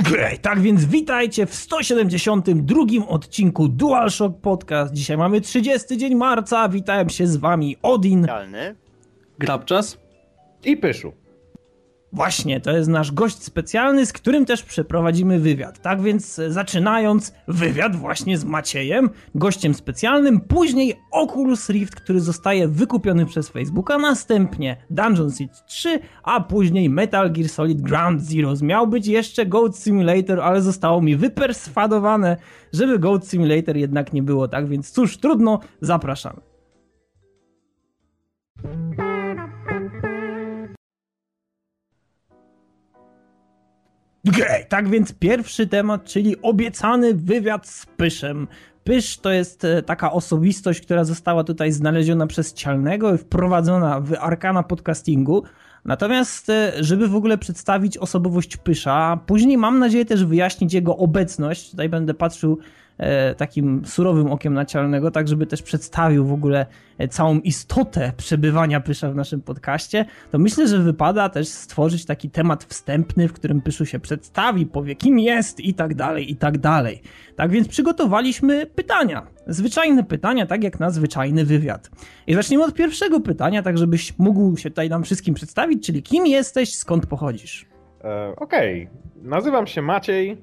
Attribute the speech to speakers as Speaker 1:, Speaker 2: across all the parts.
Speaker 1: Okej, tak więc witajcie w 172 odcinku DualShock Podcast. Dzisiaj mamy 30 dzień marca, witałem się z wami Odin.
Speaker 2: Grabczas
Speaker 3: I Pyszu.
Speaker 1: Właśnie, to jest nasz gość specjalny, z którym też przeprowadzimy wywiad. Tak więc e, zaczynając wywiad właśnie z Maciejem, gościem specjalnym, później Oculus Rift, który zostaje wykupiony przez Facebooka, następnie Dungeon Siege 3, a później Metal Gear Solid Ground Zeroes. Miał być jeszcze Goat Simulator, ale zostało mi wyperswadowane, żeby Goat Simulator jednak nie było, tak więc cóż, trudno, zapraszamy. Okej, tak więc pierwszy temat, czyli obiecany wywiad z Pyszem. Pysz to jest e, taka osobistość, która została tutaj znaleziona przez Cialnego i wprowadzona w arkana podcastingu. Natomiast, e, żeby w ogóle przedstawić osobowość Pysza, później mam nadzieję też wyjaśnić jego obecność. Tutaj będę patrzył takim surowym okiem naczelnego, tak żeby też przedstawił w ogóle e, całą istotę przebywania Pysza w naszym podcaście, to myślę, że wypada też stworzyć taki temat wstępny, w którym Pyszu się przedstawi, powie kim jest i tak dalej, i tak dalej. Tak więc przygotowaliśmy pytania. Zwyczajne pytania, tak jak na zwyczajny wywiad. I zaczniemy od pierwszego pytania, tak żebyś mógł się tutaj nam wszystkim przedstawić, czyli kim jesteś, skąd pochodzisz?
Speaker 3: E, Okej, nazywam się Maciej,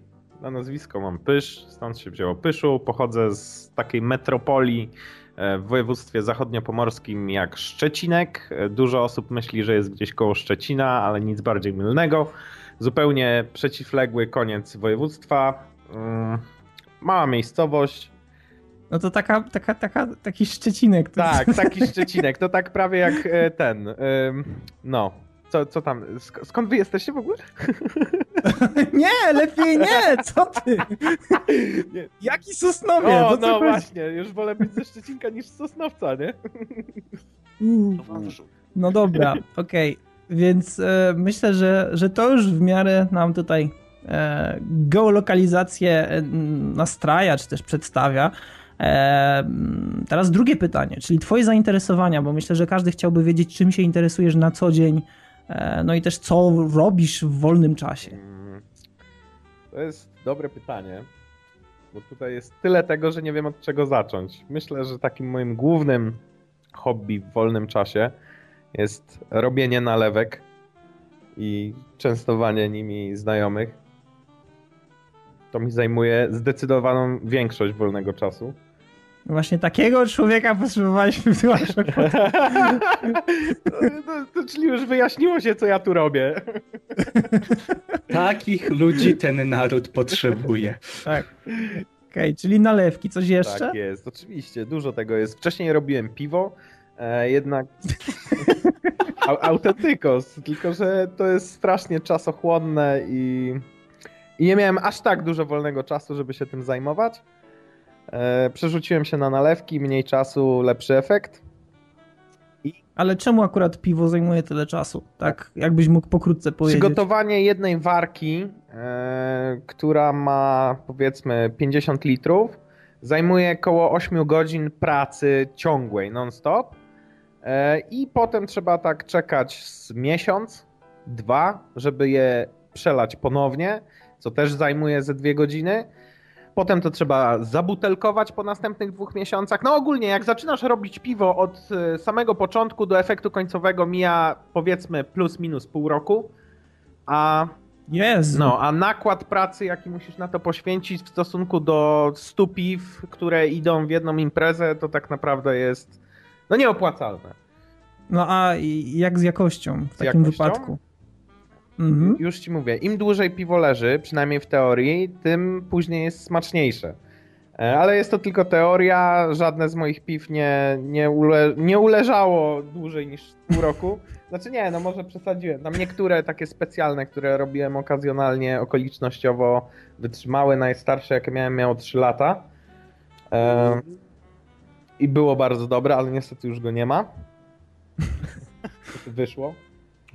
Speaker 3: na nazwisko mam Pysz, stąd się wzięło Pyszu. Pochodzę z takiej metropolii e, w województwie zachodniopomorskim jak Szczecinek. E, Dużo osób myśli, że jest gdzieś koło Szczecina, ale nic bardziej mylnego. Zupełnie przeciwległy koniec województwa. Mm, Mała miejscowość.
Speaker 1: No to taka, taka, taka, taki szczecinek.
Speaker 3: Tak, taki Szczecinek. To tak prawie jak e, ten. No. Co, co tam? Sk- skąd wy jesteście w ogóle?
Speaker 1: nie, lepiej nie, co ty?
Speaker 3: Nie.
Speaker 1: Jaki Sosnowiec?
Speaker 3: O, no
Speaker 1: chodzi?
Speaker 3: właśnie, już wolę być ze Szczecinka niż z Sosnowca, nie?
Speaker 1: Mm. No dobra, okej. Więc e, myślę, że, że to już w miarę nam tutaj e, geolokalizację e, nastraja, czy też przedstawia. E, teraz drugie pytanie, czyli twoje zainteresowania, bo myślę, że każdy chciałby wiedzieć, czym się interesujesz na co dzień, no i też co robisz w wolnym czasie.
Speaker 3: To jest dobre pytanie, bo tutaj jest tyle tego, że nie wiem od czego zacząć. Myślę, że takim moim głównym hobby w wolnym czasie jest robienie nalewek i częstowanie nimi znajomych. To mi zajmuje zdecydowaną większość wolnego czasu.
Speaker 1: Właśnie takiego człowieka potrzebowaliśmy w DualShock.
Speaker 3: to, to, to, czyli już wyjaśniło się, co ja tu robię.
Speaker 2: Takich ludzi ten naród potrzebuje.
Speaker 1: Tak. Okej, czyli nalewki, coś jeszcze?
Speaker 3: Tak jest, oczywiście, dużo tego jest. Wcześniej robiłem piwo, e, jednak Au- autentykos, tylko że to jest strasznie czasochłonne i, i nie miałem aż tak dużo wolnego czasu, żeby się tym zajmować. E, przerzuciłem się na nalewki, mniej czasu, lepszy efekt.
Speaker 1: Ale czemu akurat piwo zajmuje tyle czasu? Tak, jakbyś mógł pokrótce powiedzieć.
Speaker 3: Przygotowanie jednej warki, e, która ma powiedzmy 50 litrów, zajmuje około 8 godzin pracy ciągłej, non-stop. E, I potem trzeba tak czekać z miesiąc, dwa, żeby je przelać ponownie, co też zajmuje ze dwie godziny. Potem to trzeba zabutelkować po następnych dwóch miesiącach. No ogólnie, jak zaczynasz robić piwo od e, samego początku do efektu końcowego mija powiedzmy plus minus pół roku. A,
Speaker 1: Jezu.
Speaker 3: no, a nakład pracy, jaki musisz na to poświęcić w stosunku do 100 piw, które idą w jedną imprezę, to tak naprawdę jest no nieopłacalne.
Speaker 1: No a jak z jakością w
Speaker 3: Z
Speaker 1: takim
Speaker 3: jakością?
Speaker 1: wypadku? Mhm.
Speaker 3: Już ci mówię, im dłużej piwo leży, przynajmniej w teorii, tym później jest smaczniejsze. E, Ale jest to tylko teoria, żadne z moich piw nie, nie, ule, nie uleżało dłużej niż pół roku. Znaczy nie, no może przesadziłem. Tam niektóre takie specjalne, które robiłem okazjonalnie, okolicznościowo wytrzymały. Najstarsze, jakie miałem, miało 3 lata. E, I było bardzo dobre, ale niestety już go nie ma. Wyszło.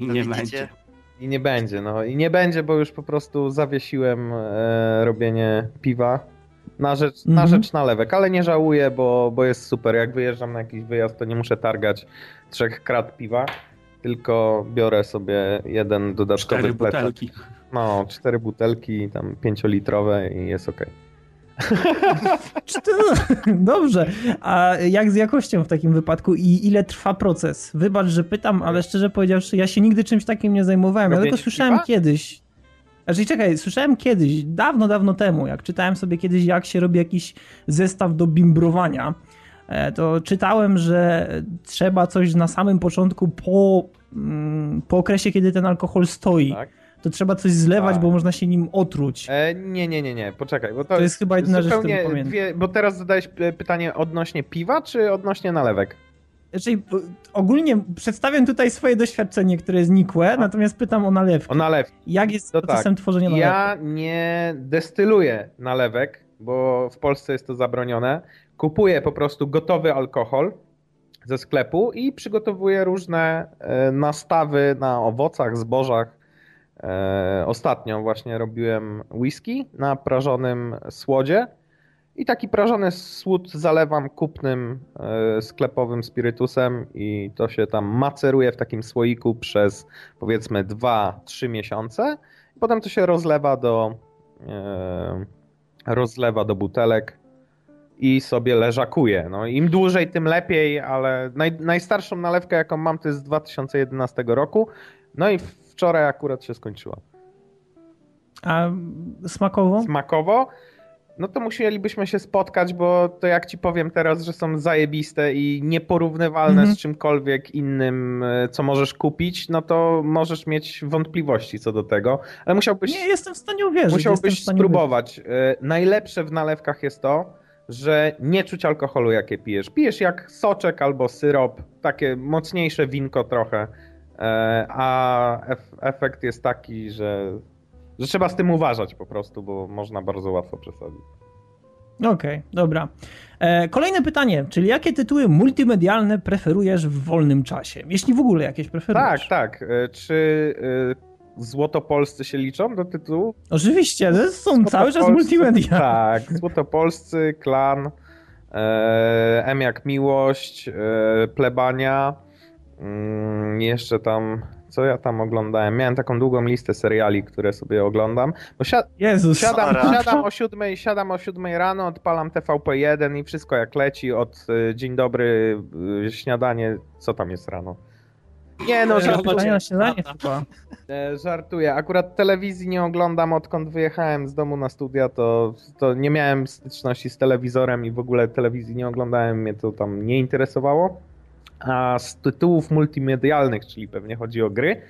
Speaker 4: No
Speaker 2: nie będzie.
Speaker 3: I nie będzie, no. I nie będzie, bo już po prostu zawiesiłem e, robienie piwa na rzecz, na
Speaker 1: Mhm.
Speaker 3: rzecz nalewek, ale nie żałuję, bo, bo jest super. Jak wyjeżdżam na jakiś wyjazd, to nie muszę targać trzech krat piwa, tylko biorę sobie jeden dodatkowy
Speaker 2: Cztery
Speaker 3: plecak.
Speaker 2: butelki.
Speaker 3: No, cztery butelki, tam pięciolitrowe i jest okej.
Speaker 1: To... Dobrze. A jak z jakością w takim wypadku i ile trwa proces? Wybacz, że pytam, ale szczerze powiedziawszy, ja się nigdy czymś takim nie zajmowałem. Ja tylko słyszałem
Speaker 3: piwa?
Speaker 1: kiedyś. Znaczy, czekaj, słyszałem kiedyś, dawno, dawno temu, jak czytałem sobie kiedyś, jak się robi jakiś zestaw do bimbrowania, e, to czytałem, że trzeba coś na samym początku po, mm, po okresie, kiedy ten alkohol stoi,
Speaker 3: Tak?
Speaker 1: To trzeba coś zlewać,
Speaker 3: Tak.
Speaker 1: bo można się nim otruć.
Speaker 3: E, nie, nie, nie, nie, poczekaj, bo to,
Speaker 1: To jest chyba jedyna rzecz, którą pamiętam.
Speaker 3: dwie, Bo teraz zadałeś e, pytanie odnośnie piwa, czy odnośnie nalewek?
Speaker 1: Czyli Znaczy, ogólnie przedstawiam tutaj swoje doświadczenie, które jest nikłe, natomiast pytam o nalewki.
Speaker 3: O nalewki.
Speaker 1: Jak jest
Speaker 3: To
Speaker 1: procesem tworzenia nalewek?
Speaker 3: Ja nie destyluję nalewek, bo w Polsce jest to zabronione. Kupuję po prostu gotowy alkohol ze sklepu i przygotowuję różne e, nastawy na owocach, zbożach. E, Ostatnio właśnie robiłem whisky na prażonym słodzie i taki prażony słód zalewam kupnym e, sklepowym spirytusem i to się tam maceruje w takim słoiku przez powiedzmy 2-3 miesiące. Potem to się rozlewa do e, rozlewa do butelek i sobie leżakuje. No, Im dłużej, tym lepiej, ale naj, najstarszą nalewkę, jaką mam, to jest z 2011 roku. No i wczoraj akurat się skończyła.
Speaker 1: A smakowo?
Speaker 3: Smakowo, no to musielibyśmy się spotkać, bo to jak ci powiem teraz, że są zajebiste i nieporównywalne
Speaker 1: Mhm.
Speaker 3: z czymkolwiek innym, e, co możesz kupić, no to możesz mieć wątpliwości co do tego, ale musiałbyś...
Speaker 1: Nie, jestem w stanie uwierzyć.
Speaker 3: Musiałbyś
Speaker 1: stanie
Speaker 3: spróbować. E, Najlepsze w nalewkach jest to, że nie czuć alkoholu, jakie pijesz. Pijesz jak soczek albo syrop, takie mocniejsze winko trochę, e, a ef- efekt jest taki, że, że trzeba z tym uważać po prostu, bo można bardzo łatwo przesadzić.
Speaker 1: Okej, dobra. E, kolejne pytanie, czyli jakie tytuły multimedialne preferujesz w wolnym czasie? Jeśli w ogóle jakieś
Speaker 3: Tak,
Speaker 1: preferujesz.
Speaker 3: tak. E, Czy Złotopolscy się liczą do tytułu?
Speaker 1: Oczywiście, to są cały czas multimedia.
Speaker 3: Tak, Złotopolscy, Klan, e, M jak Miłość, e, Plebania, mm, jeszcze tam, co ja tam oglądałem? Miałem taką długą listę seriali, które sobie oglądam. Bo si
Speaker 1: Jezus.
Speaker 3: siadam, siadam, o siódmej, siadam o siódmej rano, odpalam TVP1 i wszystko jak leci od e, dzień dobry, e, śniadanie, co tam jest rano? Nie no,
Speaker 1: E,
Speaker 3: żartuję.
Speaker 1: na śniadanie chyba.
Speaker 3: E, Żartuję. Akurat telewizji nie oglądam odkąd wyjechałem z domu na studia, to, to nie miałem styczności z telewizorem i w ogóle telewizji nie oglądałem, mnie to tam nie interesowało. A z tytułów multimedialnych, czyli pewnie chodzi o gry,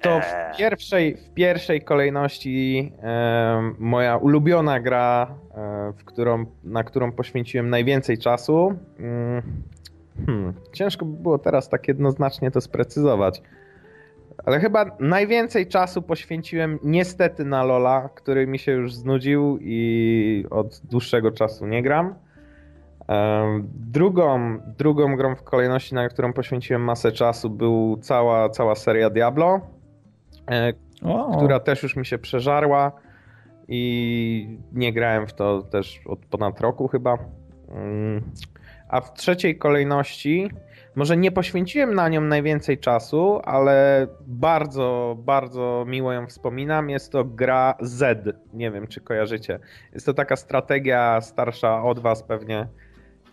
Speaker 3: to w
Speaker 4: Eee.
Speaker 3: pierwszej, w pierwszej kolejności e, moja ulubiona gra, e, w którą, na którą poświęciłem najwięcej czasu. Mm, hmm, ciężko by było teraz tak jednoznacznie to sprecyzować. Ale chyba najwięcej czasu poświęciłem niestety na Lola, który mi się już znudził i od dłuższego czasu nie gram. Drugą, drugą grą w kolejności, na którą poświęciłem masę czasu, był cała, cała seria Diablo, e,
Speaker 1: O,
Speaker 3: która też już mi się przeżarła i nie grałem w to też od ponad roku chyba. A w trzeciej kolejności, może nie poświęciłem na nią najwięcej czasu, ale bardzo, bardzo miło ją wspominam. Jest to gra Z. Nie wiem, czy kojarzycie. Jest to taka strategia starsza od was pewnie.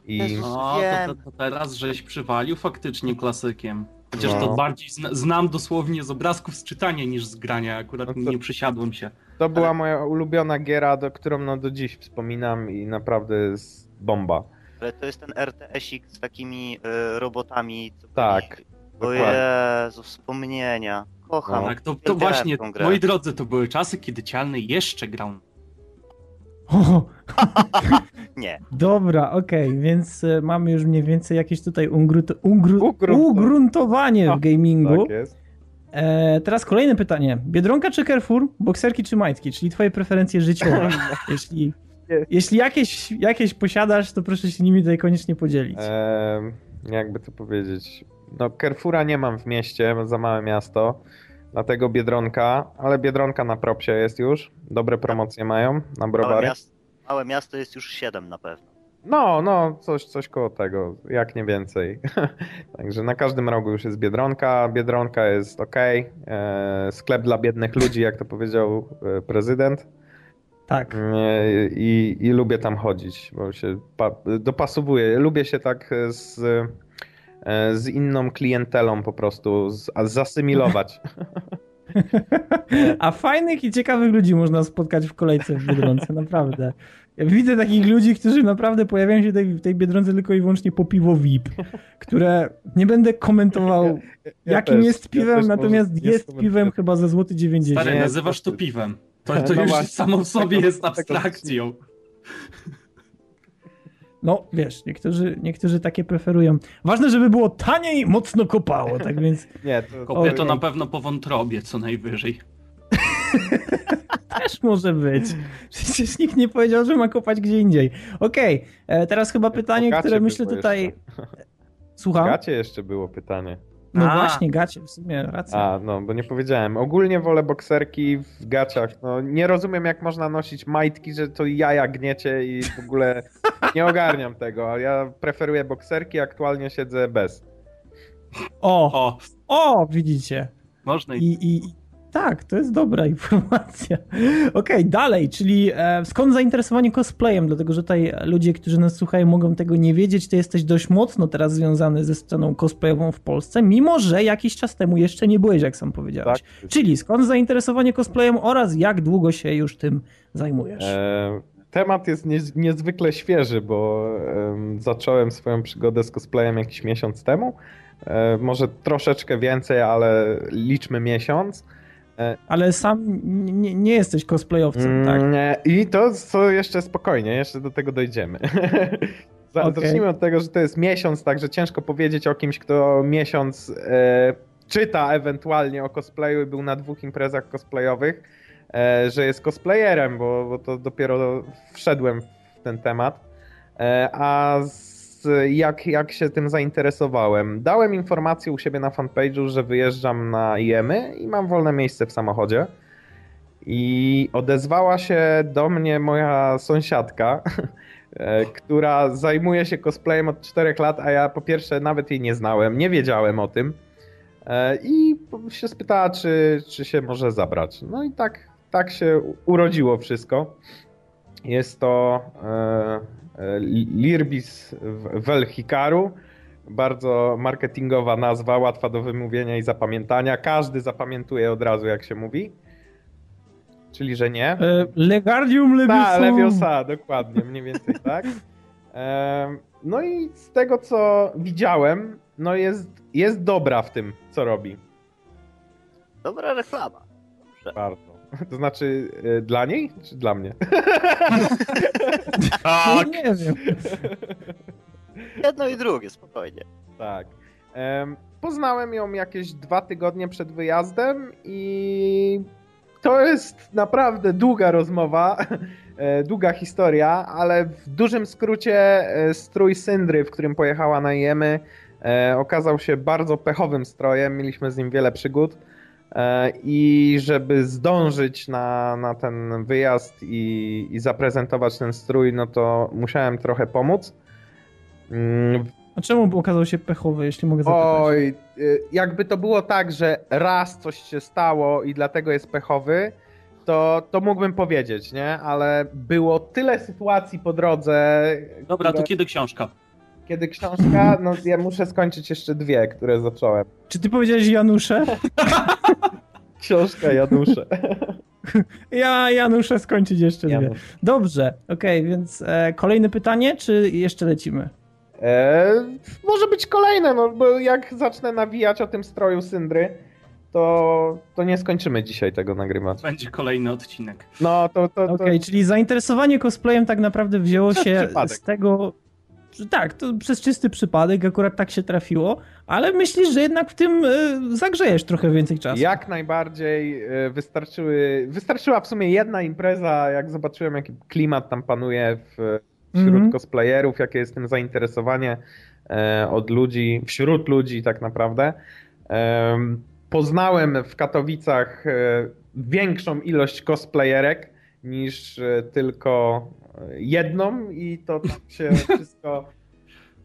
Speaker 3: I.
Speaker 2: No, to, to, to teraz żeś przywalił faktycznie klasykiem. Chociaż
Speaker 3: No.
Speaker 2: to bardziej zna, znam dosłownie z obrazków z czytania niż z grania. Akurat
Speaker 3: No to-
Speaker 2: nie przysiadłem się.
Speaker 3: to była moja ulubiona giera, do którą no do dziś wspominam i naprawdę jest bomba.
Speaker 4: Ale to jest ten RTS-ik z takimi y, robotami. Co
Speaker 3: Tak,
Speaker 4: O. Jezu, wspomnienia. Kocham.
Speaker 3: No.
Speaker 2: Tak, to, to właśnie,
Speaker 4: tą grę.
Speaker 2: moi drodzy, to były czasy, kiedy Cialny jeszcze grał.
Speaker 4: Nie.
Speaker 1: dobra, okej, więc e, mamy już mniej więcej jakieś tutaj ungrunt, ungru,
Speaker 3: Ugruntowanie.
Speaker 1: ugruntowanie w gamingu.
Speaker 3: Tak jest.
Speaker 1: E, teraz kolejne pytanie. Biedronka czy Carrefour, bokserki czy majtki, czyli twoje preferencje życiowe. jeśli. Jeśli jakieś, jakieś posiadasz, to proszę się nimi tutaj koniecznie podzielić.
Speaker 3: Ehm, jakby to powiedzieć. No, Carrefoura nie mam w mieście, za małe miasto. Dlatego Biedronka, ale Biedronka na propsie jest już. Dobre promocje mają na
Speaker 4: Małe
Speaker 3: browary.
Speaker 4: miasto, małe miasto jest już 7 na pewno.
Speaker 3: No, no, coś, coś koło tego, jak nie więcej. Także na każdym rogu już jest Biedronka, Biedronka jest ok, e, sklep dla biednych ludzi, jak to powiedział e, prezydent.
Speaker 1: Tak.
Speaker 3: E, I, I lubię tam chodzić, bo się pa, dopasowuję. Lubię się tak z, e, z inną klientelą po prostu z, zasymilować.
Speaker 1: A fajnych i ciekawych ludzi można spotkać w kolejce w Biedronce, naprawdę. Ja widzę takich ludzi, którzy naprawdę pojawiają się w tej Biedronce tylko i wyłącznie po piwo VIP, które nie będę komentował, ja, ja jakim też, jest piwem, natomiast jest piwem chyba za złoty 90.
Speaker 2: Stary, nazywasz to piwem. To, to no już właśnie, samo w sobie jest abstrakcją.
Speaker 1: No, wiesz, niektórzy, niektórzy takie preferują. Ważne, żeby było taniej, mocno kopało, tak więc...
Speaker 2: Nie, to, Kopie to na pewno po wątrobie co najwyżej.
Speaker 1: Też może być. Przecież nikt nie powiedział, że ma kopać gdzie indziej. Okej, okay, e, teraz chyba pytanie, które myślę tutaj... Jeszcze.
Speaker 3: Słucham? Gacie jeszcze było pytanie.
Speaker 1: No A. właśnie, gacie, w sumie racja.
Speaker 3: A, no, bo nie powiedziałem. Ogólnie wolę bokserki w gaciach. No, nie rozumiem, jak można nosić majtki, że to jaja gniecie i w ogóle nie ogarniam tego. Ja preferuję bokserki, aktualnie siedzę bez.
Speaker 1: O, o, o widzicie.
Speaker 2: Można
Speaker 1: i, i, tak, to jest dobra informacja. Okej, okay, dalej, czyli e, skąd zainteresowanie cosplayem? Dlatego, że tutaj ludzie, którzy nas słuchają, mogą tego nie wiedzieć. Ty jesteś dość mocno teraz związany ze sceną cosplayową w Polsce, mimo że jakiś czas temu jeszcze nie byłeś, jak sam powiedziałeś. Tak. Czyli skąd zainteresowanie cosplayem oraz jak długo się już tym zajmujesz? E,
Speaker 3: temat jest nie, niezwykle świeży, bo e, zacząłem swoją przygodę z cosplayem jakiś miesiąc temu. E, może troszeczkę więcej, ale liczmy miesiąc.
Speaker 1: E, Ale sam nie, nie jesteś cosplayowcem, mm, tak?
Speaker 3: Nie. I to, to jeszcze spokojnie, jeszcze do tego dojdziemy. Zacznijmy okay. od tego, że to jest miesiąc, także ciężko powiedzieć o kimś, kto miesiąc e, czyta ewentualnie o cosplayu i był na dwóch imprezach cosplayowych, e, że jest cosplayerem, bo, bo to dopiero wszedłem w ten temat. E, a z jak, jak się tym zainteresowałem. Dałem informację u siebie na fanpage'u, że wyjeżdżam na IEMy i mam wolne miejsce w samochodzie. I odezwała się do mnie moja sąsiadka, e, która zajmuje się cosplayem od 4 lat, a ja po pierwsze nawet jej nie znałem, nie wiedziałem o tym. E, I się spytała, czy, czy się może zabrać. No i tak, tak się urodziło wszystko. Jest to e, Lirbis Velhikaru. Bardzo marketingowa nazwa, łatwa do wymówienia i zapamiętania. Każdy zapamiętuje od razu, jak się mówi. Czyli, że nie. E,
Speaker 1: Legardium Leviosa.
Speaker 3: Tak, Leviosa, dokładnie, mniej więcej tak. E, no i z tego, co widziałem, no jest, jest dobra w tym, co robi.
Speaker 4: Dobra reklama.
Speaker 3: Dobrze. Bardzo. To znaczy e, dla niej, czy dla mnie?
Speaker 1: tak. Nie wiem.
Speaker 4: Jedno i drugie, spokojnie.
Speaker 3: Tak. poznałem ją jakieś dwa tygodnie przed wyjazdem i to jest naprawdę długa rozmowa, e, długa historia, ale w dużym skrócie e, strój Syndry, w którym pojechała na Jemy, okazał się bardzo pechowym strojem. Mieliśmy z nim wiele przygód. E, I żeby zdążyć na, na ten wyjazd i, i zaprezentować ten strój, no to musiałem trochę pomóc.
Speaker 1: Mm, A czemu okazał się pechowy, jeśli mogę zapytać? Oj,
Speaker 3: y, jakby to było tak, że raz coś się stało i dlatego jest pechowy, to, to mógłbym powiedzieć, nie? Ale było tyle sytuacji po drodze.
Speaker 2: Dobra, które... to kiedy książka?
Speaker 3: kiedy książka, no ja muszę skończyć jeszcze dwie, które zacząłem.
Speaker 1: Czy ty powiedziałeś Janusze?
Speaker 3: książka Janusze.
Speaker 1: Ja Janusze skończyć jeszcze dwie. Dobrze, okej, okay, więc e, kolejne pytanie, czy jeszcze lecimy?
Speaker 3: E, może być kolejne, no bo jak zacznę nawijać o tym stroju Syndry, to, to nie skończymy dzisiaj tego nagrywać.
Speaker 2: Będzie kolejny odcinek.
Speaker 3: No to. to,
Speaker 1: to... Okej, okay, czyli zainteresowanie cosplayem tak naprawdę wzięło się z tego tak, to przez czysty przypadek akurat tak się trafiło, ale myślisz, że jednak w tym e, zagrzejesz trochę więcej czasu?
Speaker 3: Jak najbardziej e, wystarczyły, wystarczyła w sumie jedna impreza, jak zobaczyłem jaki klimat tam panuje w, wśród mm -hmm. cosplayerów, jakie jest tym zainteresowanie e, od ludzi, wśród ludzi tak naprawdę. Poznałem w Katowicach większą ilość cosplayerek niż tylko jedną i to tak się wszystko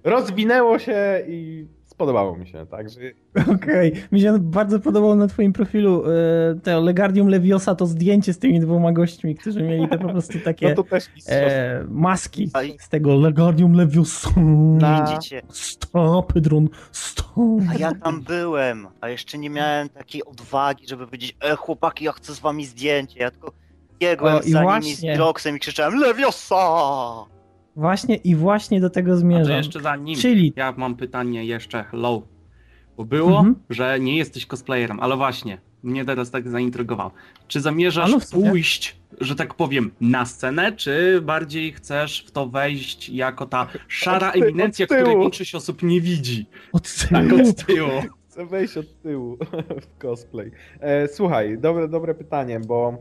Speaker 3: rozwinęło się i spodobało mi się, także...
Speaker 1: Okej, okay. mi się bardzo podobało na twoim profilu e, te Legardium Leviosa, to zdjęcie z tymi dwoma gośćmi, którzy mieli te po prostu takie
Speaker 3: no to też
Speaker 1: e, maski z tego Legardium Leviosa.
Speaker 4: Widzicie?
Speaker 1: Stop, Pedron, stop.
Speaker 4: A ja tam byłem, a jeszcze nie miałem takiej odwagi, żeby powiedzieć, e chłopaki, ja chcę z wami zdjęcie, ja tylko biegłem
Speaker 1: O, i
Speaker 4: za
Speaker 1: właśnie.
Speaker 4: nimi z Droxem i krzyczałem Leviosa!
Speaker 1: Właśnie i właśnie do tego
Speaker 2: A
Speaker 1: zmierzam.
Speaker 2: jeszcze za nim.
Speaker 1: Czyli
Speaker 2: Ja mam pytanie jeszcze, hello. Bo było,
Speaker 1: Mhm.
Speaker 2: że nie jesteś cosplayerem, ale właśnie, mnie teraz tak zaintrygował. Czy zamierzasz
Speaker 1: no
Speaker 2: pójść, że tak powiem, na scenę, czy bardziej chcesz w to wejść jako ta szara
Speaker 3: Od ty-
Speaker 2: eminencja,
Speaker 3: od
Speaker 2: której większość osób nie widzi?
Speaker 1: od
Speaker 2: Tak
Speaker 1: tyłu.
Speaker 2: od tyłu.
Speaker 3: Chcę wejść od tyłu w cosplay. E, słuchaj, dobre, dobre pytanie, bo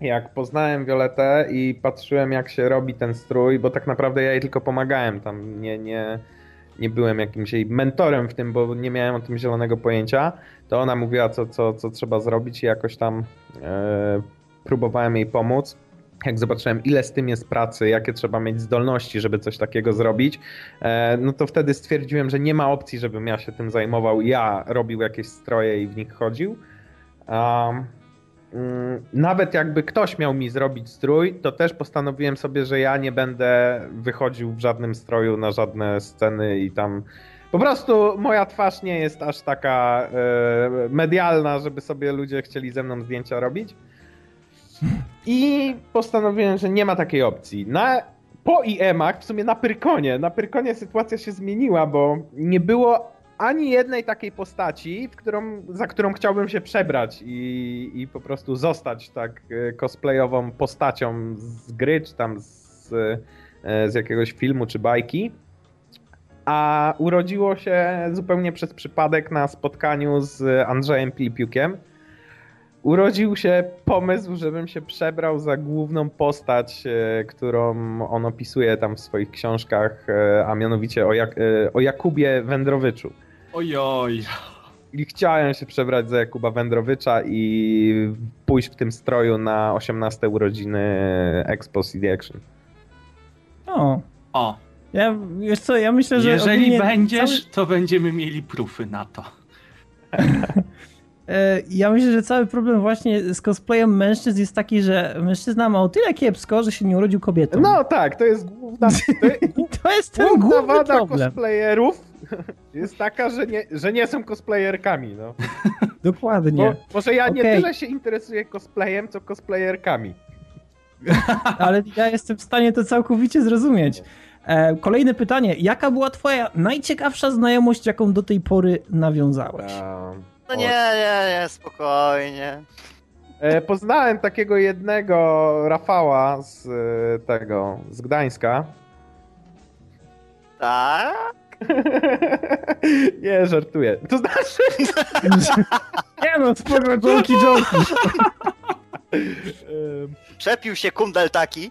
Speaker 3: jak poznałem Violetę i patrzyłem jak się robi ten strój, bo tak naprawdę ja jej tylko pomagałem, tam nie, nie, nie byłem jakimś jej mentorem w tym, bo nie miałem o tym zielonego pojęcia, to ona mówiła co, co, co trzeba zrobić i jakoś tam e, próbowałem jej pomóc. Jak zobaczyłem, ile z tym jest pracy, jakie trzeba mieć zdolności, żeby coś takiego zrobić, e, no to wtedy stwierdziłem, że nie ma opcji, żebym ja się tym zajmował. Ja robił jakieś stroje i w nich chodził. Um, nawet jakby ktoś miał mi zrobić strój, to też postanowiłem sobie, że ja nie będę wychodził w żadnym stroju na żadne sceny i tam. Po prostu moja twarz nie jest aż taka e, medialna, żeby sobie ludzie chcieli ze mną zdjęcia robić. I postanowiłem, że nie ma takiej opcji. Na, po IEM-ach, w sumie na Pyrkonie, na Pyrkonie sytuacja się zmieniła, bo nie było ani jednej takiej postaci, w którą, za którą chciałbym się przebrać i, i po prostu zostać tak e, cosplayową postacią z gry, czy tam z, e, z jakiegoś filmu, czy bajki. A urodziło się zupełnie przez przypadek na spotkaniu z Andrzejem Pilipiukiem. Urodził się pomysł, żebym się przebrał za główną postać, e, którą on opisuje tam w swoich książkach, a mianowicie o, Jak- o Jakubie Wędrowyczu.
Speaker 2: Ojoj.
Speaker 3: I chciałem się przebrać za Jakuba Wędrowycza i pójść w tym stroju na 18 urodziny Expo CD Action.
Speaker 1: O,
Speaker 2: O,
Speaker 1: ja, wiesz co, ja myślę, że
Speaker 2: jeżeli
Speaker 1: ogólnie
Speaker 2: będziesz,
Speaker 1: Cały,
Speaker 2: to będziemy mieli prufy na to.
Speaker 1: e, ja myślę, że cały problem właśnie z cosplayem mężczyzn jest taki, że mężczyzna ma o tyle kiepsko, że się nie urodził kobietą.
Speaker 3: No tak, to jest główna, to,
Speaker 1: I to jest ten
Speaker 3: główna
Speaker 1: główny
Speaker 3: wada
Speaker 1: problem.
Speaker 3: cosplayerów. Jest taka, że nie, że nie są cosplayerkami. No.
Speaker 1: Dokładnie.
Speaker 3: Bo, może ja nie
Speaker 1: Okej.
Speaker 3: tyle się interesuję cosplayem, co cosplayerkami.
Speaker 1: Ale ja jestem w stanie to całkowicie zrozumieć. E, kolejne pytanie. Jaka była twoja najciekawsza znajomość, jaką do tej pory nawiązałeś?
Speaker 3: Um,
Speaker 4: No nie, nie, nie, spokojnie.
Speaker 3: E, Poznałem takiego jednego Rafała z e, tego, z Gdańska.
Speaker 4: Tak?
Speaker 3: Nie, żartuję. To znaczy,
Speaker 1: Nie no, spoko, joki, joki.
Speaker 3: em,
Speaker 4: Czepił się kundel taki.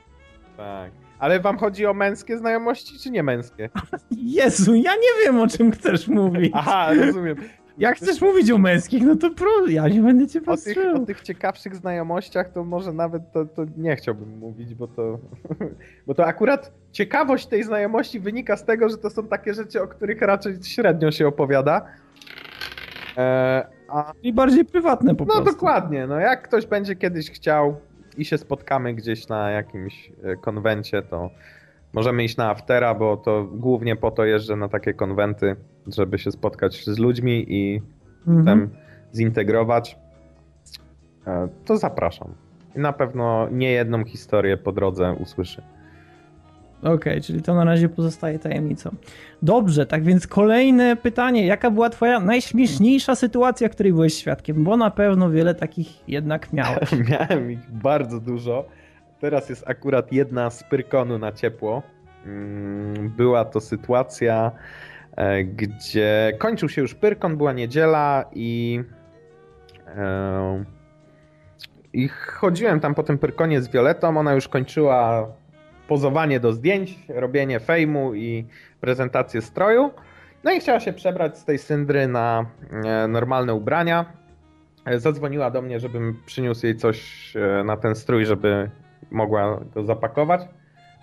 Speaker 3: tak. Ale wam chodzi o męskie znajomości, czy nie męskie?
Speaker 1: Jezu, ja nie wiem, o czym chcesz mówić.
Speaker 3: Aha, rozumiem.
Speaker 1: Jak chcesz mówić o męskich, no to pro, ja nie będę cię
Speaker 3: O tych,
Speaker 1: patrzył.
Speaker 3: o tych ciekawszych znajomościach to może nawet to, to nie chciałbym mówić, bo to, bo to akurat ciekawość tej znajomości wynika z tego, że to są takie rzeczy, o których raczej średnio się opowiada. E, a
Speaker 1: I bardziej prywatne po
Speaker 3: No
Speaker 1: prostu.
Speaker 3: dokładnie, no jak ktoś będzie kiedyś chciał i się spotkamy gdzieś na jakimś e, konwencie, to możemy iść na aftera, bo to głównie po to jeżdżę na takie konwenty, żeby się spotkać z ludźmi i
Speaker 1: Mhm.
Speaker 3: tam zintegrować. E, To zapraszam. I na pewno nie jedną historię po drodze usłyszy.
Speaker 1: Okej, czyli to na razie pozostaje tajemnicą. Dobrze, tak więc kolejne pytanie. Jaka była twoja najśmieszniejsza sytuacja, której byłeś świadkiem? Bo na pewno wiele takich jednak miałeś.
Speaker 3: Miałem ich bardzo dużo. Teraz jest akurat jedna z Pyrkonu na ciepło. Mm, Była to sytuacja, e, gdzie kończył się już Pyrkon, była niedziela i e, i chodziłem tam po tym Pyrkonie z Violetą. Ona już kończyła pozowanie do zdjęć, robienie fejmu i prezentację stroju. No i chciała się przebrać z tej syndry na e, normalne ubrania. Zadzwoniła do mnie, żebym przyniósł jej coś na ten strój, żeby mogła go zapakować.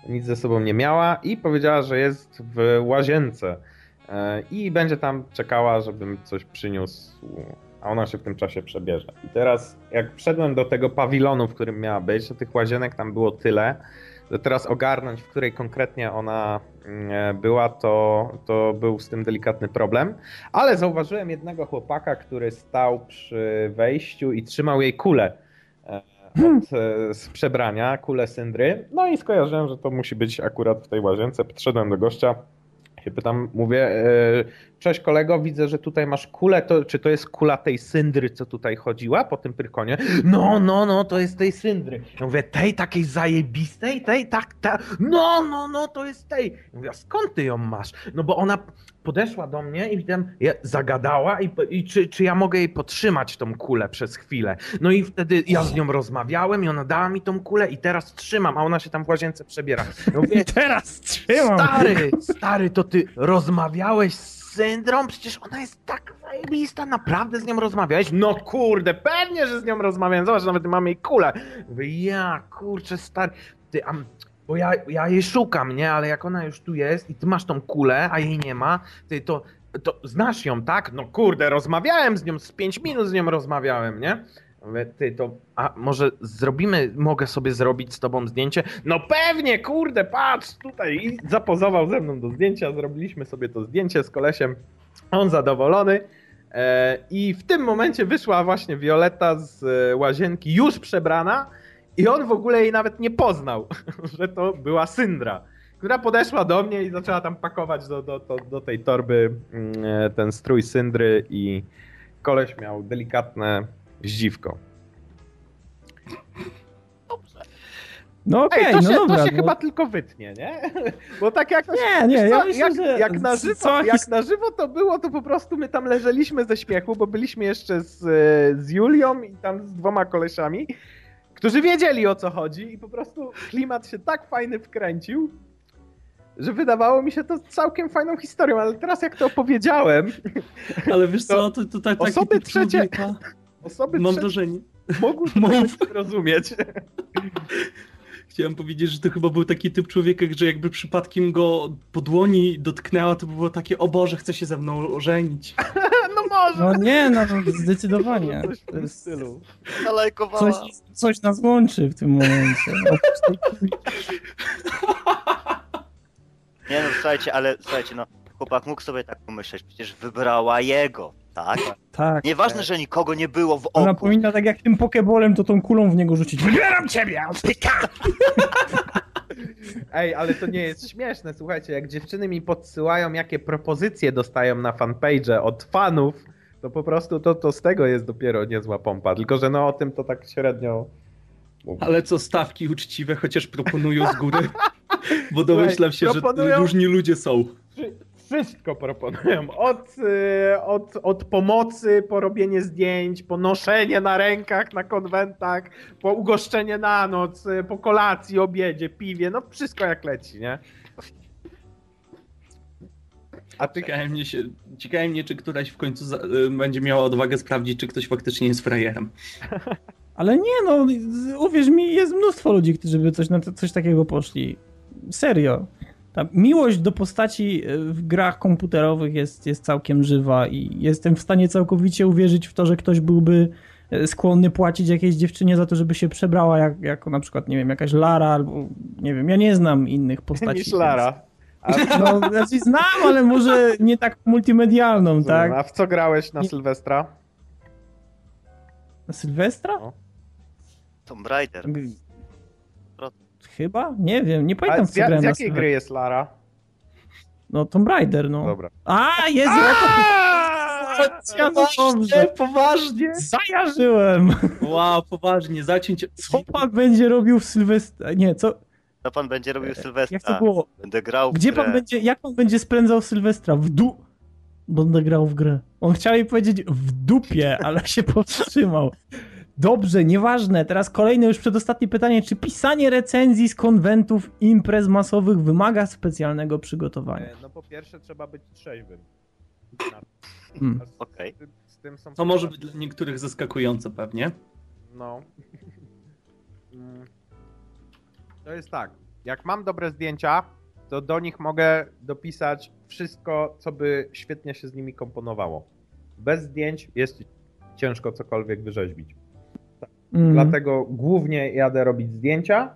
Speaker 3: Nic ze sobą nie miała i powiedziała, że jest w łazience e, i będzie tam czekała, żebym coś przyniósł, a ona się w tym czasie przebierze. I teraz, jak wszedłem do tego pawilonu, w którym miała być, to tych łazienek tam było tyle, że teraz ogarnąć, w której konkretnie ona mm, była, to, to był z tym delikatny problem. Ale zauważyłem jednego chłopaka, który stał przy wejściu i trzymał jej kulę e, od, e, z przebrania, kulę syndry. No i skojarzyłem, że to musi być akurat w tej łazience. Podszedłem do gościa, się pytam, mówię, e, cześć kolego, widzę, że tutaj masz kulę, to, czy to jest kula tej syndry, co tutaj chodziła po tym pyrkonie? No, no, no, to jest tej syndry. Ja mówię, tej takiej zajebistej, tej, tak, tak, no, no, no, to jest tej. Ja mówię, skąd ty ją masz? No bo ona podeszła do mnie i widziałem, zagadała i, i czy, czy ja mogę jej potrzymać tą kulę przez chwilę. No i wtedy ja z nią rozmawiałem i ona dała mi tą kulę i teraz trzymam, a ona się tam w łazience przebiera. Ja mówię,
Speaker 1: I teraz trzymam.
Speaker 3: Stary, stary, to ty rozmawiałeś z Syndrą? Przecież ona jest tak zajebista, naprawdę z nią rozmawiałeś? No kurde, pewnie, że z nią rozmawiałem, zobacz, nawet mamy jej kulę. Mówię, ja, kurczę, stary, ty, a, bo ja, ja jej szukam, nie, ale jak ona już tu jest i ty masz tą kulę, a jej nie ma, ty to, to znasz ją, tak? No kurde, rozmawiałem z nią, z 5 minut z nią rozmawiałem, nie? Mówię, ty to, a może zrobimy, mogę sobie zrobić z tobą zdjęcie? No pewnie, kurde, patrz tutaj. I zapozował ze mną do zdjęcia, zrobiliśmy sobie to zdjęcie z kolesiem. On zadowolony. E, I w tym momencie wyszła właśnie Violetta z e, łazienki, już przebrana, i on w ogóle jej nawet nie poznał, że to była Syndra, która podeszła do mnie i zaczęła tam pakować do, do, do, do tej torby mm, e, ten strój Syndry i koleś miał delikatne zdziwko.
Speaker 1: No okej,
Speaker 3: Ej, to
Speaker 1: no
Speaker 3: się,
Speaker 1: dobra.
Speaker 3: to się
Speaker 1: no.
Speaker 3: chyba tylko wytnie, nie? Bo tak jak...
Speaker 1: Nie, nie, ja myślę,
Speaker 3: jak,
Speaker 1: że
Speaker 3: jak, na żywo, jak na żywo to było, to po prostu my tam leżeliśmy ze śmiechu, bo byliśmy jeszcze z, e, z Julią i tam z dwoma kolesiami, którzy wiedzieli o co chodzi i po prostu klimat się tak fajny wkręcił, że wydawało mi się to całkiem fajną historią, ale teraz jak to opowiedziałem,
Speaker 2: Ale wiesz
Speaker 3: To
Speaker 2: co, to tutaj taki
Speaker 3: osoby trzecie-
Speaker 2: człowieka,
Speaker 3: osoby
Speaker 2: mam
Speaker 3: trzecie
Speaker 2: wrażenie,
Speaker 3: mogły tego nie rozumieć.
Speaker 2: chciałem powiedzieć, że to chyba był taki typ człowieka, że jakby przypadkiem go po dłoni dotknęła, to by było takie, o Boże, chce się ze mną ożenić.
Speaker 3: No może.
Speaker 1: No nie, no to zdecydowanie.
Speaker 3: Coś w
Speaker 1: To
Speaker 3: tym
Speaker 1: jest
Speaker 3: stylu.
Speaker 4: Zalajkowała.
Speaker 1: coś, coś nas łączy w tym momencie.
Speaker 4: Nie no, słuchajcie, ale słuchajcie, no, chłopak mógł sobie tak pomyśleć, przecież wybrała jego, tak?
Speaker 1: Tak.
Speaker 4: Nieważne, że nikogo nie było w
Speaker 1: Ona
Speaker 4: oku.
Speaker 1: powinna tak jak tym pokebolem, to tą kulą w niego rzucić. Wybieram ciebie!
Speaker 3: Ej, ale to nie jest śmieszne, słuchajcie, jak dziewczyny mi podsyłają, jakie propozycje dostają na fanpage od fanów, to po prostu to, to z tego jest dopiero niezła pompa, tylko że no o tym to tak średnio.
Speaker 2: Ale co, stawki uczciwe, chociaż proponują z góry, bo domyślam się, że
Speaker 3: proponują-
Speaker 2: różni ludzie są.
Speaker 3: Wszy- Wszystko proponują, od, y, od, od pomocy po robienie zdjęć, po noszenie na rękach na konwentach, po ugoszczenie na noc, y, po kolacji, obiedzie, piwie, no wszystko jak leci, nie? A ty,
Speaker 2: Ciekawe mnie, się, ciekawe mnie czy któraś w końcu za, y, będzie miała odwagę sprawdzić, czy ktoś faktycznie jest frajerem.
Speaker 1: Ale nie no, uwierz mi, jest mnóstwo ludzi, którzy by coś, na to, coś takiego poszli. Serio. Ta miłość do postaci e, w grach komputerowych jest, jest całkiem żywa i jestem w stanie całkowicie uwierzyć w to, że ktoś byłby e, skłonny płacić jakiejś dziewczynie za to, żeby się przebrała jak, jako na przykład, nie wiem, jakaś Lara albo, nie wiem, ja nie znam innych postaci.
Speaker 3: niż Lara. A,
Speaker 1: no, znaczy znam, ale może nie tak multimedialną, tak?
Speaker 3: a w co grałeś na Sylwestra?
Speaker 1: Na Sylwestra?
Speaker 4: Tomb Raider.
Speaker 1: Chyba? Nie wiem, nie
Speaker 3: A
Speaker 1: pamiętam
Speaker 3: z,
Speaker 1: co grałem
Speaker 3: z
Speaker 1: na
Speaker 3: jakiej
Speaker 1: Sylwestra.
Speaker 3: gry jest Lara?
Speaker 1: No Tomb Raider, no.
Speaker 3: Dobra.
Speaker 1: A, jest ja to dobrze.
Speaker 2: poważnie?
Speaker 1: Zajarzyłem.
Speaker 2: Wow, poważnie, zacięć...
Speaker 1: Co pan będzie robił w Sylwestra? Nie, co?
Speaker 4: Co pan będzie robił
Speaker 1: Jak to
Speaker 4: Sylwestra?
Speaker 1: było?
Speaker 4: Będę grał w
Speaker 1: Gdzie
Speaker 4: grę.
Speaker 1: pan będzie, jak pan będzie spędzał Sylwestra? W du... Będę grał w grę. On chciał jej powiedzieć w dupie, ale się powstrzymał. Dobrze, nieważne. Teraz kolejne, już przedostatnie pytanie. Czy pisanie recenzji z konwentów, imprez masowych wymaga specjalnego przygotowania?
Speaker 3: E, No po pierwsze trzeba być trzeźwym.
Speaker 1: Hmm.
Speaker 4: Okej.
Speaker 3: są
Speaker 2: To może być dla niektórych zaskakujące pewnie.
Speaker 3: No. To jest tak, jak mam dobre zdjęcia, to do nich mogę dopisać wszystko, co by świetnie się z nimi komponowało. Bez zdjęć jest ciężko cokolwiek wyrzeźbić.
Speaker 1: Mhm.
Speaker 3: Dlatego głównie jadę robić zdjęcia,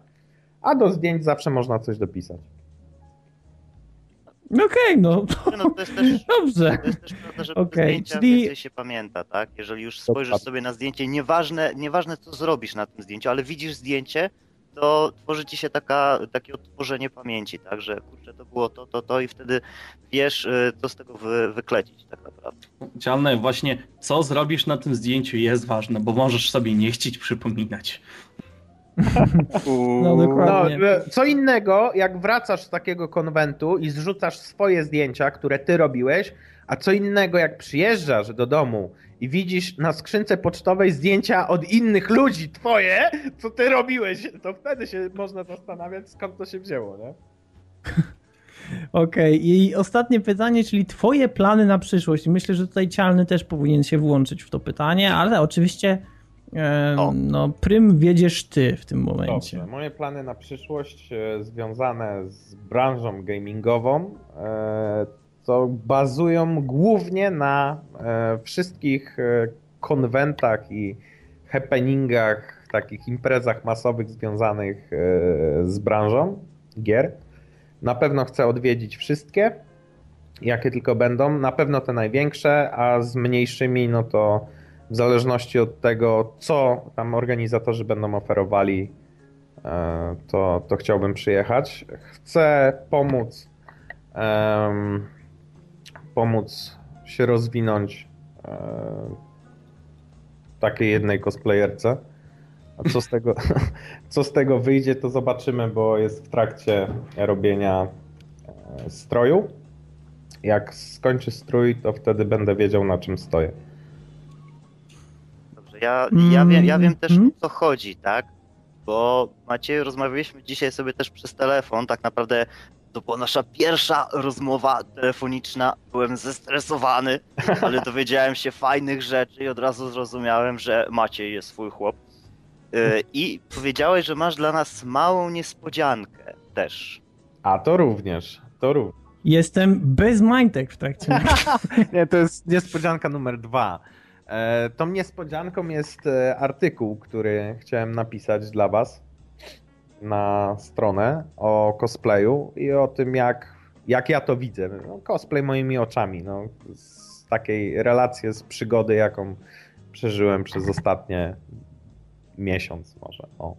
Speaker 3: a do zdjęć zawsze można coś dopisać.
Speaker 1: Okej, no
Speaker 4: No to jest też,
Speaker 1: dobrze.
Speaker 4: to jest też prawda, że okay, zdjęcia
Speaker 1: czyli-
Speaker 4: więcej się pamięta, tak? Jeżeli już spojrzysz sobie na zdjęcie, nieważne, nieważne co zrobisz na tym zdjęciu, ale widzisz zdjęcie, to tworzy ci się taka, takie odtworzenie pamięci, tak? Że kurczę, to było to, to, to i wtedy wiesz, y, co z tego wy, wyklecić tak naprawdę.
Speaker 2: Cialne, właśnie co zrobisz na tym zdjęciu jest ważne, bo możesz sobie nie chcieć przypominać.
Speaker 1: No
Speaker 3: No,
Speaker 1: dokładnie.
Speaker 3: e, co innego, jak wracasz z takiego konwentu i zrzucasz swoje zdjęcia, które ty robiłeś, a co innego, jak przyjeżdżasz do domu i widzisz na skrzynce pocztowej zdjęcia od innych ludzi twoje, co ty robiłeś, to wtedy się można zastanawiać, skąd to się wzięło, nie?
Speaker 1: Okej, i ostatnie pytanie, czyli twoje plany na przyszłość. Myślę, że tutaj Cialny też powinien się włączyć w to pytanie, ale oczywiście e, no, prym wiedziesz ty w tym momencie.
Speaker 3: Dobrze, moje plany na przyszłość e, związane z branżą gamingową e, to bazują głównie na e, wszystkich e, konwentach i happeningach, takich imprezach masowych związanych e, z branżą gier. Na pewno chcę odwiedzić wszystkie, jakie tylko będą. Na pewno te największe, a z mniejszymi, no to w zależności od tego, co tam organizatorzy będą oferowali, to, to chciałbym przyjechać. Chcę pomóc em, pomóc się rozwinąć e, takiej jednej cosplayerce. A co z tego, co z tego wyjdzie, to zobaczymy, bo jest w trakcie robienia e, stroju. Jak skończy strój, to wtedy będę wiedział, na czym stoję.
Speaker 4: Dobrze, ja, ja, wiem, ja wiem też
Speaker 1: Mhm.
Speaker 4: o co chodzi, tak? Bo Maciej, rozmawialiśmy dzisiaj sobie też przez telefon, tak naprawdę to była nasza pierwsza rozmowa telefoniczna, byłem zestresowany, ale dowiedziałem się fajnych rzeczy i od razu zrozumiałem, że Maciej jest swój chłop. Y, I powiedziałeś, że masz dla nas małą niespodziankę też.
Speaker 3: A to również, to również.
Speaker 1: Jestem bez majtek w trakcie.
Speaker 3: Nie, to jest niespodzianka numer dwa. E, tą niespodzianką jest e, artykuł, który chciałem napisać dla Was na stronę o cosplayu i o tym, jak, jak ja to widzę. No, cosplay moimi oczami. No, z takiej relacji z przygody, jaką przeżyłem przez ostatnie miesiąc może. O.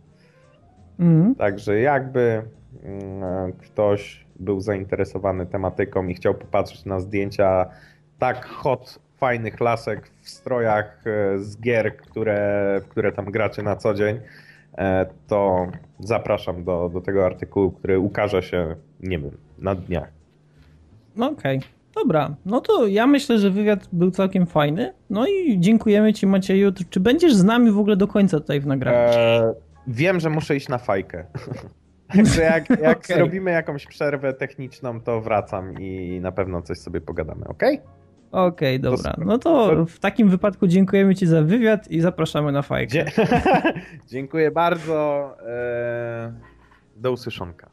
Speaker 1: Mhm.
Speaker 3: Także jakby mm, ktoś był zainteresowany tematyką i chciał popatrzeć na zdjęcia tak hot, fajnych lasek w strojach e, z gier, które, w które tam gracie na co dzień, to zapraszam do, do tego artykułu, który ukaże się, nie wiem, na dniach.
Speaker 1: No Okej, dobra. No to ja myślę, że wywiad był całkiem fajny. No i dziękujemy ci Macieju. Czy będziesz z nami w ogóle do końca tutaj w nagraniu?
Speaker 3: E, wiem, że muszę iść na fajkę. Także jak, jak
Speaker 1: Okej.
Speaker 3: zrobimy jakąś przerwę techniczną, to wracam i na pewno coś sobie pogadamy, ok?
Speaker 1: Okej, dobra.
Speaker 3: super.
Speaker 1: No to w takim wypadku dziękujemy ci za wywiad i zapraszamy na fajkę.
Speaker 3: Dzie- Dziękuję bardzo. E, do usłyszonka.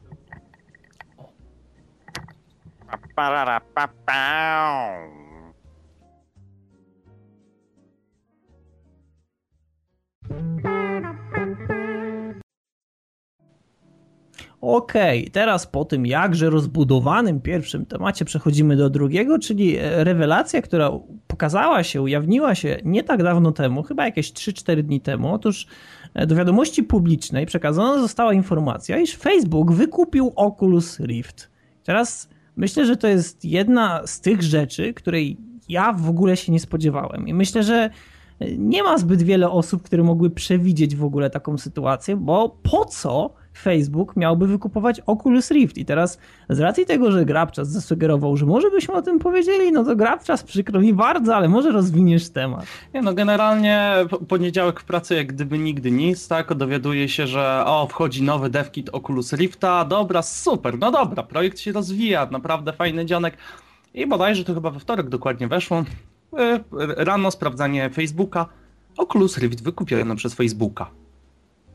Speaker 1: Okej, teraz po tym jakże rozbudowanym pierwszym temacie przechodzimy do drugiego, czyli e, rewelacja, która pokazała się, ujawniła się nie tak dawno temu, chyba jakieś 3-4 dni temu. Otóż e, do wiadomości publicznej przekazana została informacja, iż Facebook wykupił Oculus Rift. Teraz myślę, że to jest jedna z tych rzeczy, której ja w ogóle się nie spodziewałem. I myślę, że nie ma zbyt wiele osób, które mogły przewidzieć w ogóle taką sytuację, bo po co Facebook miałby wykupować Oculus Rift? I teraz z racji tego, że Grabczas zasugerował, że może byśmy o tym powiedzieli, no to Grabczas przykro mi bardzo, ale może rozwiniesz temat.
Speaker 2: Nie no, generalnie po- poniedziałek w pracy jak gdyby nigdy nic, tak? Dowiaduje się, że o, wchodzi nowy devkit Oculus Rifta, dobra, super, no dobra, projekt się rozwija, naprawdę fajny dzionek. I bodajże to chyba we wtorek dokładnie weszło. E, Rano sprawdzanie Facebooka, Oculus Rift wykupiony przez Facebooka.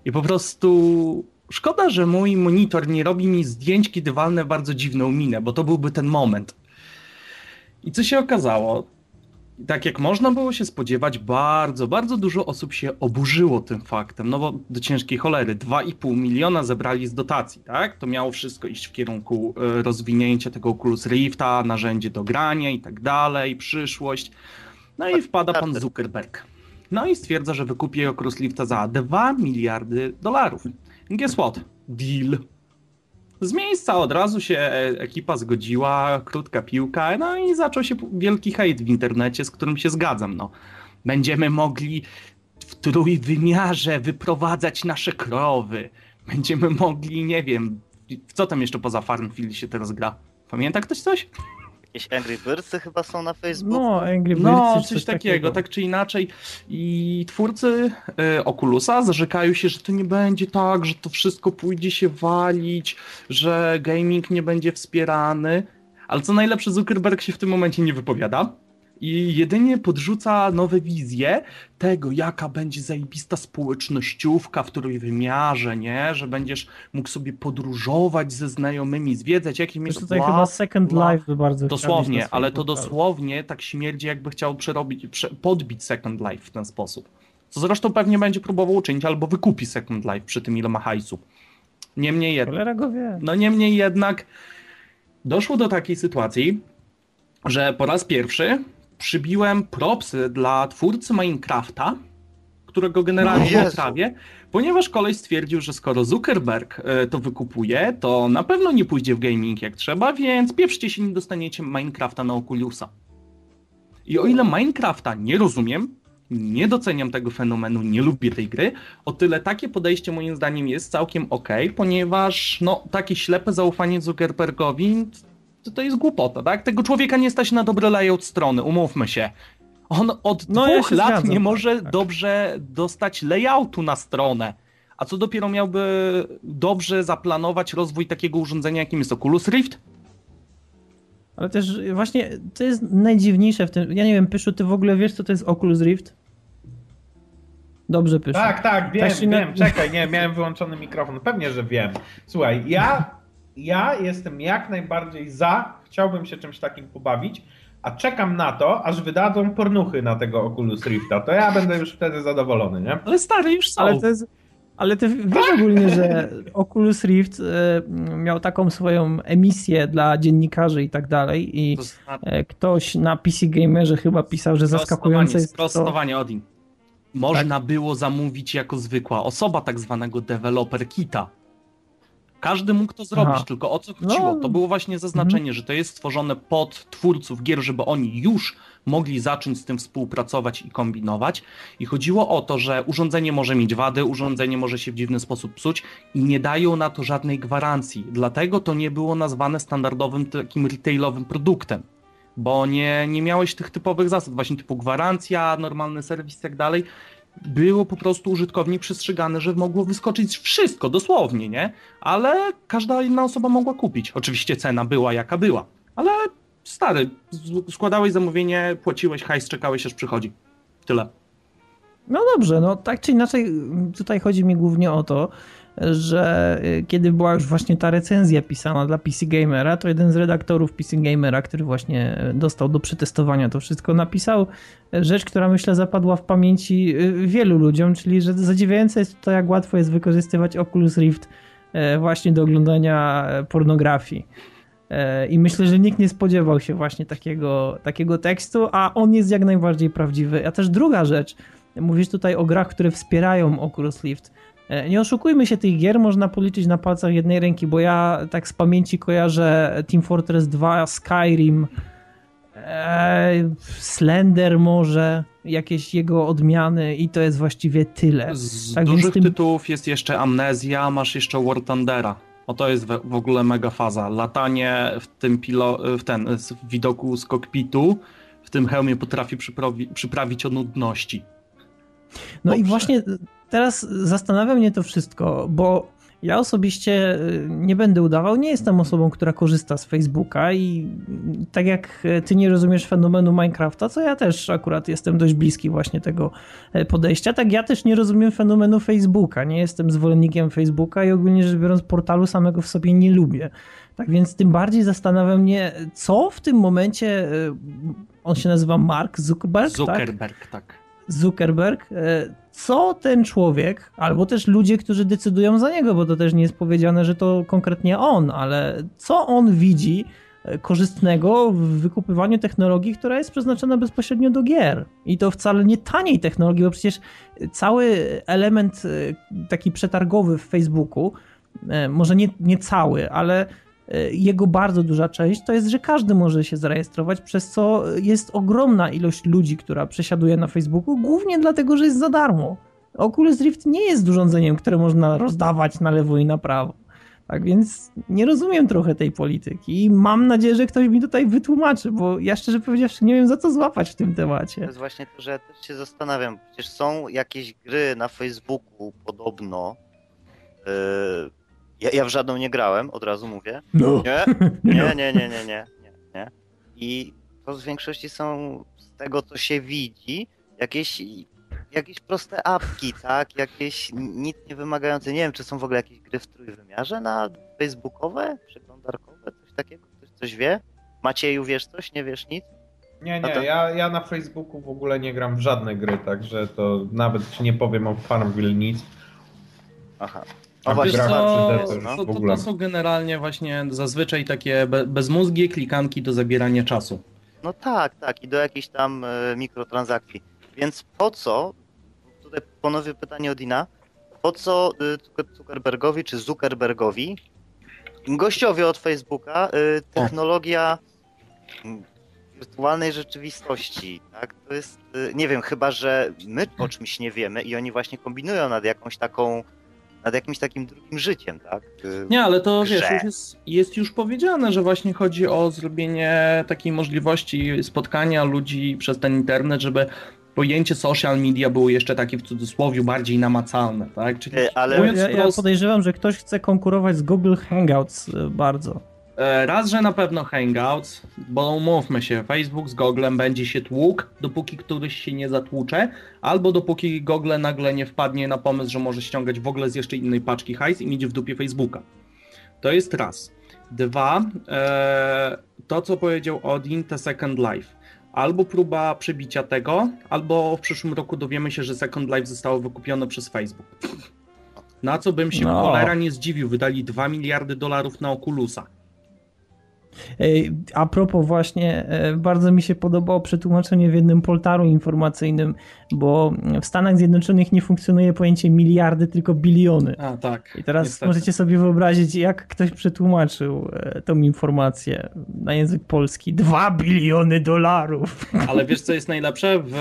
Speaker 2: I po prostu szkoda, że mój monitor nie robi mi zdjęć, kiedy walnę bardzo dziwną minę, bo to byłby ten moment. I co się okazało? Tak jak można było się spodziewać, bardzo, bardzo dużo osób się oburzyło tym faktem, no bo do ciężkiej cholery, 2,5 miliona zebrali z dotacji, tak? To miało wszystko iść w kierunku e, rozwinięcia tego Oculus Rifta, narzędzie do grania i tak dalej, przyszłość. No i wpada pan Zuckerberg. No i stwierdza, że wykupi Oculus Rifta za 2 miliardy dolarów. Guess what? Deal. Z miejsca od razu się ekipa zgodziła, krótka piłka, no i zaczął się wielki hejt w internecie, z którym się zgadzam. No. Będziemy mogli w trójwymiarze wyprowadzać nasze krowy. Będziemy mogli, nie wiem, w co tam jeszcze poza Farmville się teraz gra? Pamięta ktoś coś?
Speaker 4: Jakieś Angry Birdsy chyba są na Facebooku.
Speaker 1: No, Angry Birds.
Speaker 2: No,
Speaker 1: coś,
Speaker 2: coś takiego, tak czy inaczej. I twórcy y, Oculusa zarzekają się, że to nie będzie tak, że to wszystko pójdzie się walić, że gaming nie będzie wspierany. Ale co najlepsze, Zuckerberg się w tym momencie nie wypowiada i jedynie podrzuca nowe wizje tego, jaka będzie zajebista społecznościówka w trójwymiarze, nie? Że będziesz mógł sobie podróżować ze znajomymi, zwiedzać,
Speaker 1: Wiesz,
Speaker 2: miejsca.
Speaker 1: tutaj chyba Second. Life by bardzo
Speaker 2: Dosłownie, ale to dosłownie tak śmierdzi, jakby chciał przerobić, prze, podbić Second Life w ten sposób. Co zresztą pewnie będzie próbował uczynić, albo wykupi Second Life przy tym, ile ma hajsu. Niemniej jednak. No niemniej jednak doszło do takiej sytuacji, że po raz pierwszy przybiłem propsy dla twórcy Minecrafta, którego generalnie
Speaker 4: No
Speaker 2: trawię, ponieważ koleś stwierdził, że skoro Zuckerberg e, to wykupuje, to na pewno nie pójdzie w gaming jak trzeba, więc pieprzcie się nie dostaniecie Minecrafta na Oculusa. I o ile Minecrafta nie rozumiem, nie doceniam tego fenomenu, nie lubię tej gry, o tyle takie podejście moim zdaniem jest całkiem ok, ponieważ no, takie ślepe zaufanie Zuckerbergowi to, to jest głupota, tak? Tego człowieka nie stać na dobry layout strony, umówmy się. On od
Speaker 1: No, ja
Speaker 2: dwóch
Speaker 1: się
Speaker 2: lat
Speaker 1: zgadzam,
Speaker 2: nie
Speaker 1: tak,
Speaker 2: może
Speaker 1: tak.
Speaker 2: dobrze dostać layoutu na stronę. A co dopiero miałby dobrze zaplanować rozwój takiego urządzenia, jakim jest Oculus Rift?
Speaker 1: Ale też właśnie to jest najdziwniejsze w tym. Ja nie wiem, Pyszu, ty w ogóle wiesz, co to jest Oculus Rift? Dobrze, Pyszu.
Speaker 3: Tak, tak, wiem,
Speaker 1: Tak się na-
Speaker 3: wiem. Czekaj, nie, miałem wyłączony mikrofon. Pewnie, że wiem. Słuchaj, ja, ja jestem jak najbardziej za, chciałbym się czymś takim pobawić, a czekam na to, aż wydadzą pornuchy na tego Oculus Rifta. To ja będę już wtedy zadowolony, nie?
Speaker 2: Ale stary, już są.
Speaker 1: Ale to jest. Ale ty wiesz ogólnie, że Oculus Rift e, miał taką swoją emisję dla dziennikarzy i tak dalej i e, ktoś na PC Gamerze chyba pisał, że zaskakujące jest to... Tak.
Speaker 2: Sprostowanie, Odin. Można było zamówić jako zwykła osoba tak zwanego developer kita. Każdy mógł to zrobić,
Speaker 1: Aha.
Speaker 2: tylko o co
Speaker 1: No.
Speaker 2: chodziło? To było właśnie zaznaczenie, że to jest stworzone pod twórców gier, żeby oni już mogli zacząć z tym współpracować i kombinować. I chodziło o to, że urządzenie może mieć wady, urządzenie może się w dziwny sposób psuć i nie dają na to żadnej gwarancji. Dlatego to nie było nazwane standardowym takim retailowym produktem bo nie, nie miałeś tych typowych zasad, właśnie typu gwarancja, normalny serwis i tak dalej. Było po prostu użytkownik przestrzegany, że mogło wyskoczyć wszystko, dosłownie, nie? Ale każda inna osoba mogła kupić. Oczywiście cena była jaka była, ale stary, składałeś zamówienie, płaciłeś hajs, czekałeś aż przychodzi. Tyle.
Speaker 1: No dobrze, no tak czy inaczej, tutaj chodzi mi głównie o to, że y, kiedy była już właśnie ta recenzja pisana dla PC Gamera, to jeden z redaktorów PC Gamera, który właśnie y, dostał do przetestowania to wszystko, napisał rzecz, która myślę zapadła w pamięci y, wielu ludziom, czyli że zadziwiające jest to, jak łatwo jest wykorzystywać Oculus Rift y, właśnie do oglądania pornografii. I myślę, że nikt nie spodziewał się właśnie takiego, takiego tekstu, a on jest jak najbardziej prawdziwy. A też druga rzecz, mówisz tutaj o grach, które wspierają Oculus Rift. E, Nie oszukujmy się, tych gier można policzyć na palcach jednej ręki, bo ja tak z pamięci kojarzę Team Fortress 2, Skyrim, e, Slender może, jakieś jego odmiany i to jest właściwie tyle.
Speaker 2: Z
Speaker 1: Tak,
Speaker 2: dużych
Speaker 1: tym-
Speaker 2: tytułów jest jeszcze Amnezja, masz jeszcze War Thundera. O to jest w ogóle mega faza. Latanie w tym pilo, w ten w widoku z kokpitu w tym hełmie potrafi przyprawi, przyprawić o nudności.
Speaker 1: No i
Speaker 2: Dobrze.
Speaker 1: właśnie teraz zastanawia mnie to wszystko, bo Ja osobiście y, nie będę udawał, nie jestem osobą, która korzysta z Facebooka i tak jak ty nie rozumiesz fenomenu Minecrafta, co ja też akurat jestem dość bliski właśnie tego podejścia, tak ja też nie rozumiem fenomenu Facebooka. Nie jestem zwolennikiem Facebooka i ogólnie rzecz biorąc portalu samego w sobie nie lubię. Tak więc tym bardziej zastanawia mnie, co w tym momencie, on się nazywa Mark Zuckerberg,
Speaker 2: Zuckerberg, tak? tak.
Speaker 1: Zuckerberg, e, co ten człowiek, albo też ludzie, którzy decydują za niego, bo to też nie jest powiedziane, że to konkretnie on, ale co on widzi e, korzystnego w wykupywaniu technologii, która jest przeznaczona bezpośrednio do gier. I to wcale nie taniej technologii, bo przecież cały element taki przetargowy w Facebooku, może nie, nie cały, ale E, jego bardzo duża część to jest, że każdy może się zarejestrować, przez co jest ogromna ilość ludzi, która przesiaduje na Facebooku, głównie dlatego, że jest za darmo. Oculus Rift nie jest urządzeniem, które można rozdawać na lewo i na prawo. Tak więc nie rozumiem trochę tej polityki i mam nadzieję, że ktoś mi tutaj wytłumaczy, bo ja szczerze powiedziawszy nie wiem za co złapać w tym temacie.
Speaker 4: To jest właśnie to, że ja też się zastanawiam. Przecież są jakieś gry na Facebooku podobno, yy, ja, ja w żadną nie grałem, od razu mówię.
Speaker 1: No.
Speaker 4: Nie, nie, nie, nie, nie, nie, nie, nie. I to w większości są z tego, co się widzi, jakieś, jakieś proste apki, tak? Jakieś nic nie wymagające. Nie wiem, czy są w ogóle jakieś gry w trójwymiarze na facebookowe, przeglądarkowe, coś takiego? Ktoś coś wie? Macieju, wiesz coś? Nie wiesz nic?
Speaker 3: Nie, nie, ja, ja na Facebooku w ogóle nie gram w żadne gry, także to nawet ci nie powiem o Farmville nic.
Speaker 2: Aha. A właśnie, to, to, to, to, są generalnie właśnie zazwyczaj takie be, bezmózgie klikanki do zabierania czasu.
Speaker 4: No tak, tak, i do jakichś tam e, mikrotransakcji. Więc po co, tutaj ponownie pytanie od Ina, po co e, Zuckerbergowi czy Zuckerbergowi, gościowi od Facebooka, e, technologia wirtualnej rzeczywistości, tak? To jest, nie wiem, chyba, że my o czymś nie wiemy i oni właśnie kombinują nad jakąś taką nad jakimś takim drugim życiem, tak?
Speaker 2: Nie, ale to grze. wiesz, już jest, jest, już powiedziane, że właśnie chodzi o zrobienie takiej możliwości spotkania ludzi przez ten internet, żeby pojęcie social media było jeszcze takie w cudzysłowie bardziej namacalne, tak?
Speaker 1: Czyli ale ja, ja podejrzewam, że ktoś chce konkurować z Google Hangouts e, bardzo.
Speaker 2: E, raz, że na pewno Hangouts, bo umówmy się, Facebook z Googlem będzie się tłukł, dopóki któryś się nie zatłucze, albo dopóki Google nagle nie wpadnie na pomysł, że może ściągać w ogóle z jeszcze innej paczki hajs i mieć w dupie Facebooka. To jest raz. Dwa, e, to co powiedział Odin, The Second Life. Albo próba przebicia tego, albo w przyszłym roku dowiemy się, że Second Life zostało wykupione przez Facebook. Na co bym się no. cholera nie zdziwił, wydali 2 miliardy dolarów na Oculusa.
Speaker 1: A propos właśnie, e, bardzo mi się podobało przetłumaczenie w jednym poltaru informacyjnym, bo w Stanach Zjednoczonych nie funkcjonuje pojęcie miliardy, tylko biliony.
Speaker 2: A, tak.
Speaker 1: I teraz niestety. możecie sobie wyobrazić, jak ktoś przetłumaczył e, tą informację na język polski. Dwa biliony dolarów.
Speaker 2: Ale wiesz, co jest najlepsze? W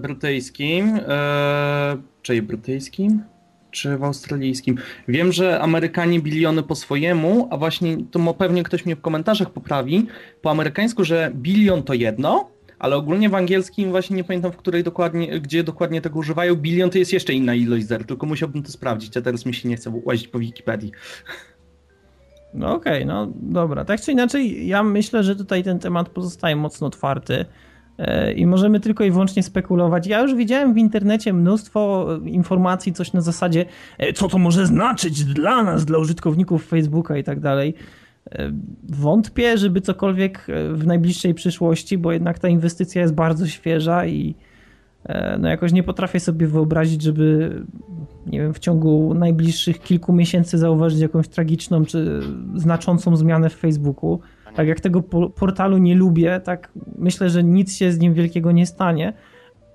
Speaker 2: brytyjskim, e, czyli brytyjskim? Czy w australijskim. Wiem, że Amerykanie biliony po swojemu, a właśnie to pewnie ktoś mnie w komentarzach poprawi, po amerykańsku, że bilion to jedno, ale ogólnie w angielskim właśnie nie pamiętam, w której dokładnie, gdzie dokładnie tego używają. Bilion to jest jeszcze inna ilość zer, tylko musiałbym to sprawdzić, a teraz mi się nie chce łazić po Wikipedii.
Speaker 1: No okej, okay, no dobra. Tak czy inaczej, ja myślę, że tutaj ten temat pozostaje mocno otwarty. E, i możemy tylko i wyłącznie spekulować. Ja już widziałem w internecie mnóstwo informacji, coś na zasadzie, e, co to może znaczyć dla nas, dla użytkowników Facebooka i tak dalej. E, wątpię, żeby cokolwiek w najbliższej przyszłości, bo jednak ta inwestycja jest bardzo świeża i no jakoś nie potrafię sobie wyobrazić, żeby nie wiem, w ciągu najbliższych kilku miesięcy zauważyć jakąś tragiczną czy znaczącą zmianę w Facebooku. Tak jak tego portalu nie lubię, tak myślę, że nic się z nim wielkiego nie stanie.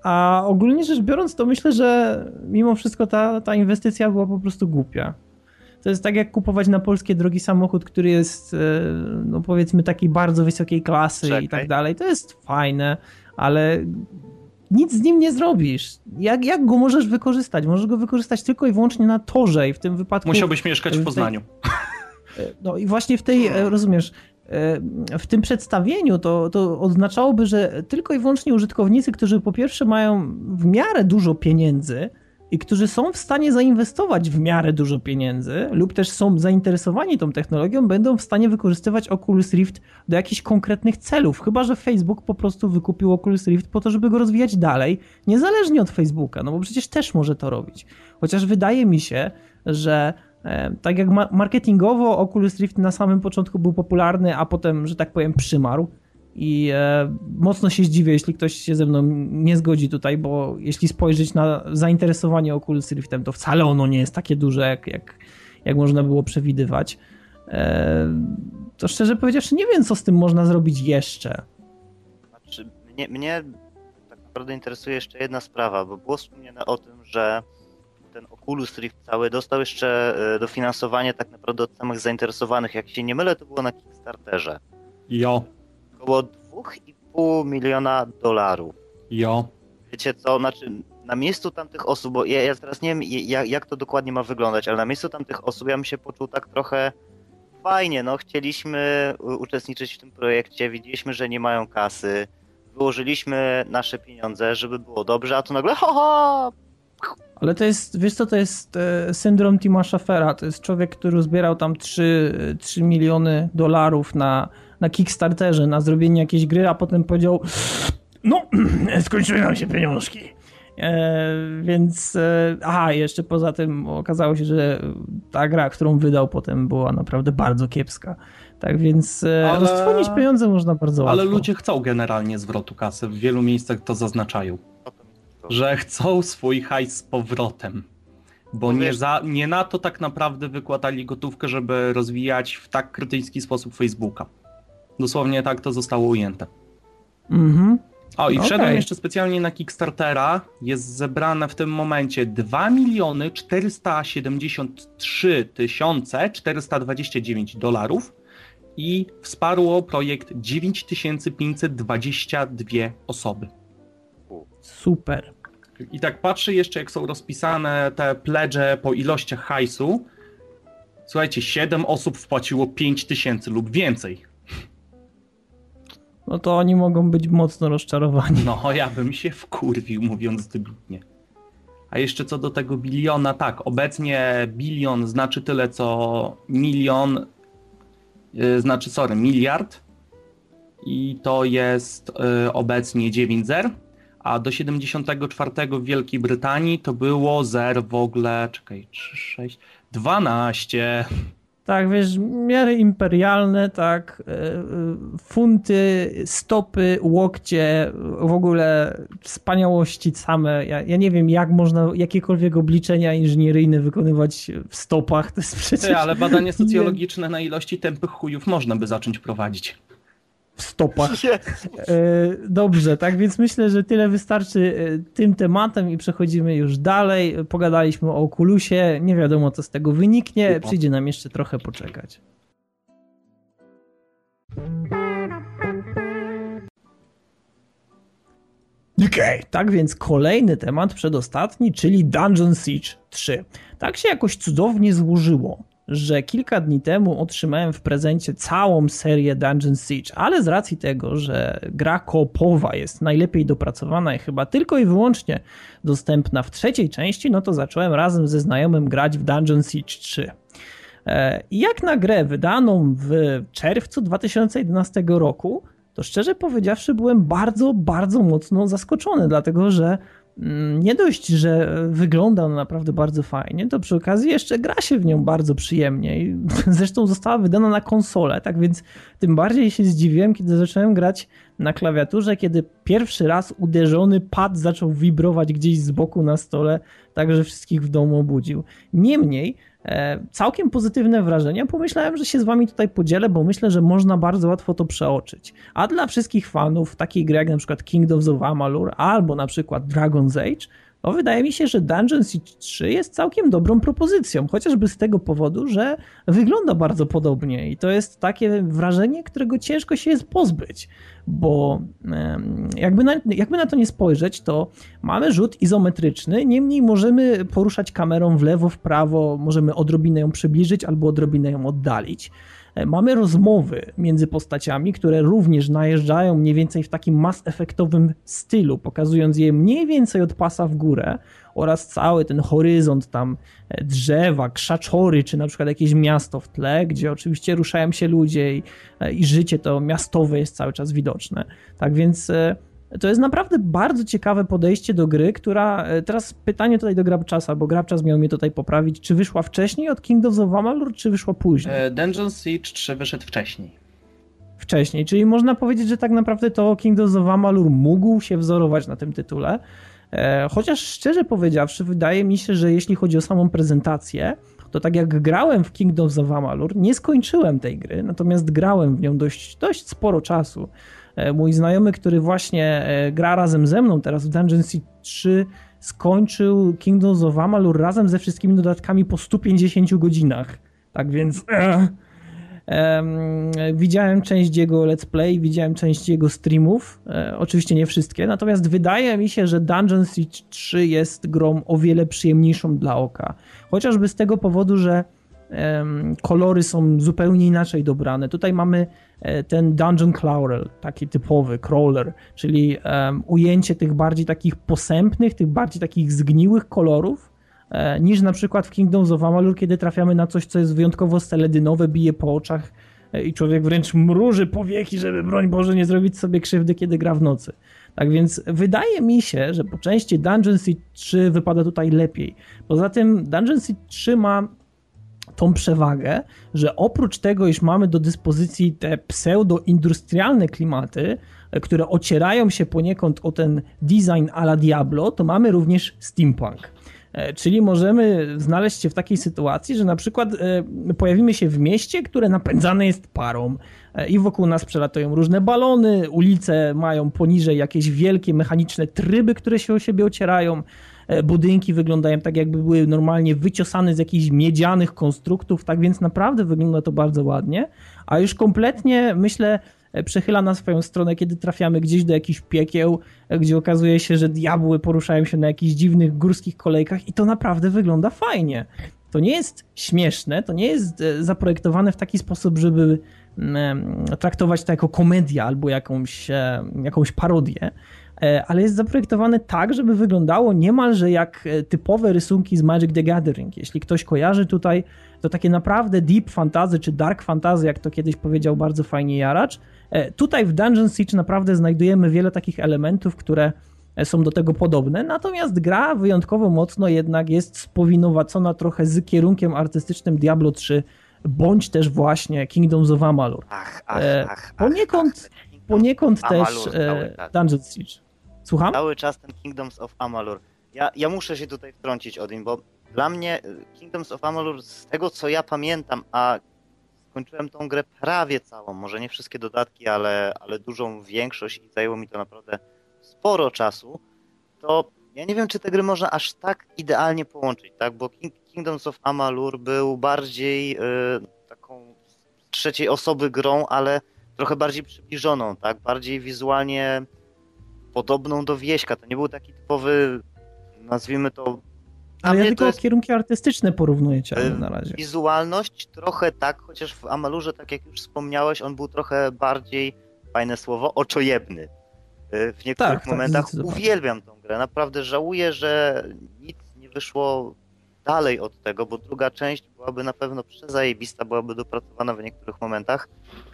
Speaker 1: A ogólnie rzecz biorąc, to myślę, że mimo wszystko ta, ta inwestycja była po prostu głupia. To jest tak jak kupować na polskie drogi samochód, który jest, e, no powiedzmy, takiej bardzo wysokiej klasy Czekaj. i tak dalej. To jest fajne, ale nic z nim nie zrobisz. Jak, jak go możesz wykorzystać? Możesz go wykorzystać tylko i wyłącznie na torze i w tym wypadku...
Speaker 2: Musiałbyś mieszkać w Poznaniu.
Speaker 1: E, no i właśnie w tej, e, rozumiesz, w tym przedstawieniu to, to oznaczałoby, że tylko i wyłącznie użytkownicy, którzy po pierwsze mają w miarę dużo pieniędzy i którzy są w stanie zainwestować w miarę dużo pieniędzy lub też są zainteresowani tą technologią, będą w stanie wykorzystywać Oculus Rift do jakichś konkretnych celów. Chyba, że Facebook po prostu wykupił Oculus Rift po to, żeby go rozwijać dalej, niezależnie od Facebooka, no bo przecież też może to robić. Chociaż wydaje mi się, że e, tak jak marketingowo Oculus Rift na samym początku był popularny, a potem, że tak powiem, przymarł, i e, mocno się zdziwię, jeśli ktoś się ze mną nie zgodzi tutaj, bo jeśli spojrzeć na zainteresowanie Oculus Riftem, to wcale ono nie jest takie duże, jak, jak, jak można było przewidywać. E, to szczerze powiedziawszy, nie wiem, co z tym można zrobić jeszcze.
Speaker 4: Znaczy, mnie, mnie tak naprawdę interesuje jeszcze jedna sprawa, bo było wspomniane o tym, że ten Oculus Rift cały dostał jeszcze e, dofinansowanie tak naprawdę od samych zainteresowanych. Jak się nie mylę, to było na Kickstarterze.
Speaker 2: Jo
Speaker 4: około 2,5 miliona dolarów.
Speaker 2: Jo.
Speaker 4: Wiecie co, znaczy na miejscu tamtych osób, bo ja, ja teraz nie wiem jak, jak to dokładnie ma wyglądać, ale na miejscu tamtych osób ja bym się poczuł tak trochę fajnie, no chcieliśmy uczestniczyć w tym projekcie, widzieliśmy, że nie mają kasy, wyłożyliśmy nasze pieniądze, żeby było dobrze, a tu nagle ho, ho
Speaker 1: ale to jest, wiesz co, to jest e, syndrom Tima Schafera. To jest człowiek, który zbierał tam 3, 3 miliony dolarów na na Kickstarterze na zrobienie jakiejś gry, a potem powiedział no, skończyły nam się pieniążki. E, więc, e, aha, jeszcze poza tym okazało się, że ta gra, którą wydał potem była naprawdę bardzo kiepska. Tak więc e, ale... roztrwonić pieniądze można bardzo
Speaker 2: ale
Speaker 1: łatwo.
Speaker 2: Ale ludzie chcą generalnie zwrotu kasy. W wielu miejscach to zaznaczają. Że chcą swój hajs z powrotem. Bo nie, za, nie na to tak naprawdę wykładali gotówkę, żeby rozwijać w tak krytyjski sposób Facebooka. Dosłownie tak to zostało ujęte.
Speaker 1: Mhm.
Speaker 2: O, i wszedłem okay. jeszcze specjalnie na Kickstartera. Jest zebrane w tym momencie 2 miliony 473 tysiące 429 dolarów i wsparło projekt 9522 osoby.
Speaker 1: Super.
Speaker 2: I tak patrzę jeszcze, jak są rozpisane te pledże po ilościach hajsu. Słuchajcie, 7 osób wpłaciło 5 tysięcy lub więcej
Speaker 1: no to oni mogą być mocno rozczarowani.
Speaker 2: No, ja bym się wkurwił, mówiąc dobitnie. A jeszcze co do tego biliona, tak, obecnie bilion znaczy tyle, co milion, yy, znaczy, sorry, miliard i to jest yy, obecnie 9 zer, a do 74 w Wielkiej Brytanii to było zer w ogóle, czekaj, 3, 6, 12.
Speaker 1: Tak, wiesz, miary imperialne, tak, e, e, funty, stopy, łokcie, w ogóle wspaniałości same. Ja, ja nie wiem, jak można jakiekolwiek obliczenia inżynieryjne wykonywać w stopach, to jest przecież...
Speaker 2: Ty, ale badanie socjologiczne na ilości tępych chujów można by zacząć prowadzić
Speaker 1: w stopach. E, dobrze, tak więc myślę, że tyle wystarczy e, tym tematem i przechodzimy już dalej. Pogadaliśmy o Oculusie, nie wiadomo co z tego wyniknie, przyjdzie nam jeszcze trochę poczekać. Okay, tak więc kolejny temat, przedostatni, czyli Dungeon Siege 3. Tak się jakoś cudownie złożyło, że kilka dni temu otrzymałem w prezencie całą serię Dungeon Siege, ale z racji tego, że gra koopowa jest najlepiej dopracowana i chyba tylko i wyłącznie dostępna w trzeciej części, no to zacząłem razem ze znajomym grać w Dungeon Siege 3. E, jak na grę wydaną w czerwcu 2011 roku, to szczerze powiedziawszy byłem bardzo, bardzo mocno zaskoczony, dlatego że nie dość, że wygląda ona naprawdę bardzo fajnie, to przy okazji jeszcze gra się w nią bardzo przyjemnie. I zresztą została wydana na konsolę, tak więc tym bardziej się zdziwiłem, kiedy zacząłem grać na klawiaturze, kiedy pierwszy raz uderzony pad zaczął wibrować gdzieś z boku na stole, tak że wszystkich w domu obudził. Niemniej, całkiem pozytywne wrażenia. Pomyślałem, że się z wami tutaj podzielę, bo myślę, że można bardzo łatwo to przeoczyć. A dla wszystkich fanów takiej gry jak na przykład Kingdoms of Amalur albo na przykład Dragon's Age, no wydaje mi się, że Dungeon Siege 3 jest całkiem dobrą propozycją, chociażby z tego powodu, że wygląda bardzo podobnie i to jest takie wrażenie, którego ciężko się jest pozbyć, bo jakby na, jakby na to nie spojrzeć, to mamy rzut izometryczny, niemniej możemy poruszać kamerą w lewo, w prawo, możemy odrobinę ją przybliżyć albo odrobinę ją oddalić. E, mamy rozmowy między postaciami, które również najeżdżają mniej więcej w takim mass-efektowym stylu, pokazując je mniej więcej od pasa w górę oraz cały ten horyzont tam e, drzewa, krzaczory, czy na przykład jakieś miasto w tle, gdzie oczywiście ruszają się ludzie i, e, i życie to miastowe jest cały czas widoczne. Tak więc to jest naprawdę bardzo ciekawe podejście do gry, która. E, teraz pytanie tutaj do Grabczasa, bo Grabczas miał mnie tutaj poprawić. Czy wyszła wcześniej od Kingdoms of Amalur, czy wyszła później?
Speaker 2: E, Dungeon Siege 3 wyszedł wcześniej.
Speaker 1: Wcześniej, czyli można powiedzieć, że tak naprawdę to Kingdoms of Amalur mógł się wzorować na tym tytule. E, chociaż szczerze powiedziawszy, wydaje mi się, że jeśli chodzi o samą prezentację, to tak jak grałem w Kingdoms of Amalur, nie skończyłem tej gry, natomiast grałem w nią dość, dość sporo czasu. E, mój znajomy, który właśnie e, gra razem ze mną teraz w Dungeon Siege 3, skończył Kingdoms of Amalur razem ze wszystkimi dodatkami po 150 godzinach. Tak więc... E, widziałem część jego let's play, widziałem część jego streamów, oczywiście nie wszystkie, natomiast wydaje mi się, że Dungeon Siege 3 jest grą o wiele przyjemniejszą dla oka. Chociażby z tego powodu, że kolory są zupełnie inaczej dobrane. Tutaj mamy e, ten dungeon crawler, taki typowy crawler, czyli ujęcie tych bardziej takich posępnych, tych bardziej takich zgniłych kolorów, e, niż na przykład w Kingdoms of Amalur, kiedy trafiamy na coś, co jest wyjątkowo seledynowe, bije po oczach e, i człowiek wręcz mruży powieki, żeby broń Boże nie zrobić sobie krzywdy, kiedy gra w nocy. Tak więc wydaje mi się, że po części Dungeon Siege 3 wypada tutaj lepiej. Poza tym Dungeon Siege 3 ma tą przewagę, że oprócz tego, iż mamy do dyspozycji te pseudo-industrialne klimaty, e, które ocierają się poniekąd o ten design a la Diablo, to mamy również steampunk. E, czyli możemy znaleźć się w takiej sytuacji, że na przykład e, pojawimy się w mieście, które napędzane jest parą i wokół nas przelatują różne balony, ulice mają poniżej jakieś wielkie mechaniczne tryby, które się o siebie ocierają, budynki wyglądają tak, jakby były normalnie wyciosane z jakichś miedzianych konstruktów, tak więc naprawdę wygląda to bardzo ładnie. A już kompletnie myślę, e, przechyla na swoją stronę, kiedy trafiamy gdzieś do jakichś piekieł, e, gdzie okazuje się, że diabły poruszają się na jakichś dziwnych górskich kolejkach i to naprawdę wygląda fajnie. To nie jest śmieszne, to nie jest zaprojektowane w taki sposób, żeby mm, traktować to jako komedia albo jakąś, jakąś parodię, E, ale jest zaprojektowane tak, żeby wyglądało niemalże jak e, typowe rysunki z Magic the Gathering. Jeśli ktoś kojarzy tutaj, to takie naprawdę deep fantasy czy dark fantasy, jak to kiedyś powiedział bardzo fajnie Jaracz. E, tutaj w Dungeon Siege naprawdę znajdujemy wiele takich elementów, które są do tego podobne, natomiast gra wyjątkowo mocno jednak jest spowinowacona trochę z kierunkiem artystycznym Diablo 3, bądź też właśnie Kingdoms of Amalur.
Speaker 4: Ach, ach, ach,
Speaker 1: poniekąd, poniekąd też Dungeon Siege. Słucham?
Speaker 4: Cały czas ten Kingdoms of Amalur. Ja, ja muszę się tutaj wtrącić, Odin, bo dla mnie y, Kingdoms of Amalur, z tego co ja pamiętam, a skończyłem tą grę prawie całą, może nie wszystkie dodatki, ale, ale dużą większość i zajęło mi to naprawdę sporo czasu, to ja nie wiem, czy te gry można aż tak idealnie połączyć, tak? Bo King, Kingdoms of Amalur był bardziej y, taką trzeciej osoby grą, ale trochę bardziej przybliżoną, tak? Bardziej wizualnie podobną do Wieśka. To nie był taki typowy, nazwijmy to...
Speaker 1: Ale ja tylko jest... kierunki artystyczne porównujecie e, na razie.
Speaker 4: Wizualność trochę tak, chociaż w Amalurze, tak jak już wspomniałeś, on był trochę bardziej, fajne słowo, oczojebny. E, w niektórych tak, tak momentach tak, uwielbiam tą grę. Naprawdę żałuję, że nic nie wyszło dalej od tego, bo druga część byłaby na pewno przezajebista, byłaby dopracowana w niektórych momentach,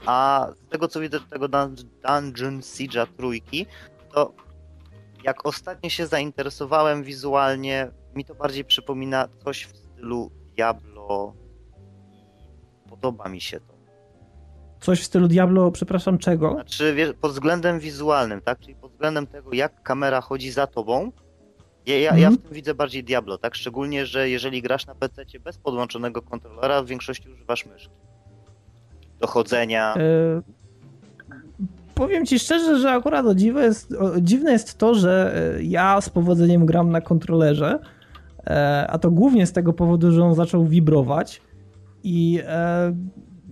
Speaker 4: a z tego co widzę tego Dungeon Siege'a trójki, to jak ostatnio się zainteresowałem wizualnie, mi to bardziej przypomina coś w stylu Diablo i podoba mi się to.
Speaker 1: Coś w stylu Diablo, przepraszam, czego?
Speaker 4: Znaczy, pod względem wizualnym, tak? Czyli pod względem tego, jak kamera chodzi za tobą, ja, ja, ja, w tym widzę bardziej Diablo, tak? Szczególnie, że jeżeli grasz na PC bez podłączonego kontrolera, w większości używasz myszki. Dochodzenia. E,
Speaker 1: powiem ci szczerze, że akurat o dziwne, jest, o, dziwne jest to, że e, ja z powodzeniem gram na kontrolerze, e, a to głównie z tego powodu, że on zaczął wibrować i e,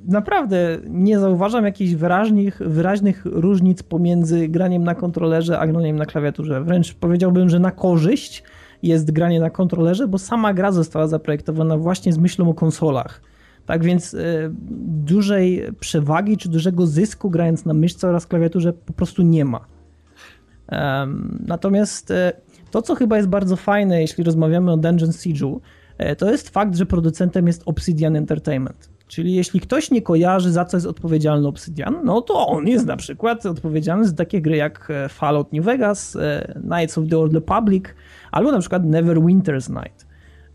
Speaker 1: naprawdę nie zauważam jakichś wyraźnych, wyraźnych różnic pomiędzy graniem na kontrolerze a graniem na klawiaturze. Wręcz powiedziałbym, że na korzyść jest granie na kontrolerze, bo sama gra została zaprojektowana właśnie z myślą o konsolach. Tak więc y, dużej przewagi czy dużego zysku grając na myszce oraz klawiaturze po prostu nie ma. Natomiast y, to, co chyba jest bardzo fajne, jeśli rozmawiamy o Dungeon Siege'u, y, to jest fakt, że producentem jest Obsidian Entertainment. Czyli jeśli ktoś nie kojarzy, za co jest odpowiedzialny Obsidian, no to on jest na przykład odpowiedzialny za takie gry jak Fallout New Vegas, Knights of the Old Republic, albo na przykład Neverwinter's Night.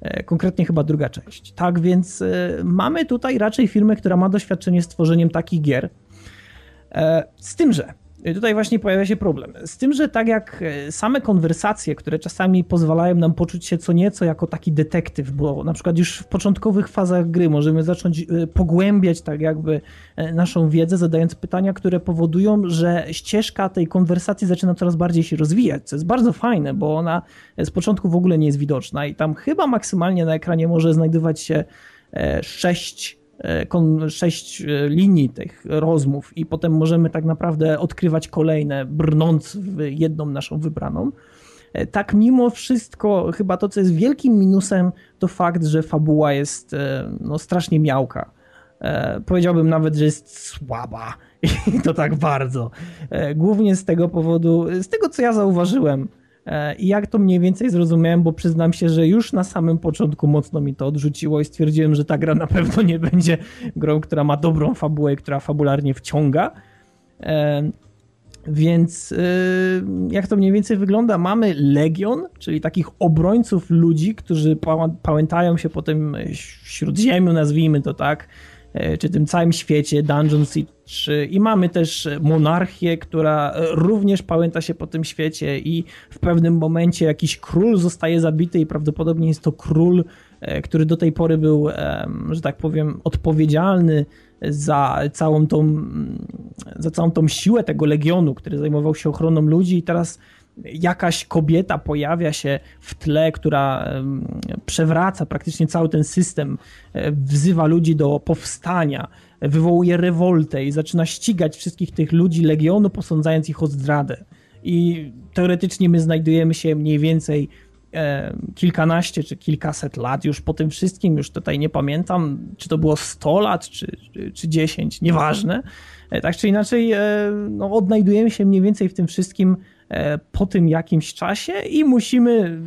Speaker 1: E, konkretnie chyba druga część. Tak więc e, mamy tutaj raczej firmę, która ma doświadczenie z tworzeniem takich gier. E, z tym, że tutaj właśnie pojawia się problem. Z tym, że tak jak same konwersacje, które czasami pozwalają nam poczuć się co nieco jako taki detektyw, bo na przykład już w początkowych fazach gry możemy zacząć pogłębiać tak jakby naszą wiedzę, zadając pytania, które powodują, że ścieżka tej konwersacji zaczyna coraz bardziej się rozwijać, co jest bardzo fajne, bo ona z początku w ogóle nie jest widoczna i tam chyba maksymalnie na ekranie może znajdować się sześć sześć e, linii tych rozmów i potem możemy tak naprawdę odkrywać kolejne, brnąc w jedną naszą wybraną. E, tak mimo wszystko, chyba to, co jest wielkim minusem, to fakt, że fabuła jest no, strasznie miałka. Powiedziałbym nawet, że jest słaba i to tak bardzo. Głównie z tego powodu, z tego co ja zauważyłem, E, I jak to mniej więcej zrozumiałem, bo przyznam się, że już na samym początku mocno mi to odrzuciło i stwierdziłem, że ta gra na pewno nie będzie grą, która ma dobrą fabułę, która fabularnie wciąga. E, więc e, jak to mniej więcej wygląda? Mamy legion, czyli takich obrońców ludzi, którzy pamiętają się po tym śródziemiu, nazwijmy to tak, E, czy tym całym świecie Dungeon Siege i mamy też monarchię, która e, również pamięta się po tym świecie i w pewnym momencie jakiś król zostaje zabity i prawdopodobnie jest to król, e, który do tej pory był, że tak powiem, odpowiedzialny za całą tą, za całą tą siłę tego legionu, który zajmował się ochroną ludzi. I teraz jakaś kobieta pojawia się w tle, która przewraca praktycznie cały ten system, e, wzywa ludzi do powstania, wywołuje rewoltę i zaczyna ścigać wszystkich tych ludzi legionu, posądzając ich o zdradę. I teoretycznie my znajdujemy się mniej więcej e, kilkanaście czy kilkaset lat już po tym wszystkim, już tutaj nie pamiętam, czy to było 100 lat, czy, czy 10, nieważne. E, tak czy inaczej, no, odnajdujemy się mniej więcej w tym wszystkim po tym jakimś czasie i musimy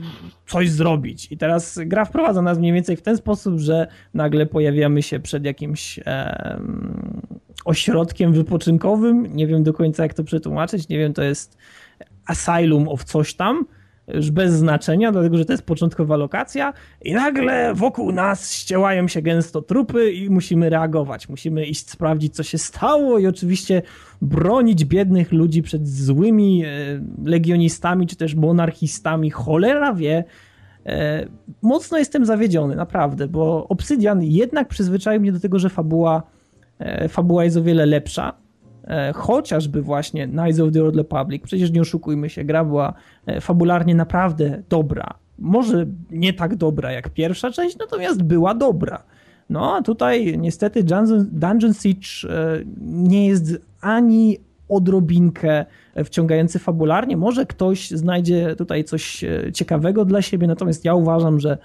Speaker 1: coś zrobić. I teraz gra wprowadza nas mniej więcej w ten sposób, że nagle pojawiamy się przed jakimś e, ośrodkiem wypoczynkowym. Nie wiem do końca, jak to przetłumaczyć. Nie wiem, to jest asylum of coś tam już bez znaczenia, dlatego że to jest początkowa lokacja i nagle wokół nas ściełają się gęsto trupy i musimy reagować. Musimy iść sprawdzić, co się stało i oczywiście bronić biednych ludzi przed złymi e, legionistami czy też monarchistami. Cholera wie. E, mocno jestem zawiedziony, naprawdę, bo Obsydian jednak przyzwyczaił mnie do tego, że fabuła, e, fabuła jest o wiele lepsza chociażby właśnie Knights of the Old Republic, przecież nie oszukujmy się, gra była e, fabularnie naprawdę dobra. Może nie tak dobra jak pierwsza część, natomiast była dobra. No a tutaj niestety Dungeon, Siege e, nie jest ani odrobinkę wciągający fabularnie. Może ktoś znajdzie tutaj coś ciekawego dla siebie, natomiast ja uważam, że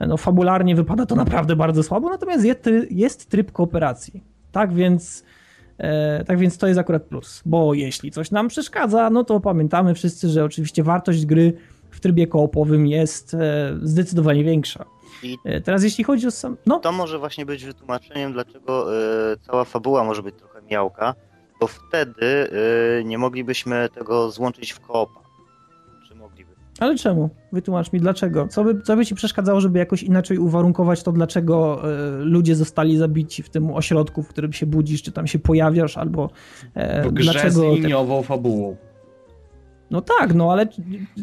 Speaker 1: no, fabularnie wypada to naprawdę bardzo słabo, natomiast jest, jest tryb kooperacji. Tak więc E, tak więc to jest akurat plus, bo jeśli coś nam przeszkadza, no to pamiętamy wszyscy, że oczywiście wartość gry w trybie koopowym jest e, zdecydowanie większa. I e, Teraz jeśli chodzi o sam... No.
Speaker 4: To może właśnie być wytłumaczeniem, dlaczego cała fabuła może być trochę miałka, bo wtedy nie moglibyśmy tego złączyć w koopa.
Speaker 1: Ale czemu? Wytłumacz mi dlaczego. Co by, co by ci przeszkadzało, żeby jakoś inaczej uwarunkować to, dlaczego y, ludzie zostali zabici w tym ośrodku, w którym się budzisz, czy tam się pojawiasz, albo
Speaker 2: y, w grze dlaczego... z liniową te... fabułą.
Speaker 1: No tak, no ale...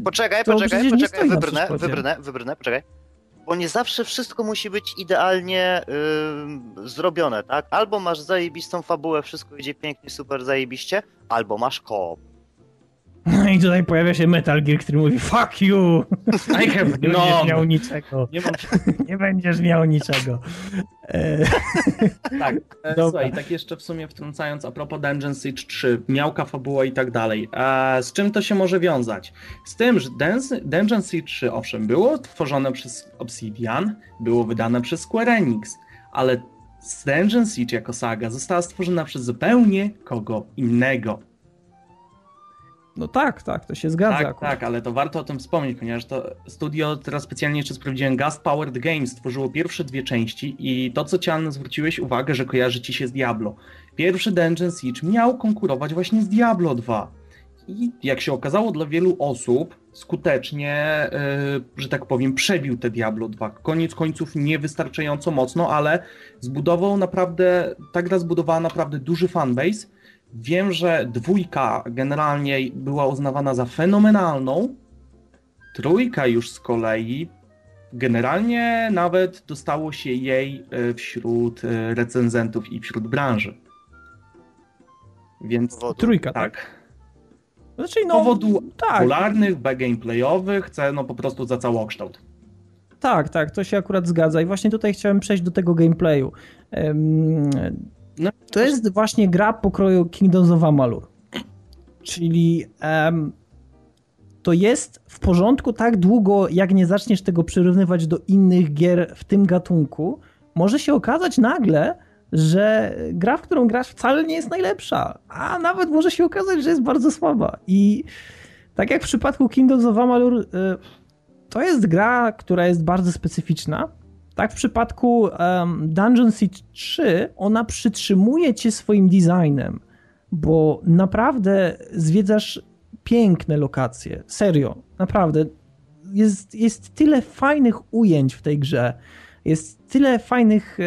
Speaker 4: Poczekaj, poczekaj, poczekaj, wybrnę, wybrnę, wybrnę, poczekaj. Bo nie zawsze wszystko musi być idealnie yy, zrobione, tak? Albo masz zajebistą fabułę, wszystko idzie pięknie, super zajebiście, albo masz koop.
Speaker 1: No i tutaj pojawia się Metal Gear, który mówi fuck you! I have nie no. będziesz miał niczego. Nie, mam... nie będziesz miał niczego.
Speaker 2: E, tak, e, słuchaj, tak jeszcze w sumie wtrącając a propos Dungeon Siege 3, miałka fabuła i tak dalej. E, z czym to się może wiązać? Z tym, że Dungeon Siege 3 owszem było tworzone przez Obsidian, było wydane przez Square Enix, ale Dungeon Siege jako saga została stworzona przez zupełnie kogo innego.
Speaker 1: No tak, tak, to się zgadza.
Speaker 2: Tak,
Speaker 1: akurat.
Speaker 2: tak, ale to warto o tym wspomnieć, ponieważ to studio, teraz specjalnie jeszcze sprawdziłem, Gas Powered Games stworzyło pierwsze dwie części i to, co Cian zwróciłeś uwagę, że kojarzy ci się z Diablo. Pierwszy Dungeon Siege miał konkurować właśnie z Diablo 2. I jak się okazało dla wielu osób, skutecznie, yy, że tak powiem, przebił te Diablo 2. Koniec końców niewystarczająco mocno, ale zbudował naprawdę, ta gra zbudowała naprawdę duży fanbase. Wiem, że dwójka generalnie była uznawana za fenomenalną. Trójka już z kolei generalnie nawet dostało się jej e, wśród e, recenzentów i wśród branży. Więc
Speaker 4: Powodu.
Speaker 1: Trójka, tak.
Speaker 2: tak.
Speaker 1: Znaczy, no,
Speaker 2: powodu
Speaker 1: tak,
Speaker 2: popularnych, gameplayowych, C no po prostu za całokształt.
Speaker 1: tak, tak, to się akurat zgadza. I właśnie tutaj chciałem przejść do tego gameplayu. Em,
Speaker 2: No,
Speaker 1: To jest właśnie gra pokroju Kingdoms of Amalur. Czyli em, to jest w porządku tak długo, jak nie zaczniesz tego przyrównywać do innych gier w tym gatunku, może się okazać nagle, że gra, w którą grasz wcale nie jest najlepsza, a nawet może się okazać, że jest bardzo słaba. I tak jak w przypadku Kingdoms of Amalur, y, to jest gra, która jest bardzo specyficzna. Tak w przypadku um, Dungeon Siege 3, ona przytrzymuje cię swoim designem, bo naprawdę zwiedzasz piękne lokacje. Serio, naprawdę. Jest, jest tyle fajnych ujęć w tej grze. Jest tyle fajnych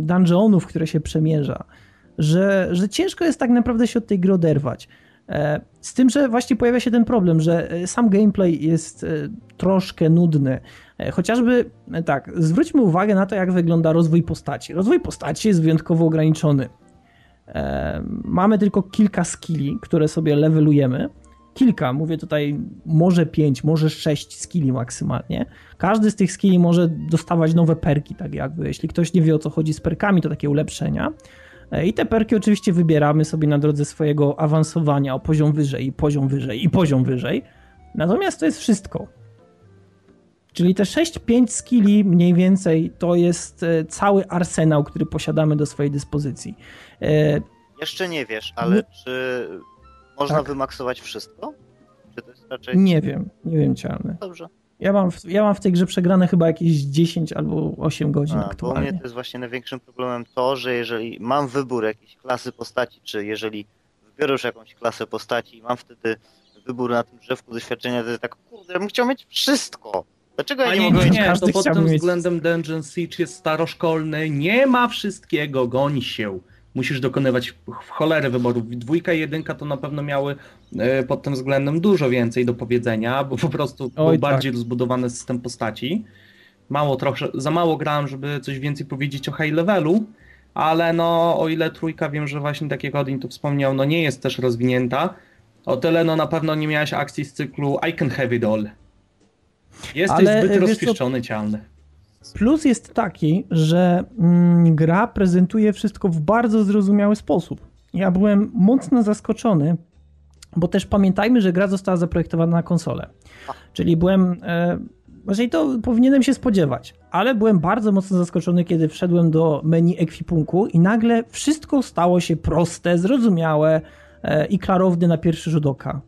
Speaker 1: dungeonów, które się przemierza, że, że ciężko jest tak naprawdę się od tej gry oderwać. E, Z tym, że właśnie pojawia się ten problem, że e, sam gameplay jest e, troszkę nudny. E, Chociażby e, tak, zwróćmy uwagę na to, jak wygląda rozwój postaci. Rozwój postaci jest wyjątkowo ograniczony. E, Mamy tylko kilka skilli, które sobie levelujemy. Kilka, mówię tutaj może pięć, może sześć skilli maksymalnie. Każdy z tych skilli może dostawać nowe perki, tak jakby. Jeśli ktoś nie wie o co chodzi z perkami, to takie ulepszenia. I te perki oczywiście wybieramy sobie na drodze swojego awansowania o poziom wyżej, i poziom wyżej, i poziom wyżej. Natomiast to jest wszystko. Czyli te 6-5 skilli mniej więcej to jest e, cały arsenał, który posiadamy do swojej dyspozycji. E,
Speaker 4: Jeszcze nie wiesz, ale
Speaker 1: Nie-
Speaker 4: czy można
Speaker 1: Tak.
Speaker 4: wymaksować wszystko? Czy to jest raczej...
Speaker 1: Nie wiem, nie wiem cialny.
Speaker 4: Dobrze.
Speaker 1: Ja mam, w, ja mam w tej grze przegrane chyba jakieś 10 albo 8 godzin
Speaker 4: A,
Speaker 1: aktualnie.
Speaker 4: mnie to jest właśnie największym problemem to, że jeżeli mam wybór jakiejś klasy postaci, czy jeżeli wybiorę już jakąś klasę postaci i mam wtedy wybór na tym drzewku doświadczenia, to jest tak, kurde, ja bym chciał mieć wszystko. Dlaczego ja nie,
Speaker 2: nie,
Speaker 4: mogę
Speaker 2: nie,
Speaker 4: mieć...
Speaker 2: nie,
Speaker 1: Każdy
Speaker 2: to pod tym
Speaker 1: mieć-
Speaker 2: względem Dungeon Siege jest staroszkolny, nie ma wszystkiego, goń się. Musisz dokonywać w cholerę wyborów. Dwójka i jedynka to na pewno miały e, pod tym względem dużo więcej do powiedzenia, bo po prostu był
Speaker 1: Oj,
Speaker 2: bardziej rozbudowany system postaci. Mało trochę, za mało grałem, żeby coś więcej powiedzieć o high levelu, ale no o ile trójka wiem, że właśnie tak jak Odin tu wspomniał, no nie jest też rozwinięta, o tyle no na pewno nie miałeś akcji z cyklu I can have it all. Jesteś
Speaker 1: Ale,
Speaker 2: zbyt
Speaker 1: wiesz co-
Speaker 2: rozpieszczony, cialny.
Speaker 1: Plus jest taki, że mm, gra prezentuje wszystko w bardzo zrozumiały sposób. Ja byłem mocno zaskoczony, bo też pamiętajmy, że gra została zaprojektowana na konsolę. Czyli byłem. E, Raczej to powinienem się spodziewać, ale byłem bardzo mocno zaskoczony, kiedy wszedłem do menu ekwipunku i nagle wszystko stało się proste, zrozumiałe e, i klarowne na pierwszy rzut oka.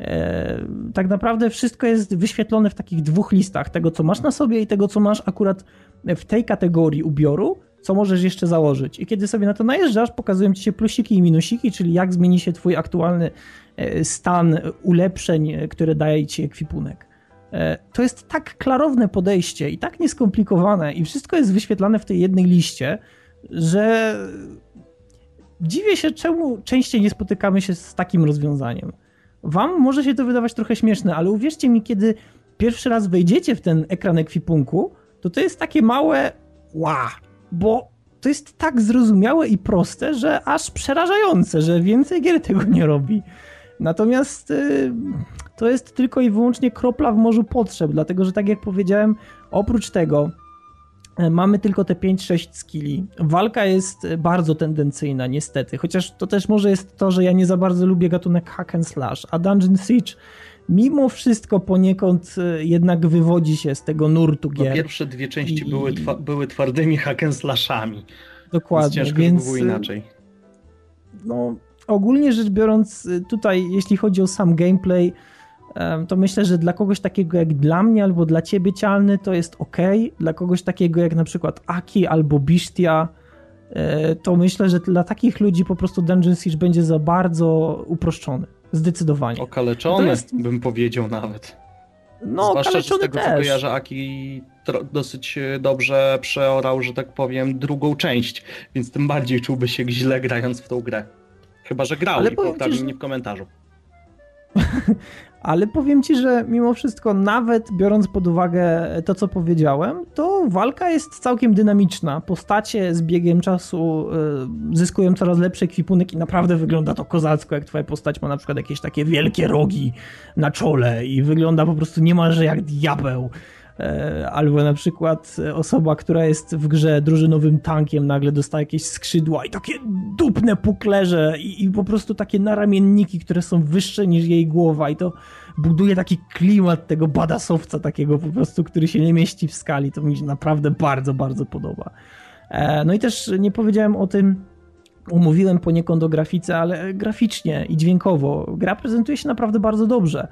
Speaker 1: E, tak naprawdę wszystko jest wyświetlone w takich dwóch listach: tego, co masz na sobie, i tego, co masz akurat w tej kategorii ubioru, co możesz jeszcze założyć. I kiedy sobie na to najeżdżasz, pokazują ci się plusiki i minusiki, czyli jak zmieni się twój aktualny e, stan ulepszeń, które daje ci ekwipunek. E, To jest tak klarowne podejście i tak nieskomplikowane, i wszystko jest wyświetlane w tej jednej liście, że dziwię się, czemu częściej nie spotykamy się z takim rozwiązaniem. Wam może się to wydawać trochę śmieszne, ale uwierzcie mi, kiedy pierwszy raz wejdziecie w ten ekran ekwipunku, to to jest takie małe ła, bo to jest tak zrozumiałe i proste, że aż przerażające, że więcej gier tego nie robi. Natomiast y, to jest tylko i wyłącznie kropla w morzu potrzeb, dlatego że tak jak powiedziałem, oprócz tego mamy tylko te 5-6 skilli. Walka jest e, bardzo tendencyjna, niestety, chociaż to też może jest to, że ja nie za bardzo lubię gatunek hack and slash, a Dungeon Siege mimo wszystko poniekąd e, jednak wywodzi się z tego nurtu
Speaker 2: Bo
Speaker 1: gier.
Speaker 2: pierwsze dwie części
Speaker 1: I-
Speaker 2: były, twa- były twardymi hack and slashami.
Speaker 1: Dokładnie,
Speaker 2: Więc ciężko,
Speaker 1: więc
Speaker 2: było inaczej.
Speaker 1: no, ogólnie rzecz biorąc, tutaj jeśli chodzi o sam gameplay, to myślę, że dla kogoś takiego jak dla mnie albo dla ciebie cialny to jest ok. Dla kogoś takiego jak na przykład Aki albo Bishtia, e, to myślę, że dla takich ludzi po prostu Dungeon Siege będzie za bardzo uproszczony. Zdecydowanie.
Speaker 2: Okaleczony, bym powiedział nawet.
Speaker 1: No,
Speaker 2: Zwłaszcza, że z tego co
Speaker 1: też.
Speaker 2: kojarzę, Aki dosyć e, dobrze przeorał, że tak powiem, drugą część, więc tym bardziej czułby się źle grając w tą grę. Chyba, że grał
Speaker 1: Ale
Speaker 2: i
Speaker 1: powiem
Speaker 2: poprawili
Speaker 1: że-
Speaker 2: mnie w komentarzu.
Speaker 1: Ale powiem ci, że mimo wszystko, nawet biorąc pod uwagę to, co powiedziałem, to walka jest całkiem dynamiczna. Postacie z biegiem czasu y, zyskują coraz lepszy ekwipunek i naprawdę wygląda to kozacko, jak twoja postać ma na przykład jakieś takie wielkie rogi na czole i wygląda po prostu niemalże jak diabeł. E, Albo na przykład osoba, która jest w grze drużynowym tankiem, nagle dostaje jakieś skrzydła i takie dupne puklerze i, i po prostu takie naramienniki, które są wyższe niż jej głowa i to buduje taki klimat tego badasowca takiego po prostu, który się nie mieści w skali. To mi się naprawdę bardzo, bardzo podoba. E, No i też nie powiedziałem o tym, umówiłem poniekąd o grafice, ale graficznie i dźwiękowo gra prezentuje się naprawdę bardzo dobrze.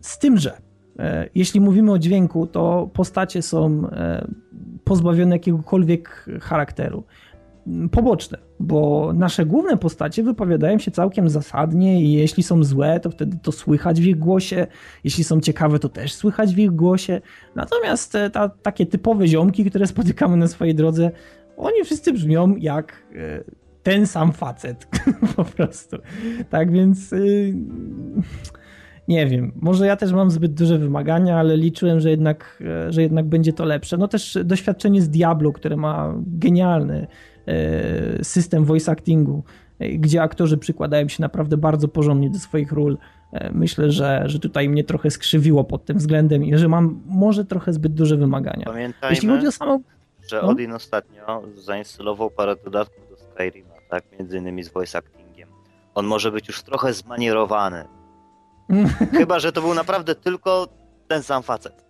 Speaker 1: Z tym, że e, jeśli mówimy o dźwięku, to postacie są e, pozbawione jakiegokolwiek charakteru. M, Poboczne, bo nasze główne postacie wypowiadają się całkiem zasadnie i jeśli są złe, to wtedy to słychać w ich głosie, jeśli są ciekawe, to też słychać w ich głosie. Natomiast e, ta, takie typowe ziomki, które spotykamy na swojej drodze, oni wszyscy brzmią jak e, ten sam facet, po prostu. Tak więc y, nie wiem, może ja też mam zbyt duże wymagania, ale liczyłem, że jednak, e, że jednak będzie to lepsze. No też doświadczenie z Diablo, które ma genialny e, system voice actingu, e, gdzie aktorzy przykładają się naprawdę bardzo porządnie do swoich ról. Myślę, że, że tutaj mnie trochę skrzywiło pod tym względem i że mam może trochę zbyt duże wymagania.
Speaker 4: Pamiętajmy,
Speaker 1: Jeśli chodzi o samą
Speaker 4: że
Speaker 1: no.
Speaker 4: Odin ostatnio zainstalował parę dodatków do Skyrima, tak? Między innymi z voice actingiem. On może być już trochę zmanierowany. Chyba, że to był naprawdę tylko ten sam facet.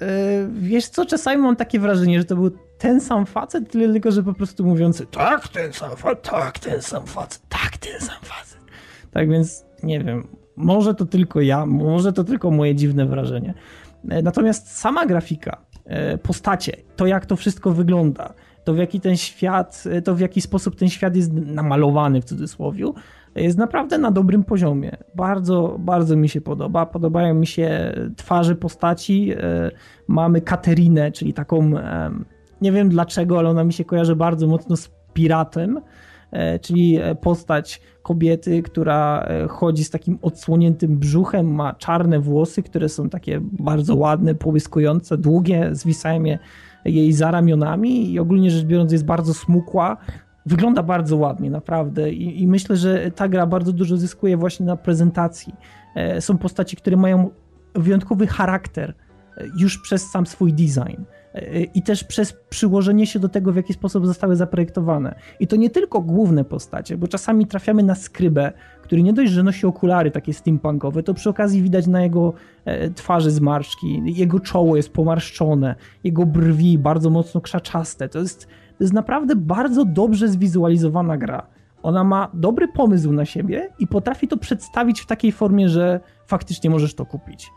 Speaker 1: E, Wiesz co, czasami mam takie wrażenie, że to był ten sam facet, tyle tylko, że po prostu mówiący tak, ten sam facet, tak, ten sam facet, tak, ten sam facet. Tak więc, nie wiem, może to tylko ja, może to tylko moje dziwne wrażenie. E, Natomiast sama grafika, e, postacie, to jak to wszystko wygląda, to w jaki ten świat, to w jaki sposób ten świat jest namalowany w cudzysłowie, jest naprawdę na dobrym poziomie. Bardzo, bardzo mi się podoba. Podobają mi się twarze postaci. E, Mamy Katerinę, czyli taką, nie wiem dlaczego, ale ona mi się kojarzy bardzo mocno z piratem, e, czyli e, postać kobiety, która chodzi z takim odsłoniętym brzuchem, ma czarne włosy, które są takie bardzo ładne, połyskujące, długie, zwisają je jej za ramionami i ogólnie rzecz biorąc jest bardzo smukła. Wygląda bardzo ładnie, naprawdę. I, I myślę, że ta gra bardzo dużo zyskuje właśnie na prezentacji. E, Są postaci, które mają wyjątkowy charakter e, już przez sam swój design. E, I też przez przyłożenie się do tego, w jaki sposób zostały zaprojektowane. I to nie tylko główne postacie, bo czasami trafiamy na skrybę, który nie dość, że nosi okulary takie steampunkowe, to przy okazji widać na jego twarzy zmarszczki, jego czoło jest pomarszczone, jego brwi bardzo mocno krzaczaste. To jest, to jest naprawdę bardzo dobrze zwizualizowana gra. Ona ma dobry pomysł na siebie i potrafi to przedstawić w takiej formie, że faktycznie możesz to kupić.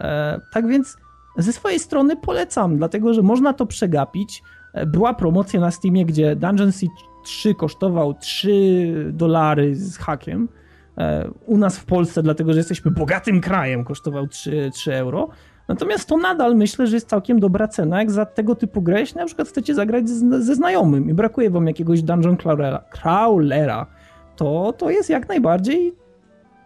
Speaker 1: E, tak więc ze swojej strony polecam, dlatego że można to przegapić. E, Była promocja na Steamie, gdzie Dungeon Siege 3 kosztował 3 dolary z hakiem. E, U nas w Polsce, dlatego że jesteśmy bogatym krajem, kosztował 3, 3 euro. Natomiast to nadal myślę, że jest całkiem dobra cena, jak za tego typu grę, jeśli na przykład chcecie zagrać ze znajomym i brakuje wam jakiegoś dungeon crawlera, crawlera to, to jest jak najbardziej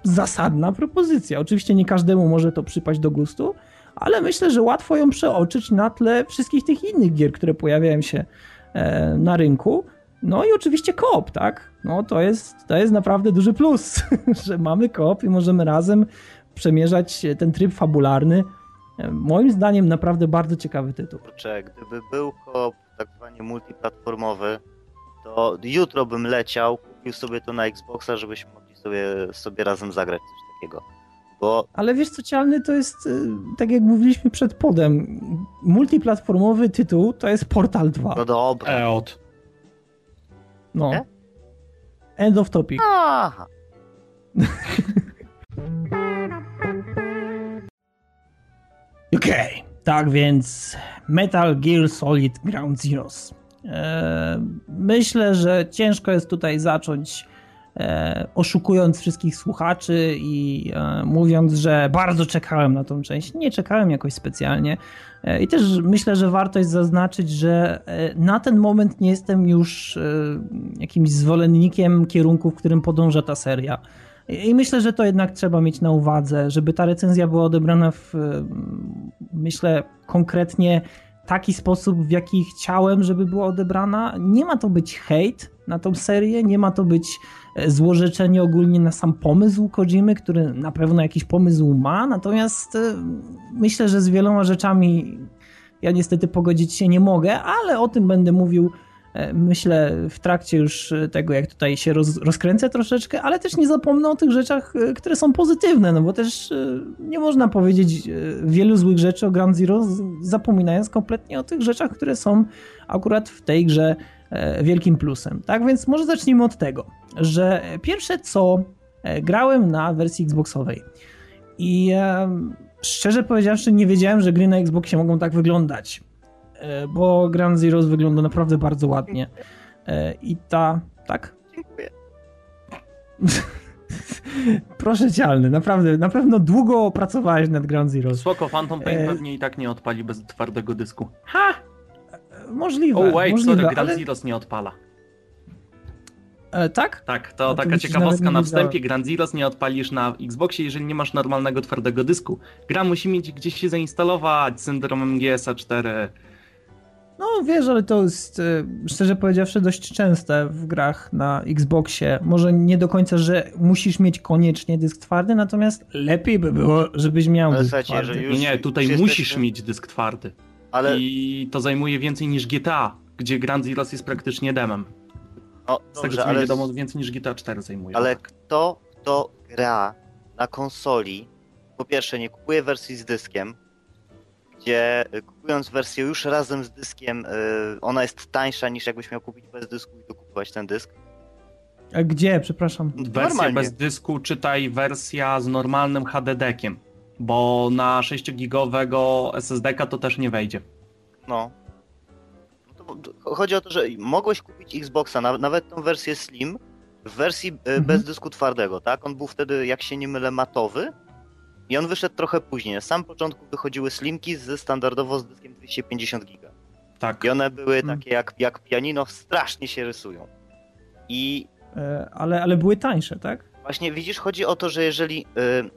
Speaker 1: zasadna propozycja. Oczywiście nie każdemu może to przypaść do gustu, ale myślę, że łatwo ją przeoczyć na tle wszystkich tych innych gier, które pojawiają się e, na rynku. No i oczywiście koop, tak? No to jest, to jest naprawdę duży plus, że mamy koop i możemy razem przemierzać ten tryb fabularny. E, Moim zdaniem naprawdę bardzo ciekawy tytuł.
Speaker 4: Kurczę, gdyby był koop tak zwany multiplatformowy, to jutro bym leciał, kupił sobie to na Xboxa, żebyśmy mogli sobie, sobie razem zagrać coś takiego. Bo
Speaker 1: Ale wiesz co, Cialny, to jest, y, tak jak mówiliśmy przed podem, multiplatformowy tytuł to jest Portal 2.
Speaker 4: no dobra.
Speaker 2: Eot.
Speaker 1: No.
Speaker 4: Nie?
Speaker 1: End of topic.
Speaker 4: Aha.
Speaker 1: tak więc Metal Gear Solid Ground Zeroes. Myślę, że ciężko jest tutaj zacząć e, oszukując wszystkich słuchaczy i e, mówiąc, że bardzo czekałem na tą część. Nie czekałem jakoś specjalnie. E, I też myślę, że warto jest zaznaczyć, że na ten moment nie jestem już jakimś zwolennikiem kierunku, w którym podąża ta seria. I myślę, że to jednak trzeba mieć na uwadze, żeby ta recenzja była odebrana w, myślę, konkretnie taki sposób, w jaki chciałem, żeby była odebrana. Nie ma to być hejt na tą serię, nie ma to być e, złorzeczenie ogólnie na sam pomysł Kojimy, który na pewno jakiś pomysł ma, natomiast e, myślę, że z wieloma rzeczami ja niestety pogodzić się nie mogę, ale o tym będę mówił myślę w trakcie już tego, jak tutaj się roz, rozkręcę troszeczkę, ale też nie zapomnę o tych rzeczach, e, które są pozytywne, no bo też e, nie można powiedzieć e, wielu złych rzeczy o Ground Zero, zapominając kompletnie o tych rzeczach, które są akurat w tej grze e, wielkim plusem. Tak więc może zacznijmy od tego, że pierwsze co e, grałem na wersji Xboxowej i e, szczerze powiedziawszy nie wiedziałem, że gry na Xboxie mogą tak wyglądać, e, bo Ground Zeroes wygląda naprawdę bardzo ładnie. E, I ta, tak?
Speaker 4: Dziękuję.
Speaker 1: Proszę cialny, naprawdę, na pewno długo pracowałeś nad Ground Zeroes.
Speaker 2: Spoko, Phantom Pain
Speaker 1: E,
Speaker 2: pewnie i tak nie odpali bez twardego dysku.
Speaker 1: Ha! E, Możliwe,
Speaker 2: Oh wait,
Speaker 1: możliwe,
Speaker 2: sorry, Grand
Speaker 1: ale...
Speaker 2: Zeroes nie odpala.
Speaker 1: E, tak?
Speaker 2: Tak, to
Speaker 1: No to
Speaker 2: taka
Speaker 1: widzisz,
Speaker 2: ciekawostka na wstępie. Grand Zeroes nie odpalisz na Xboxie, jeżeli nie masz normalnego twardego dysku. Gra musi mieć gdzieś się zainstalować z syndromem GSA 4.
Speaker 1: No wiesz, ale to jest e, szczerze powiedziawszy dość częste w grach na Xboxie. Może nie do końca, że musisz mieć koniecznie dysk twardy, natomiast lepiej by było, żebyś miał
Speaker 4: Ale
Speaker 1: dysk
Speaker 4: słuchajcie,
Speaker 1: twardy.
Speaker 4: Już-
Speaker 2: nie, tutaj
Speaker 4: już
Speaker 2: musisz
Speaker 4: jesteśmy-
Speaker 2: mieć dysk twardy.
Speaker 4: Ale
Speaker 2: I to zajmuje więcej niż GTA, gdzie Grand Zeroes jest praktycznie demem.
Speaker 4: no,
Speaker 2: Z tego co mi
Speaker 4: ale,
Speaker 2: wiadomo, więcej niż GTA 4 zajmuje.
Speaker 4: ale kto, kto gra na konsoli, po pierwsze nie kupuje wersji z dyskiem, gdzie y, kupując wersję już razem z dyskiem, y, ona jest tańsza niż jakbyś miał kupić bez dysku i dokupować ten dysk.
Speaker 1: A gdzie, przepraszam?
Speaker 2: Wersja
Speaker 4: Normalnie.
Speaker 2: bez dysku, czytaj wersja z normalnym HDD-kiem, bo na 6-gigowego SSD-ka to też nie wejdzie.
Speaker 4: No. no chodzi o to, że mogłeś kupić Xboxa, na, nawet tą wersję Slim, w wersji y,
Speaker 1: Mhm.
Speaker 4: bez dysku twardego, tak? On był wtedy, jak się nie mylę, matowy. I on wyszedł trochę później. Na samym początku wychodziły Slimki z standardowo z dyskiem 250 giga.
Speaker 2: Tak.
Speaker 4: I one były
Speaker 1: Mm.
Speaker 4: takie jak, jak pianino, strasznie się rysują. I
Speaker 1: E, ale, ale były tańsze, tak?
Speaker 4: właśnie widzisz, chodzi o to, że jeżeli y,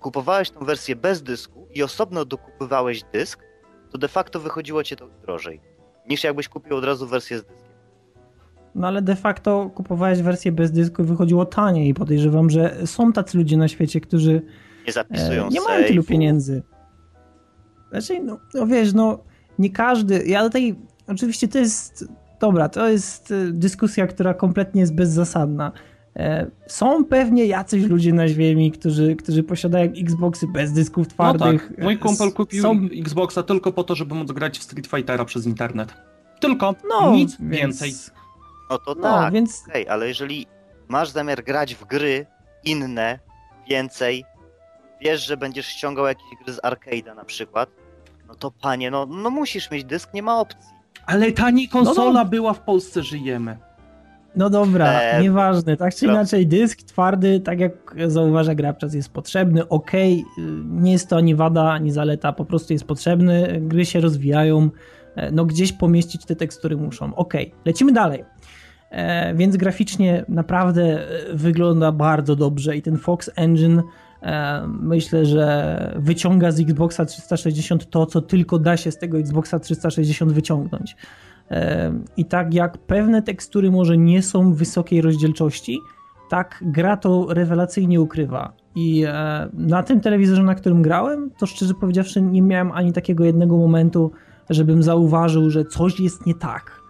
Speaker 4: kupowałeś tą wersję bez dysku i osobno dokupywałeś dysk, to de facto wychodziło cię to drożej. Niż jakbyś kupił od razu wersję z dyskiem.
Speaker 1: No ale de facto kupowałeś wersję bez dysku i wychodziło taniej i podejrzewam, że są tacy ludzie na świecie, którzy
Speaker 4: Nie zapisują
Speaker 1: E, nie mają tylu pieniędzy. Znaczy, no, no wiesz, no nie każdy. Ja tutaj. Oczywiście to jest. Dobra, to jest e, dyskusja, która kompletnie jest bezzasadna. E, Są pewnie jacyś ludzie na ziemi, którzy, którzy posiadają Xboxy bez dysków
Speaker 2: No
Speaker 1: twardych.
Speaker 2: tak, mój kumpel kupił
Speaker 1: Są,
Speaker 2: Xboxa tylko po to, żeby móc grać w Street Fightera przez internet. Tylko,
Speaker 1: no,
Speaker 2: nic
Speaker 1: więc,
Speaker 2: więcej.
Speaker 4: No to
Speaker 1: No,
Speaker 4: tak,
Speaker 1: więc
Speaker 4: okej, ale jeżeli masz zamiar grać w gry inne, więcej, wiesz, że będziesz ściągał jakieś gry z arcade'a na przykład, no to panie, no, no musisz mieć dysk, nie ma opcji.
Speaker 2: Ale tani konsola
Speaker 1: No, no.
Speaker 2: była w Polsce, żyjemy.
Speaker 1: No dobra,
Speaker 4: E,
Speaker 1: nieważne. Tak czy inaczej, dysk twardy, tak jak zauważa Grabczas, jest potrzebny. Okej, y, nie jest to ani wada, ani zaleta, po prostu jest potrzebny. Gry się rozwijają, e, no gdzieś pomieścić te tekstury muszą. Okej, lecimy dalej. E, więc graficznie naprawdę e, wygląda bardzo dobrze i ten Fox Engine myślę, że wyciąga z Xboxa 360 to, co tylko da się z tego Xboxa 360 wyciągnąć. I tak jak pewne tekstury może nie są wysokiej rozdzielczości, tak gra to rewelacyjnie ukrywa. I e, na tym telewizorze, na którym grałem, to szczerze powiedziawszy, nie miałem ani takiego jednego momentu, żebym zauważył, że coś jest nie tak.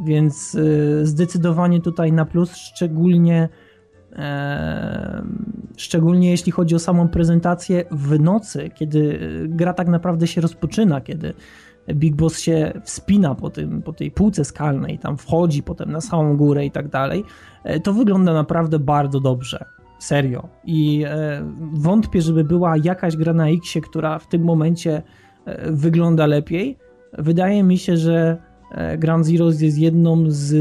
Speaker 1: Więc e, zdecydowanie tutaj na plus, szczególnie Szczególnie jeśli chodzi o samą prezentację w nocy, kiedy gra tak naprawdę się rozpoczyna, kiedy Big Boss się wspina po, tym, po tej półce skalnej, tam wchodzi potem na samą górę i tak dalej, e, to wygląda naprawdę bardzo dobrze. Serio. I e, wątpię, żeby była jakaś gra na X, która w tym momencie e, wygląda lepiej. Wydaje mi się, że Ground Zeroes jest jedną z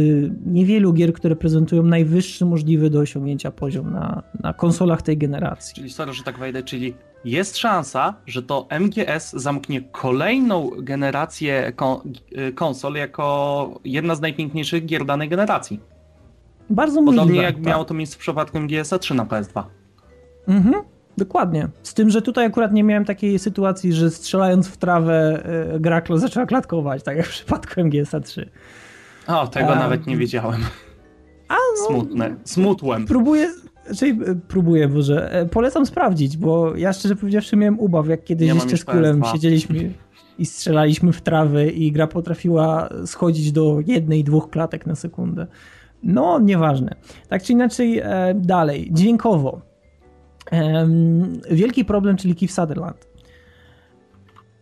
Speaker 1: niewielu gier, które prezentują najwyższy możliwy do osiągnięcia poziom na, na konsolach tej generacji.
Speaker 2: Czyli sorry, że tak wejdę, czyli jest szansa, że to MGS zamknie kolejną generację konsol jako jedna z najpiękniejszych gier danej generacji.
Speaker 1: Bardzo możliwe.
Speaker 2: Podobnie jak
Speaker 1: tak.
Speaker 2: miało to miejsce w przypadku MGS-a 3 na PS2.
Speaker 1: Mhm. Dokładnie. Z tym, że tutaj akurat nie miałem takiej sytuacji, że strzelając w trawę e, gra zaczęła klatkować, tak jak w przypadku MGS 3.
Speaker 2: O, tego A... nawet nie wiedziałem. A, no, Smutne. Smutłem.
Speaker 1: Próbuję, Czyli znaczy, próbuję, Boże. E, polecam sprawdzić, bo ja szczerze powiedziawszy miałem ubaw, jak kiedyś Nie jeszcze z kulem siedzieliśmy i strzelaliśmy w trawy i gra potrafiła schodzić do jednej, dwóch klatek na sekundę. No, nieważne. Tak czy inaczej, e, dalej. Dźwiękowo. Wielki problem, czyli Keith Sutherland.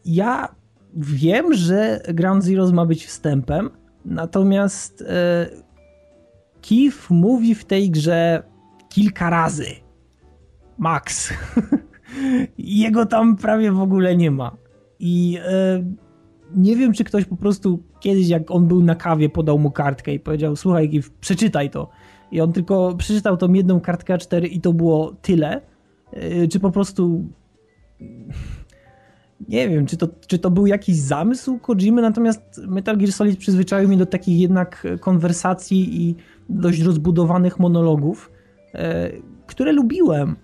Speaker 1: Ja wiem, że Ground Zeroes ma być wstępem, natomiast e, Keith mówi w tej grze kilka razy. Max. Jego tam prawie w ogóle nie ma. I e, nie wiem, czy ktoś po prostu kiedyś, jak on był na kawie, podał mu kartkę i powiedział: Słuchaj, przeczytaj to. I on tylko przeczytał tą jedną kartkę A4 i to było tyle. E, czy po prostu. Nie wiem, czy to, czy to był jakiś zamysł Kojimy, natomiast Metal Gear Solid przyzwyczaił mnie do takich jednak konwersacji i dość rozbudowanych monologów E, które lubiłem.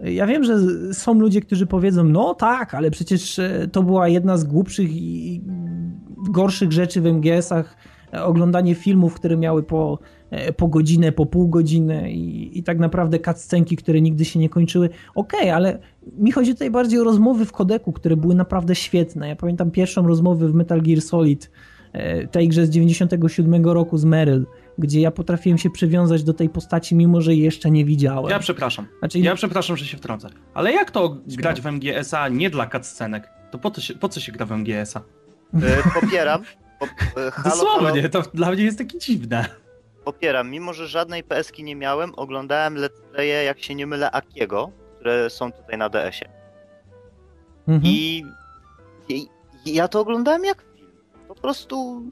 Speaker 1: Ja wiem, że są ludzie, którzy powiedzą, no tak, ale przecież e, to była jedna z głupszych i gorszych rzeczy w MGS-ach, oglądanie filmów, które miały po, po godzinę, po pół godziny i, i tak naprawdę cutscenki, które nigdy się nie kończyły. Okej, okay, ale mi chodzi tutaj bardziej o rozmowy w kodeku, które były naprawdę świetne. Ja pamiętam pierwszą rozmowę w Metal Gear Solid, tej grze z 97 roku z Meryl, gdzie ja potrafiłem się przywiązać do tej postaci, mimo że jej jeszcze nie widziałem.
Speaker 2: Ja przepraszam. Znaczy... Ja przepraszam, że się wtrącę. Ale jak to grać w MGS-a nie dla cutscenek? To po, to się, po co się gra w MGS-a?
Speaker 4: E, popieram. Po,
Speaker 2: e, halo, Dosłownie, halo. to dla mnie jest takie dziwne.
Speaker 4: Popieram, mimo że żadnej PSki nie miałem, oglądałem let's playe, jak się nie mylę, Akiego, które są tutaj na DS-ie. Mhm. I, I ja to oglądałem jak film. Po prostu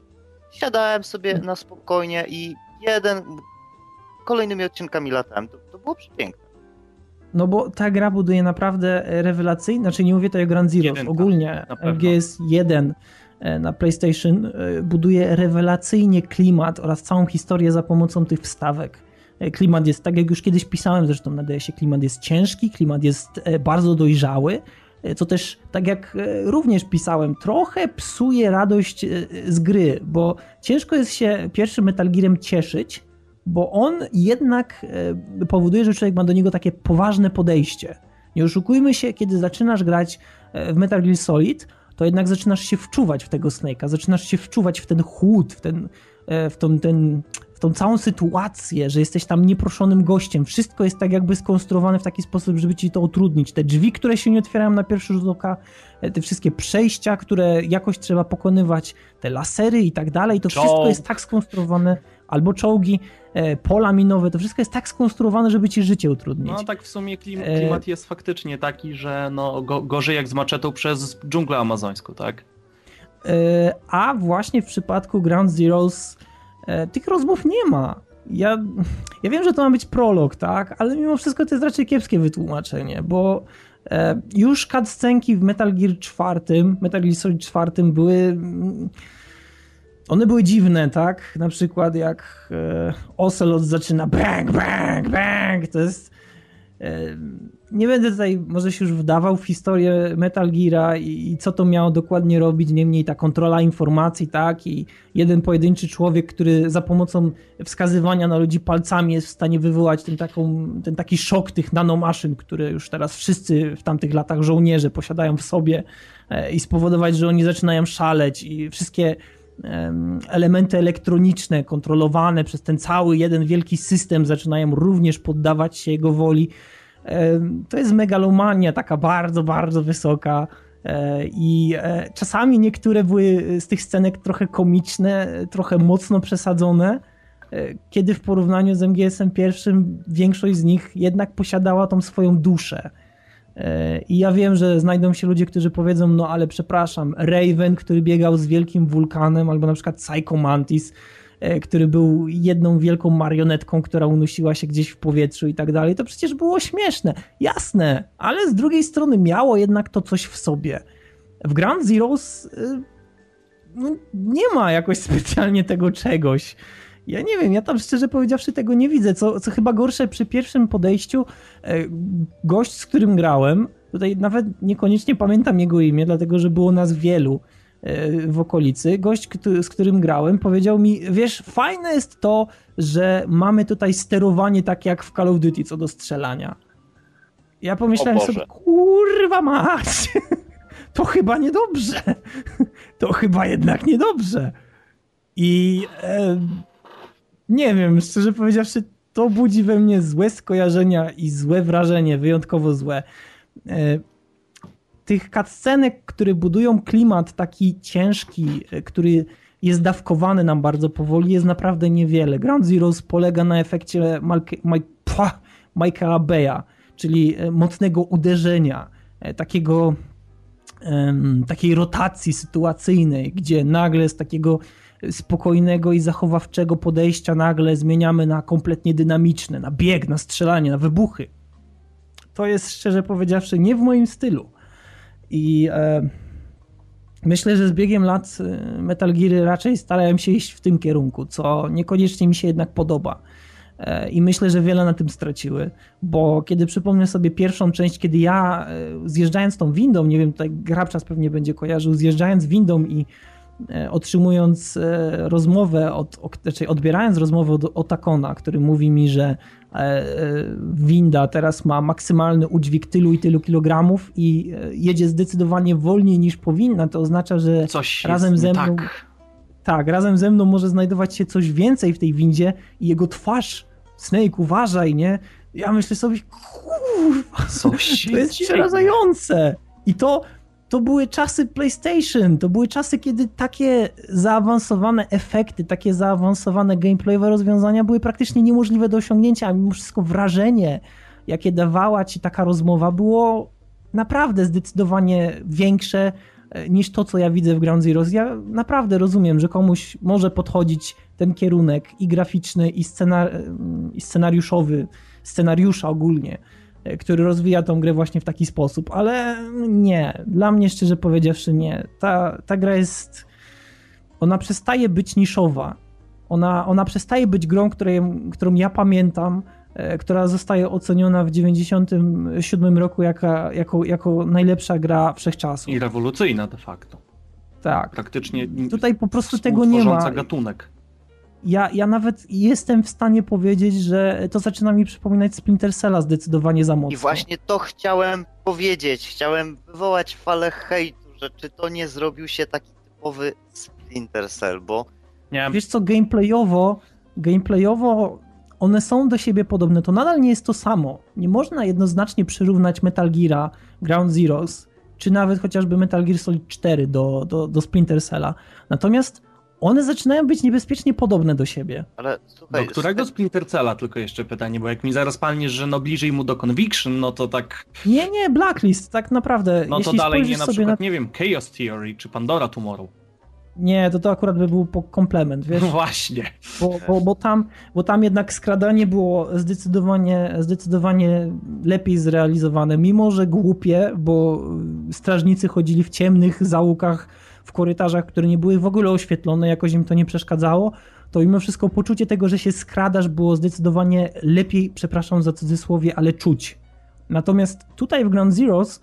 Speaker 4: siadałem sobie na spokojnie i jeden, kolejnymi odcinkami latałem. To, to było przepiękne.
Speaker 1: No bo ta gra buduje naprawdę rewelacyjnie, znaczy nie mówię tutaj o Grand Zero, ogólnie MGS 1 e, na PlayStation e, buduje rewelacyjnie klimat oraz całą historię za pomocą tych wstawek. E, klimat jest, tak jak już kiedyś pisałem zresztą na DS-ie, klimat jest ciężki, klimat jest bardzo dojrzały, E, co też, tak jak e, również pisałem, trochę psuje radość e, z gry, bo ciężko jest się pierwszym Metal Gearem cieszyć, bo on jednak powoduje, że człowiek ma do niego takie poważne podejście. Nie oszukujmy się, kiedy zaczynasz grać w Metal Gear Solid, to jednak zaczynasz się wczuwać w tego Snake'a, zaczynasz się wczuwać w ten chłód, w ten, w ten, ten w tą całą sytuację, że jesteś tam nieproszonym gościem. Wszystko jest tak jakby skonstruowane w taki sposób, żeby ci to utrudnić. Te drzwi, które się nie otwierają na pierwszy rzut oka, e, te wszystkie przejścia, które jakoś trzeba pokonywać, te lasery i tak dalej, to wszystko jest tak skonstruowane, albo czołgi, e, pola minowe, to wszystko jest tak skonstruowane, żeby ci życie utrudnić.
Speaker 2: No tak w sumie klim, e, klimat jest faktycznie taki, że no, go, gorzej jak z maczetą przez dżunglę amazońską, tak?
Speaker 1: A właśnie w przypadku Ground Zeroes E, tych rozmów nie ma. Ja, ja wiem, że to ma być prolog, tak, ale mimo wszystko to jest raczej kiepskie wytłumaczenie, bo e, już cutscenki w Metal Gear 4, Metal Gear Solid 4 były mm, one były dziwne, tak? Na przykład jak e, Ocelot zaczyna bang, bang, bang, to jest nie będę tutaj może się już wdawał w historię Metal Geara i, i, co to miało dokładnie robić, niemniej ta kontrola informacji, tak, i jeden pojedynczy człowiek, który za pomocą wskazywania na ludzi palcami jest w stanie wywołać ten, taką, ten taki szok tych nanomaszyn, które już teraz wszyscy w tamtych latach żołnierze posiadają w sobie e, i spowodować, że oni zaczynają szaleć. I wszystkie elementy elektroniczne kontrolowane przez ten cały jeden wielki system zaczynają również poddawać się jego woli. To jest megalomania taka bardzo, bardzo wysoka. E, I e, czasami niektóre były z tych scenek trochę komiczne, trochę mocno przesadzone, e, kiedy w porównaniu z MGS-em pierwszym większość z nich jednak posiadała tą swoją duszę. I ja wiem, że znajdą się ludzie, którzy powiedzą, no ale przepraszam, Raven, który biegał z wielkim wulkanem, albo na przykład Psycho Mantis, E, który był jedną wielką marionetką, która unosiła się gdzieś w powietrzu i tak dalej, to przecież było śmieszne. Jasne, ale z drugiej strony miało jednak to coś w sobie. W Ground Zeroes e, no, nie ma jakoś specjalnie tego czegoś. Ja nie wiem, ja tam szczerze powiedziawszy tego nie widzę. Co, co chyba gorsze, przy pierwszym podejściu e, gość, z którym grałem, tutaj nawet niekoniecznie pamiętam jego imię, dlatego że było nas wielu, E, w okolicy, gość, z którym grałem, powiedział mi, wiesz, fajne jest to, że mamy tutaj sterowanie takie jak w Call of Duty co do strzelania. Ja pomyślałem sobie, kurwa mać, to chyba niedobrze. To chyba jednak niedobrze. I e, nie wiem, szczerze powiedziawszy, to budzi we mnie złe skojarzenia i złe wrażenie, wyjątkowo złe. E, tych cutscenek, które budują klimat taki ciężki, e, który jest dawkowany nam bardzo powoli, jest naprawdę niewiele. Ground Zeroes polega na efekcie Michaela Beya, czyli e, mocnego uderzenia, takiego takiej rotacji sytuacyjnej, gdzie nagle z takiego spokojnego i zachowawczego podejścia nagle zmieniamy na kompletnie dynamiczne, na bieg, na strzelanie, na wybuchy. To jest szczerze powiedziawszy nie w moim stylu. I e, myślę, że z biegiem lat e, Metal Geary raczej starają się iść w tym kierunku, co niekoniecznie mi się jednak podoba. E, I myślę, że wiele na tym straciły, bo kiedy przypomnę sobie pierwszą część, kiedy ja e, zjeżdżając tą windą, nie wiem, tutaj Grabczas pewnie będzie kojarzył, zjeżdżając windą i otrzymując rozmowę, od, znaczy odbierając rozmowę od Otakona, który mówi mi, że E, e, winda teraz ma maksymalny udźwig tylu i tylu kilogramów i e, jedzie zdecydowanie wolniej niż powinna, to oznacza, że
Speaker 2: coś
Speaker 1: razem ze mną.
Speaker 2: Tak.
Speaker 1: tak, razem ze mną może znajdować się coś więcej w tej windzie i jego twarz. Snake, uważaj, nie? Ja myślę sobie, kurwa, to jest przerażające. I to to były czasy PlayStation, to były czasy, kiedy takie zaawansowane efekty, takie zaawansowane gameplayowe rozwiązania były praktycznie niemożliwe do osiągnięcia, a mimo wszystko wrażenie, jakie dawała ci taka rozmowa, było naprawdę zdecydowanie większe e, niż to, co ja widzę w Ground Zeroes. Ja naprawdę rozumiem, że komuś może podchodzić ten kierunek i graficzny, i, i scenariuszowy, scenariusza ogólnie który rozwija tą grę właśnie w taki sposób, ale nie, dla mnie szczerze powiedziawszy nie. Ta, ta gra jest, ona przestaje być niszowa, ona, ona przestaje być grą, której, którą ja pamiętam, e, która zostaje oceniona w 97 roku jako, jako, jako najlepsza gra wszechczasów.
Speaker 2: I rewolucyjna de facto.
Speaker 1: Tak.
Speaker 2: Praktycznie
Speaker 1: Tutaj po prostu tego nie ma.
Speaker 2: gatunek
Speaker 1: ja, ja nawet jestem w stanie powiedzieć, że to zaczyna mi przypominać Splinter Cella zdecydowanie za mocno.
Speaker 4: I właśnie to chciałem powiedzieć. Chciałem wywołać falę hejtu, że czy to nie zrobił się taki typowy Splinter Cell, bo...
Speaker 1: Nie. Wiesz co, gameplayowo, gameplayowo one są do siebie podobne, to nadal nie jest to samo. Nie można jednoznacznie przyrównać Metal Gear'a, Ground Zeroes, czy nawet chociażby Metal Gear Solid 4 do, do, do Splinter Cella. Natomiast one zaczynają być niebezpiecznie podobne do siebie.
Speaker 4: Ale słuchaj,
Speaker 2: do którego słuchaj... Splinter Cella tylko jeszcze pytanie, bo jak mi zaraz palniesz, że no bliżej mu do Conviction, no to tak...
Speaker 1: Nie, nie, Blacklist, tak naprawdę.
Speaker 2: No to dalej nie na przykład, na... nie wiem, Chaos Theory czy Pandora Tomorrow.
Speaker 1: Nie, to to akurat by był komplement, wiesz? No
Speaker 2: właśnie.
Speaker 1: Bo, bo, bo, tam, bo tam jednak skradanie było zdecydowanie, zdecydowanie lepiej zrealizowane, mimo że głupie, bo strażnicy chodzili w ciemnych załukach w korytarzach, które nie były w ogóle oświetlone, jakoś im to nie przeszkadzało, to mimo wszystko poczucie tego, że się skradasz było zdecydowanie lepiej, przepraszam za cudzysłowie, ale czuć. Natomiast tutaj w Ground Zeroes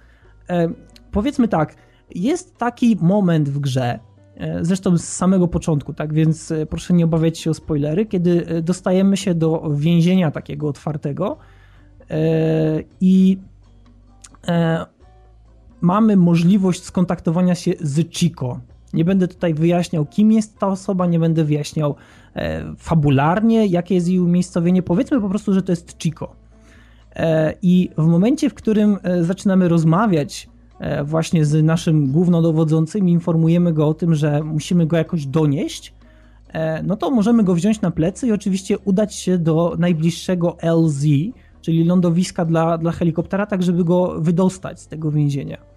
Speaker 1: e, powiedzmy tak, jest taki moment w grze, e, zresztą z samego początku, tak więc e, proszę nie obawiać się o spoilery, kiedy e, dostajemy się do więzienia takiego otwartego e, i e, mamy możliwość skontaktowania się z Chico. Nie będę tutaj wyjaśniał, kim jest ta osoba, nie będę wyjaśniał e, fabularnie, jakie jest jej umiejscowienie. Powiedzmy po prostu, że to jest Chico. E, I w momencie, w którym e, zaczynamy rozmawiać e, właśnie z naszym głównodowodzącym, informujemy go o tym, że musimy go jakoś donieść, e, no to możemy go wziąć na plecy i oczywiście udać się do najbliższego LZ, czyli lądowiska dla, dla helikoptera, tak żeby go wydostać z tego więzienia.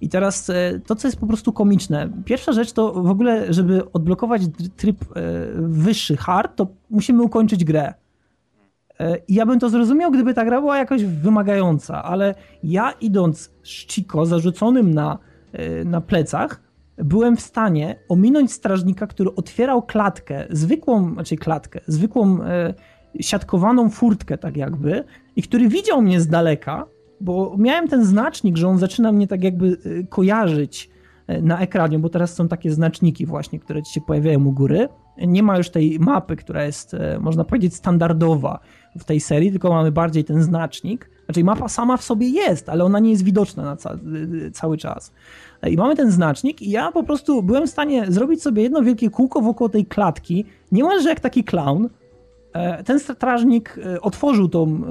Speaker 1: I teraz e, to, co jest po prostu komiczne. Pierwsza rzecz to w ogóle, żeby odblokować tryb e, wyższy, hard, to musimy ukończyć grę. E, ja bym to zrozumiał, gdyby ta gra była jakoś wymagająca, ale ja idąc z Chico zarzuconym na, na plecach, byłem w stanie ominąć strażnika, który otwierał klatkę, zwykłą, znaczy klatkę, zwykłą siatkowaną furtkę tak jakby i który widział mnie z daleka, bo miałem ten znacznik, że on zaczyna mnie tak jakby y, kojarzyć y, na ekranie, bo teraz są takie znaczniki właśnie, które ci się pojawiają u góry. Nie ma już tej mapy, która jest, y, można powiedzieć, standardowa w tej serii, tylko mamy bardziej ten znacznik. Znaczy mapa sama w sobie jest, ale ona nie jest widoczna na ca cały czas. I mamy ten znacznik i ja po prostu byłem w stanie zrobić sobie jedno wielkie kółko wokół tej klatki, niemalże jak taki clown. E, ten strażnik otworzył tą,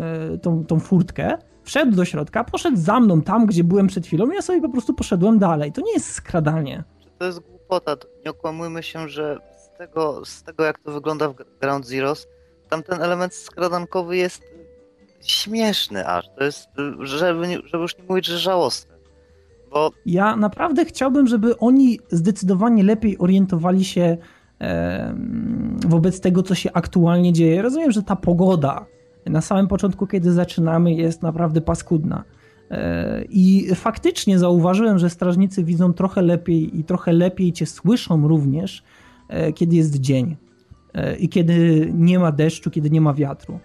Speaker 1: tą, tą furtkę, wszedł do środka, poszedł za mną tam, gdzie byłem przed chwilą i ja sobie po prostu poszedłem dalej. To nie jest skradanie.
Speaker 4: To jest głupota. Nie okłamujmy się, że z tego, z tego jak to wygląda w Ground Zeroes, tam ten element skradankowy jest śmieszny aż. To jest, żeby, żeby już nie mówić, że żałosny. Bo...
Speaker 1: Ja naprawdę chciałbym, żeby oni zdecydowanie lepiej orientowali się wobec tego, co się aktualnie dzieje. Rozumiem, że ta pogoda na samym początku, kiedy zaczynamy, jest naprawdę paskudna. E, I faktycznie zauważyłem, że strażnicy widzą trochę lepiej i trochę lepiej cię słyszą również, e, kiedy jest dzień e, i kiedy nie ma deszczu, kiedy nie ma wiatru.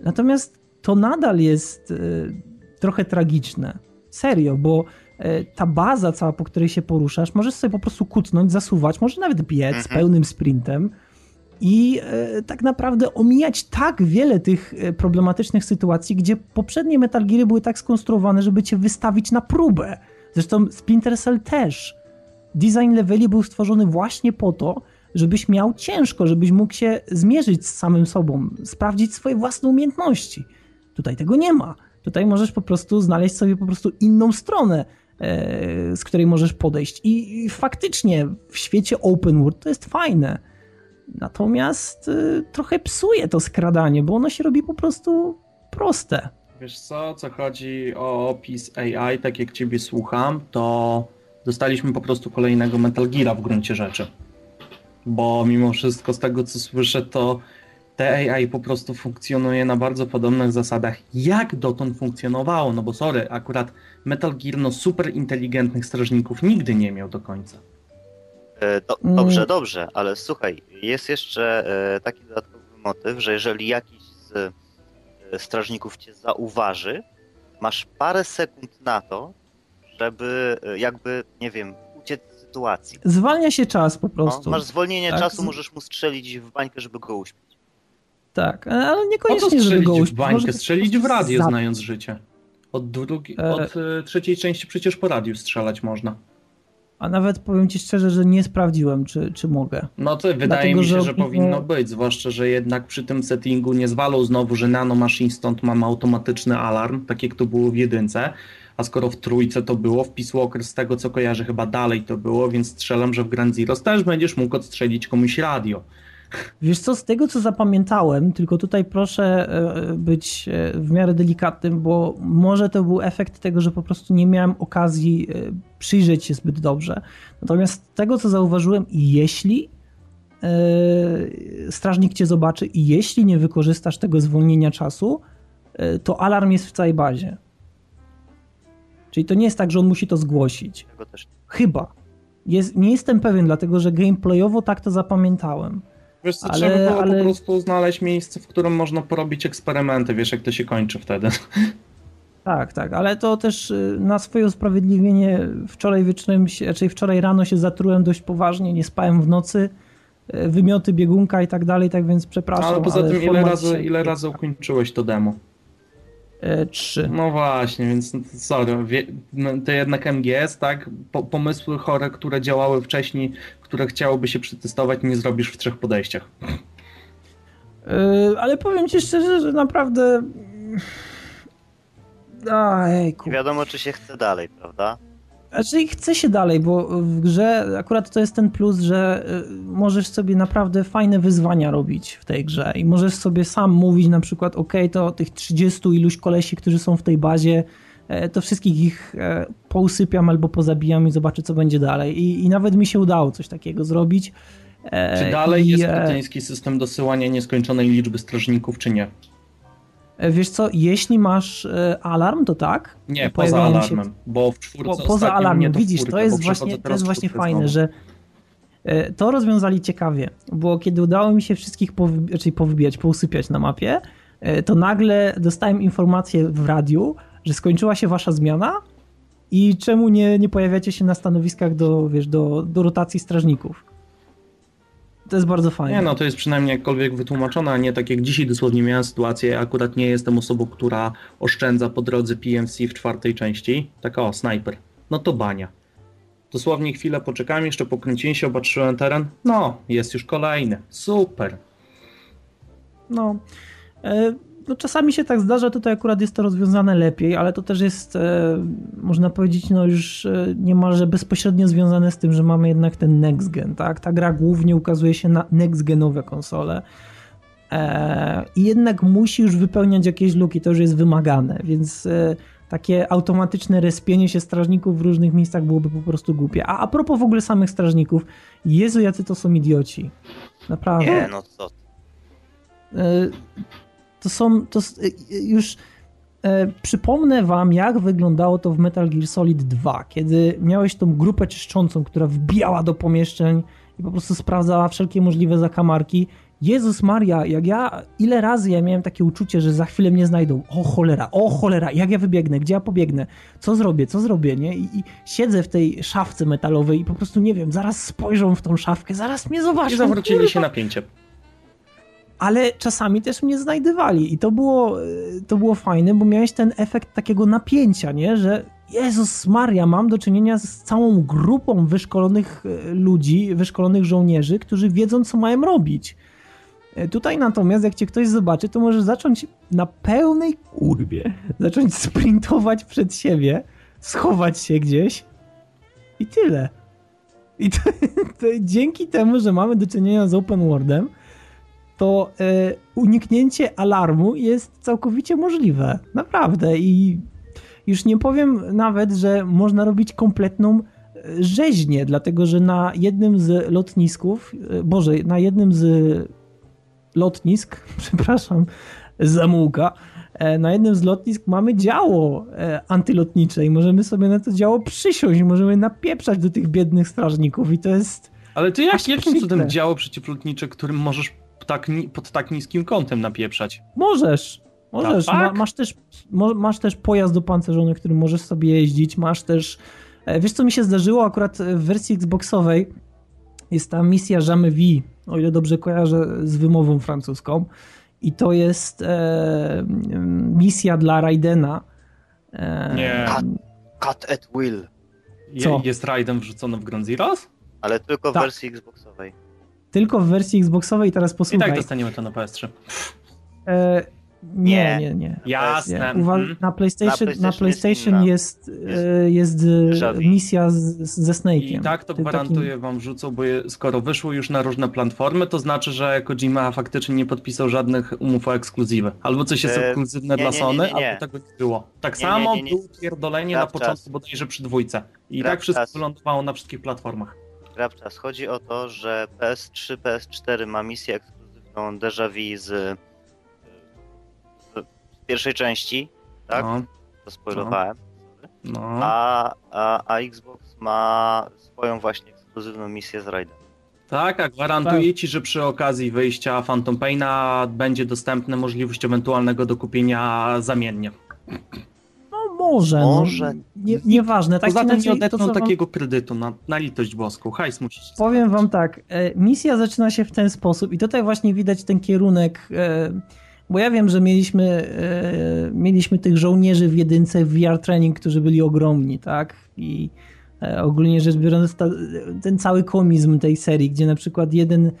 Speaker 1: Natomiast to nadal jest trochę tragiczne. Serio, bo ta baza cała, po której się poruszasz, możesz sobie po prostu kutnąć, zasuwać, może nawet biec mhm. pełnym sprintem i e, tak naprawdę omijać tak wiele tych e, problematycznych sytuacji, gdzie poprzednie Metal Geary były tak skonstruowane, żeby cię wystawić na próbę. Zresztą Splinter Cell też. Design leveli był stworzony właśnie po to, żebyś miał ciężko, żebyś mógł się zmierzyć z samym sobą, sprawdzić swoje własne umiejętności. Tutaj tego nie ma. Tutaj możesz po prostu znaleźć sobie po prostu inną stronę, e, z której możesz podejść. I faktycznie w świecie open world to jest fajne Natomiast y, trochę psuje to skradanie, bo ono się robi po prostu proste.
Speaker 2: Wiesz co, co chodzi o opis AI, tak jak ciebie słucham, to dostaliśmy po prostu kolejnego Metal Geara w gruncie rzeczy. Bo mimo wszystko z tego co słyszę, to te AI po prostu funkcjonuje na bardzo podobnych zasadach, jak dotąd funkcjonowało. No bo sorry, akurat Metal Gear no super inteligentnych strażników nigdy nie miał do końca.
Speaker 4: E, do, dobrze, mm. dobrze, ale słuchaj, jest jeszcze e, taki dodatkowy motyw, że jeżeli jakiś z e, strażników cię zauważy, masz parę sekund na to, żeby jakby, nie wiem, uciec z sytuacji.
Speaker 1: Zwalnia się czas po prostu.
Speaker 4: No, masz zwolnienie tak? czasu, możesz mu strzelić w bańkę, żeby go uśpić.
Speaker 1: Tak, ale niekoniecznie, żeby go uśpić.
Speaker 2: w bańkę, strzelić w radio, znając życie. Od, drugi, od trzeciej części przecież po radiu strzelać można.
Speaker 1: A nawet powiem ci szczerze, że nie sprawdziłem, czy, czy mogę.
Speaker 2: No to wydaje Dlatego, mi się, że, że powinno być, zwłaszcza, że jednak przy tym settingu nie zwalą znowu, że Nano Machine stąd mam automatyczny alarm, tak jak to było w jedynce, a skoro w trójce to było, w Peace Walker z tego co kojarzę chyba dalej to było, więc strzelam, że w Grand Zeroes też będziesz mógł odstrzelić komuś radio.
Speaker 1: Wiesz co, z tego co zapamiętałem, tylko tutaj proszę e, być e, w miarę delikatnym, bo może to był efekt tego, że po prostu nie miałem okazji e, przyjrzeć się zbyt dobrze. Natomiast z tego co zauważyłem, jeśli strażnik cię zobaczy i jeśli nie wykorzystasz tego zwolnienia czasu, to alarm jest w całej bazie. Czyli to nie jest tak, że on musi to zgłosić. Chyba. Jest, nie jestem pewien, dlatego że gameplayowo tak to zapamiętałem.
Speaker 2: Wiesz co, ale, trzeba było ale... po prostu znaleźć miejsce, w którym można porobić eksperymenty, wiesz jak to się kończy wtedy.
Speaker 1: Tak, tak, ale to też y, na swoje usprawiedliwienie wczoraj wieczorem, się, raczej wczoraj rano się zatrułem dość poważnie, nie spałem w nocy, y, wymioty, biegunka i tak dalej, tak więc przepraszam.
Speaker 2: Ale poza ale tym ile razy, ile razy ukończyłeś to demo?
Speaker 1: 3.
Speaker 2: No właśnie, więc sorry, wie, no, to jednak MGS, tak? Po, pomysły chore, które działały wcześniej, które chciałoby się przetestować, nie zrobisz w trzech podejściach.
Speaker 1: Yy, ale powiem ci szczerze, że naprawdę. Ejku.
Speaker 4: Nie wiadomo, czy się chce dalej, prawda?
Speaker 1: Znaczy chce się dalej, bo w grze akurat to jest ten plus, że y, możesz sobie naprawdę fajne wyzwania robić w tej grze i możesz sobie sam mówić na przykład, ok, to tych 30 iluś kolesi, którzy są w tej bazie, e, to wszystkich ich e, pousypiam albo pozabijam i zobaczę, co będzie dalej. I, i nawet mi się udało coś takiego zrobić. E,
Speaker 2: Czy dalej
Speaker 1: I,
Speaker 2: jest kretyński system dosyłania nieskończonej liczby strażników, czy nie?
Speaker 1: E, Wiesz co, jeśli masz e, alarm, to tak.
Speaker 2: Nie, poza
Speaker 1: Pojawiają się-
Speaker 2: alarmem, bo w czwórce
Speaker 1: Po, poza alarmem,
Speaker 2: to
Speaker 1: widzisz, to jest właśnie, to jest właśnie fajne,
Speaker 2: znowu.
Speaker 1: że e, to rozwiązali ciekawie, bo kiedy udało mi się wszystkich powybi- znaczy powybijać, pousypiać na mapie, to nagle dostałem informację w radiu, że skończyła się wasza zmiana i czemu nie, nie pojawiacie się na stanowiskach do, wiesz, do, do rotacji strażników. To jest bardzo fajne.
Speaker 2: Nie no, to jest przynajmniej jakkolwiek wytłumaczone, a nie tak jak dzisiaj dosłownie miałem sytuację, akurat nie jestem osobą, która oszczędza po drodze PMC w czwartej części. Taka o, snajper. No to bania. Dosłownie chwilę poczekałem, jeszcze pokręciłem się, opatrzyłem teren. No, jest już kolejny. Super.
Speaker 1: No, e, no czasami się tak zdarza, tutaj akurat jest to rozwiązane lepiej, ale to też jest, e, można powiedzieć, no już e, niemalże bezpośrednio związane z tym, że mamy jednak ten next gen, tak? Ta gra głównie ukazuje się na next genowe konsole e, i jednak musi już wypełniać jakieś luki, to już jest wymagane, więc takie automatyczne respienie się strażników w różnych miejscach byłoby po prostu głupie. A a propos w ogóle samych strażników, Jezu, jacy to są idioci. Naprawdę.
Speaker 4: Nie, no co
Speaker 1: to są, to s- e, już e, przypomnę wam, jak wyglądało to w Metal Gear Solid 2, kiedy miałeś tą grupę czyszczącą, która wbijała do pomieszczeń i po prostu sprawdzała wszelkie możliwe zakamarki. Jezus Maria, jak ja, ile razy ja miałem takie uczucie, że za chwilę mnie znajdą. O cholera, o cholera, jak ja wybiegnę, gdzie ja pobiegnę, co zrobię, co zrobię, nie? I, i siedzę w tej szafce metalowej i po prostu nie wiem, zaraz spojrzą w tą szafkę, zaraz mnie zobaczą.
Speaker 2: I zawrócili
Speaker 1: kurwa.
Speaker 2: się napięcie.
Speaker 1: Ale czasami też mnie znajdywali i to było, e, to było fajne, bo miałeś ten efekt takiego napięcia, nie? że Jezus Maria, mam do czynienia z całą grupą wyszkolonych e, ludzi, wyszkolonych żołnierzy, którzy wiedzą, co mają robić. E, Tutaj natomiast, jak cię ktoś zobaczy, to możesz zacząć na pełnej kurwie, zacząć sprintować przed siebie, schować się gdzieś i tyle. I to, to dzięki temu, że mamy do czynienia z open worldem, to e, uniknięcie alarmu jest całkowicie możliwe. Naprawdę. I już nie powiem nawet, że można robić kompletną e, rzeźnię, dlatego że na jednym z lotnisków, e, Boże, na jednym z lotnisk, przepraszam, zamułka, na jednym z lotnisk mamy działo antylotnicze i możemy sobie na to działo przysiąść, możemy napieprzać do tych biednych strażników i to jest
Speaker 2: Ale ty jak, jakim cudem działo przeciwlotnicze, którym możesz tak, pod tak niskim kątem napieprzać?
Speaker 1: Możesz. Możesz.
Speaker 2: Tak?
Speaker 1: Ma, masz, też, masz też pojazd opancerzony, którym możesz sobie jeździć. Masz też. e, Wiesz, co mi się zdarzyło akurat w wersji Xboxowej? Jest ta misja Jamais Vie, o ile dobrze kojarzę z wymową francuską. I to jest e, misja dla Raidena. E,
Speaker 2: Nie.
Speaker 4: Cut at will.
Speaker 2: Je,
Speaker 1: Co?
Speaker 2: jest rajdem wrzucony w Ground Zeroes?
Speaker 4: Ale tylko w
Speaker 1: Tak.
Speaker 4: wersji Xboxowej.
Speaker 1: Tylko w wersji Xboxowej, teraz
Speaker 2: I
Speaker 1: posłuchaj.
Speaker 2: tak dostaniemy to na PS3.
Speaker 1: E, nie,
Speaker 4: Nie.
Speaker 1: nie.
Speaker 2: Jasne.
Speaker 1: Nie. Uwa-
Speaker 2: mhm.
Speaker 1: na PlayStation,
Speaker 4: Na
Speaker 1: na
Speaker 4: PlayStation
Speaker 1: PlayStation
Speaker 4: jest
Speaker 1: jest, e, jest, e, misja z, z- ze Snake'iem.
Speaker 2: I tak to gwarantuję wam wrzucą, bo je, skoro wyszło już na różne platformy, to znaczy, że Kojima faktycznie nie podpisał żadnych umów o ekskluzywy. Albo coś jest
Speaker 4: E,
Speaker 2: ekskluzywne
Speaker 4: nie,
Speaker 2: dla Sony,
Speaker 4: nie, nie.
Speaker 2: albo tego nie było. Tak samo
Speaker 4: nie, nie.
Speaker 2: było pierdolenie na początku
Speaker 4: czas.
Speaker 2: bodajże przy dwójce. I tak wszystko
Speaker 4: czas.
Speaker 2: wylądowało na wszystkich platformach.
Speaker 4: Gra w czas. Chodzi o to, że PS3, PS4 ma misję ekskluzywną Déjà Vu z, z pierwszej części, tak?
Speaker 2: No,
Speaker 4: To spoilowałem.
Speaker 2: no.
Speaker 4: A, a, a Xbox ma swoją właśnie ekskluzywną misję z Raidem.
Speaker 2: Tak, a gwarantuję ci, że przy okazji wyjścia Phantom Paina będzie dostępna możliwość ewentualnego dokupienia zamiennie.
Speaker 1: Może,
Speaker 4: Może.
Speaker 1: No, nie, nieważne. Tak
Speaker 2: Poza tym nie odetną
Speaker 1: co wam,
Speaker 2: takiego kredytu na, na litość boską. Hajs musi się
Speaker 1: powiem wam tak, e, misja zaczyna się w ten sposób i tutaj właśnie widać ten kierunek, e, Bo ja wiem, że mieliśmy, e, mieliśmy tych żołnierzy w jedynce w VR Training, którzy byli ogromni, tak? I e, ogólnie rzecz biorąc, ta, ten cały komizm tej serii, gdzie na przykład jeden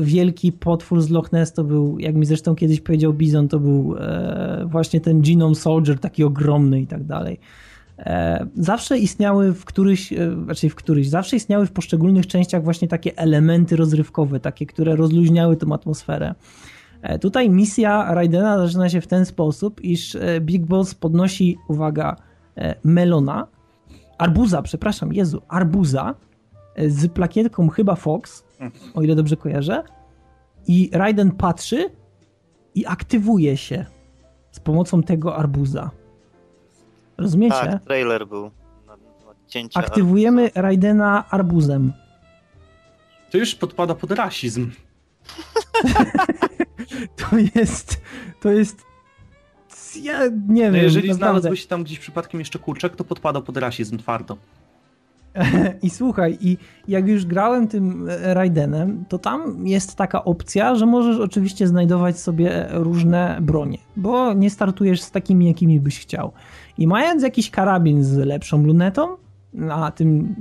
Speaker 1: wielki potwór z Loch Ness to był, jak mi zresztą kiedyś powiedział Bizon, to był e, właśnie ten Genome Soldier, taki ogromny i tak dalej. E, zawsze istniały w któryś, e, znaczy w któryś, zawsze istniały w poszczególnych częściach właśnie takie elementy rozrywkowe, takie, które rozluźniały tą atmosferę. Tutaj misja Raidena zaczyna się w ten sposób, iż Big Boss podnosi, uwaga, melona, arbuza, przepraszam, Jezu, arbuza z plakietką chyba Fox, o ile dobrze kojarzę, i Raiden patrzy i aktywuje się z pomocą tego arbuza. Rozumiecie?
Speaker 4: Tak, trailer był. Cięcie
Speaker 1: Aktywujemy arbuza. Raidena arbuzem.
Speaker 2: To już podpada pod rasizm.
Speaker 1: to jest. To jest. Ja nie wiem. No
Speaker 2: jeżeli znalazłbyś tam gdzieś przypadkiem jeszcze kurczek, to podpada pod rasizm twardo.
Speaker 1: I słuchaj, i jak już grałem tym Raidenem, to tam jest taka opcja, że możesz oczywiście znajdować sobie różne bronie, bo nie startujesz z takimi, jakimi byś chciał. I mając jakiś karabin z lepszą lunetą, na tym,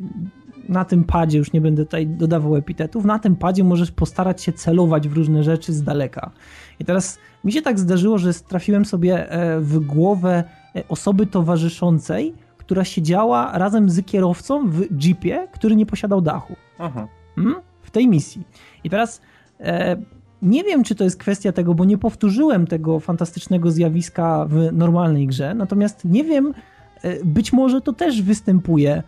Speaker 1: na tym padzie, już nie będę tutaj dodawał epitetów, na tym padzie możesz postarać się celować w różne rzeczy z daleka. I teraz mi się tak zdarzyło, że trafiłem sobie e, w głowę e, osoby towarzyszącej, która siedziała razem z kierowcą w jeepie, który nie posiadał dachu. Aha. Hmm? W tej misji. I teraz e, nie wiem, czy to jest kwestia tego, bo nie powtórzyłem tego fantastycznego zjawiska w normalnej grze, natomiast nie wiem, e, być może to też występuje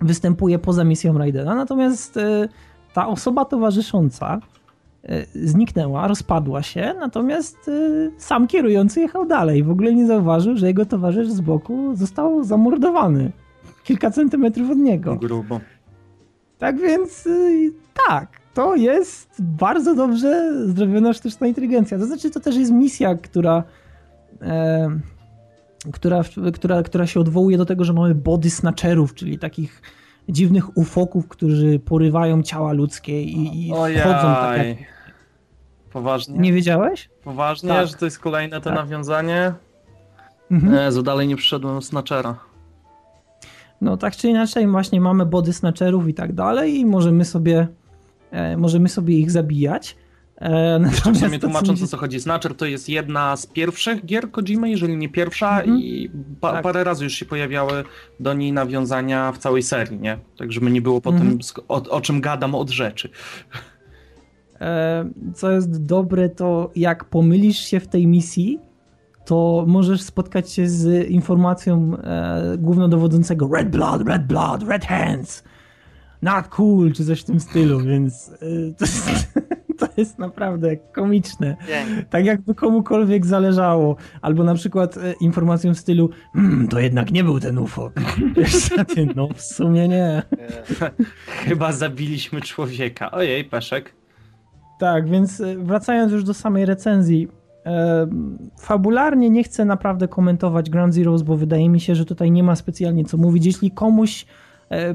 Speaker 1: występuje poza misją Raidena, natomiast e, ta osoba towarzysząca zniknęła, rozpadła się, natomiast sam kierujący jechał dalej. W ogóle nie zauważył, że jego towarzysz z boku został zamordowany. Kilka centymetrów od niego.
Speaker 2: Grubo.
Speaker 1: Tak więc tak, to jest bardzo dobrze zrobiona sztuczna inteligencja. To znaczy, to też jest misja, która, e, która, która, która się odwołuje do tego, że mamy body snatcherów, czyli takich dziwnych ufoków, którzy porywają ciała ludzkie i, i wchodzą tak jak...
Speaker 2: Poważnie?
Speaker 1: Nie wiedziałeś?
Speaker 2: Poważnie, tak. że to jest kolejne to tak. nawiązanie? Mhm. Jezu, dalej nie przyszedłem Snatchera.
Speaker 1: No tak czy inaczej właśnie mamy body snatcherów i tak dalej i możemy sobie E, możemy sobie ich zabijać.
Speaker 2: E, natomiast Jeszcze tłumacząc o co chodzi. Snatcher to jest jedna z pierwszych gier Kojima, jeżeli nie pierwsza -hmm. i pa tak. parę razy już się pojawiały do niej nawiązania w całej serii, nie? Tak żeby nie było po -hmm. tym, o, o, czym gadam od rzeczy.
Speaker 1: E, co jest dobre, to jak pomylisz się w tej misji, to możesz spotkać się z informacją e, głównodowodzącego Red Blood, Red Blood, Red Hands not cool, czy coś w tym stylu, więc y, to jest, to jest naprawdę komiczne. Tak jakby komukolwiek zależało. Albo na przykład y, informacją w stylu mmm, to jednak nie był ten UFO. no w sumie nie.
Speaker 2: Chyba zabiliśmy człowieka. Ojej, Peszek.
Speaker 1: Tak, więc y, wracając już do samej recenzji, fabularnie nie chcę naprawdę komentować Ground Zeroes, bo wydaje mi się, że tutaj nie ma specjalnie co mówić. Jeśli komuś E,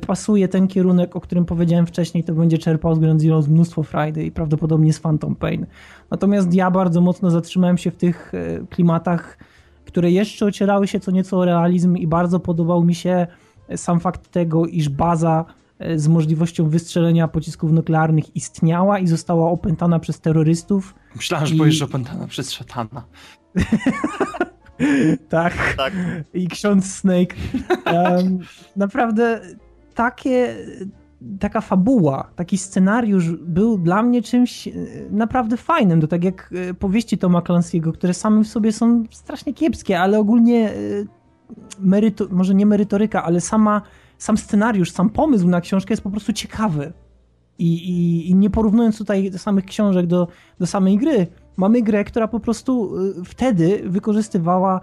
Speaker 1: pasuje ten kierunek, o którym powiedziałem wcześniej, to będzie czerpał z Grand Zero mnóstwo frajdy i prawdopodobnie z Phantom Pain. Natomiast ja bardzo mocno zatrzymałem się w tych e, klimatach, które jeszcze ocierały się co nieco o realizm i bardzo podobał mi się sam fakt tego, iż baza e, z możliwością wystrzelenia pocisków nuklearnych istniała i została opętana przez terrorystów.
Speaker 2: Myślałem, że i... powiesz opętana przez szatana.
Speaker 1: tak. tak. I ksiądz Snake. Um, naprawdę takie, taka fabuła, taki scenariusz był dla mnie czymś e, naprawdę fajnym. To tak jak e, powieści Toma Clancy'ego, które same w sobie są strasznie kiepskie, ale ogólnie e, meryto, może nie merytoryka, ale sama, sam scenariusz, sam pomysł na książkę jest po prostu ciekawy. I, i, i nie porównując tutaj samych książek do, do samej gry, mamy grę, która po prostu wtedy wykorzystywała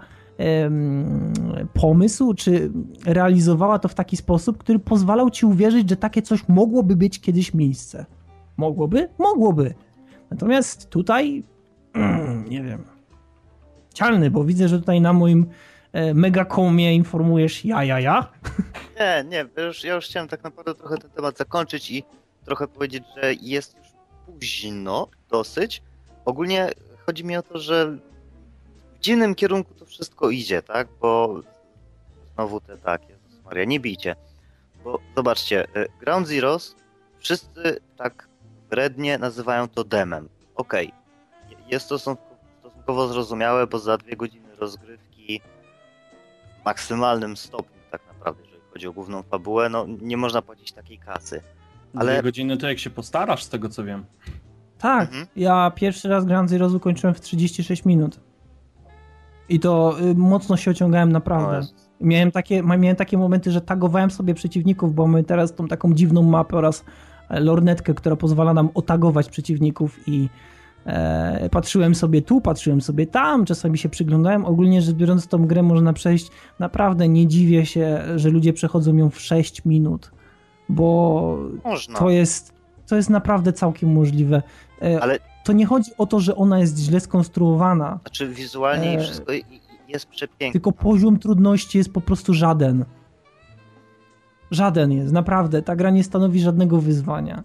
Speaker 1: pomysł, czy realizowała to w taki sposób, który pozwalał ci uwierzyć, że takie coś mogłoby być kiedyś miejsce. Mogłoby? Mogłoby. Natomiast tutaj, nie wiem, cialny, bo widzę, że tutaj na moim e, megacomie informujesz ja, ja, ja.
Speaker 4: Nie, nie, już, ja już chciałem tak naprawdę trochę ten temat zakończyć i trochę powiedzieć, że jest już późno dosyć. Ogólnie chodzi mi o to, że dziwnym kierunku to wszystko idzie, tak? Bo znowu te tak, Jezus Maria, nie bijcie. Bo zobaczcie, y, Ground Zeroes wszyscy tak wrednie nazywają to demem. Okej, okay. jest to stosunkowo zrozumiałe, bo za dwie godziny rozgrywki w maksymalnym stopniu tak naprawdę, jeżeli chodzi o główną fabułę, no nie można płacić takiej kasy.
Speaker 2: Ale... Dwie godziny to jak się postarasz, z tego co wiem.
Speaker 1: Tak, mhm. ja pierwszy raz Grand Zero kończyłem w 36 minut. I to y, mocno się ociągałem naprawdę. No miałem takie, miałem takie momenty, że tagowałem sobie przeciwników, bo mamy teraz tą taką dziwną mapę oraz e, lornetkę, która pozwala nam otagować przeciwników i e, patrzyłem sobie tu, patrzyłem sobie tam, czasami się przyglądałem. Ogólnie rzecz biorąc tą grę można przejść, naprawdę nie dziwię się, że ludzie przechodzą ją w 6 minut, bo można. to jest to jest naprawdę całkiem możliwe. E, Ale to nie chodzi o to, że ona jest źle skonstruowana.
Speaker 4: Znaczy wizualnie e... wszystko jest przepiękne.
Speaker 1: Tylko poziom trudności jest po prostu żaden. Żaden jest, naprawdę. Ta gra nie stanowi żadnego wyzwania.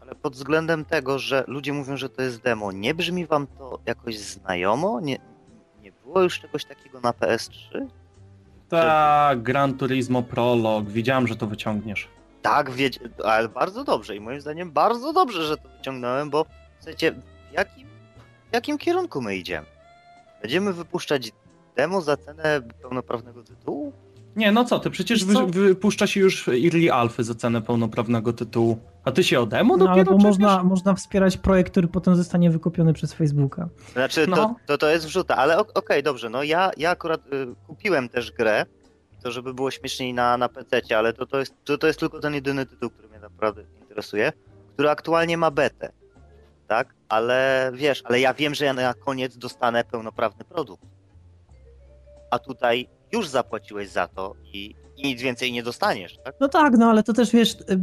Speaker 4: Ale pod względem tego, że ludzie mówią, że to jest demo, nie brzmi wam to jakoś znajomo? Nie, nie było już czegoś takiego na PS3?
Speaker 2: Tak, Gran Turismo Prolog. Widziałem, że to wyciągniesz.
Speaker 4: Tak, wiedz, ale bardzo dobrze i moim zdaniem bardzo dobrze, że to wyciągnąłem, bo słuchajcie, w jakim, w jakim kierunku my idziemy? Będziemy wypuszczać demo za cenę pełnoprawnego tytułu?
Speaker 2: Nie, no co ty, przecież wy, wypuszcza się już Early Alphy za cenę pełnoprawnego tytułu. A ty się o demo no, dopiero
Speaker 1: bo można, można wspierać projekt, który potem zostanie wykupiony przez Facebooka.
Speaker 4: Znaczy, no. to, to, to jest wrzuta, ale okej, okay, dobrze, no ja, ja akurat y, kupiłem też grę, to żeby było śmieszniej na, na PC, ale to, to, jest, to, to jest tylko ten jedyny tytuł, który mnie naprawdę interesuje, który aktualnie ma betę. Tak? Ale wiesz, ale ja wiem, że ja na koniec dostanę pełnoprawny produkt. A tutaj już zapłaciłeś za to i, i nic więcej nie dostaniesz, tak?
Speaker 1: No tak, no ale to też wiesz, y,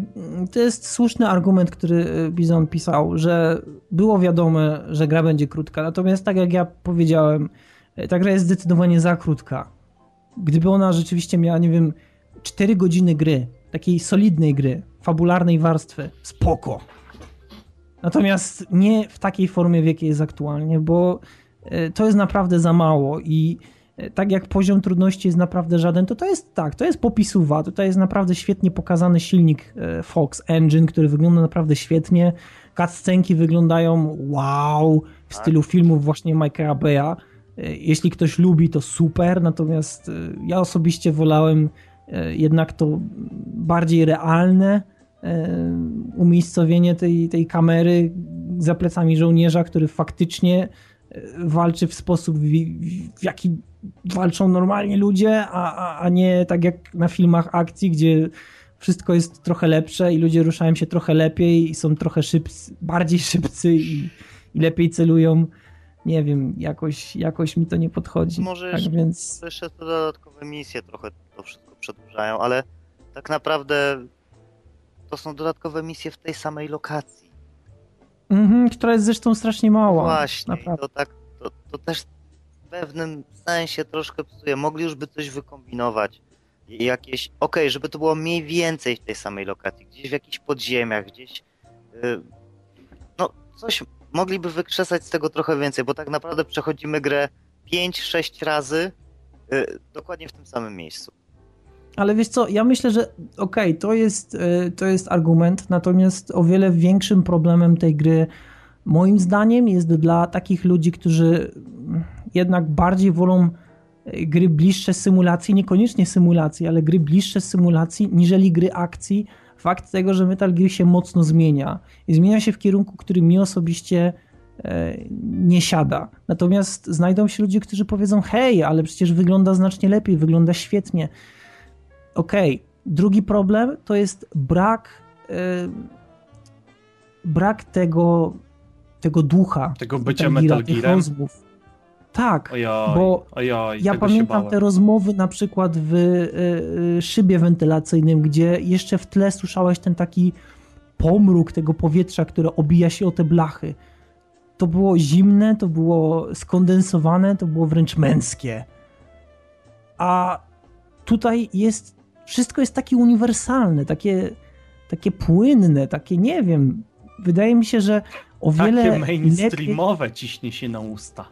Speaker 1: to jest słuszny argument, który y, Bizon pisał, że było wiadome, że gra będzie krótka, natomiast tak jak ja powiedziałem, y, ta gra jest zdecydowanie za krótka gdyby ona rzeczywiście miała, nie wiem, 4 godziny gry, takiej solidnej gry, fabularnej warstwy, spoko. Natomiast nie w takiej formie, w jakiej jest aktualnie, bo e, to jest naprawdę za mało i e, tak jak poziom trudności jest naprawdę żaden, to to jest tak, to jest popisuwa, tutaj jest naprawdę świetnie pokazany silnik e, Fox Engine, który wygląda naprawdę świetnie, cutscenki wyglądają wow, w stylu filmów właśnie Michaela Beya, jeśli ktoś lubi, to super, natomiast ja osobiście wolałem jednak to bardziej realne umiejscowienie tej, tej kamery za plecami żołnierza, który faktycznie walczy w sposób, w, w jaki walczą normalnie ludzie, a, a, a nie tak jak na filmach akcji, gdzie wszystko jest trochę lepsze i ludzie ruszają się trochę lepiej i są trochę szybcy, bardziej szybcy i, i lepiej celują nie wiem, jakoś, jakoś mi to nie podchodzi.
Speaker 4: Może tak jeszcze, więc... jeszcze te dodatkowe misje trochę to wszystko przedłużają, ale tak naprawdę to są dodatkowe misje w tej samej lokacji.
Speaker 1: Mhm, która jest zresztą strasznie mała.
Speaker 4: Właśnie, to tak, to, to też w pewnym sensie troszkę psuje. Mogli już by coś wykombinować. Jakieś, okej, okay, żeby to było mniej więcej w tej samej lokacji, gdzieś w jakichś podziemiach, gdzieś yy, no coś mogliby wykrzesać z tego trochę więcej, bo tak naprawdę przechodzimy grę 5-6 razy yy, dokładnie w tym samym miejscu.
Speaker 1: Ale wiesz co, ja myślę, że okej, okay, to, jest, yy, to jest argument, natomiast o wiele większym problemem tej gry moim zdaniem jest dla takich ludzi, którzy jednak bardziej wolą y, gry bliższe symulacji, niekoniecznie symulacji, ale gry bliższe symulacji, niżeli gry akcji, fakt tego, że Metal Gear się mocno zmienia i zmienia się w kierunku, który mi osobiście e, nie siada. Natomiast znajdą się ludzie, którzy powiedzą: Hej, ale przecież wygląda znacznie lepiej, wygląda świetnie. Okej. Okay. Drugi problem to jest brak e, brak tego tego ducha.
Speaker 2: Tego bycia Metal Gearem. Rozmów.
Speaker 1: Tak, ojoj, bo ojoj, ja pamiętam te rozmowy na przykład w y, y, szybie wentylacyjnym, gdzie jeszcze w tle słyszałeś ten taki pomruk tego powietrza, które obija się o te blachy. To było zimne, to było skondensowane, to było wręcz męskie. A tutaj jest, wszystko jest takie uniwersalne, takie, takie płynne, takie nie wiem. Wydaje mi się, że o wiele
Speaker 2: Takie
Speaker 1: lepiej...
Speaker 2: mainstreamowe ciśnie się na usta.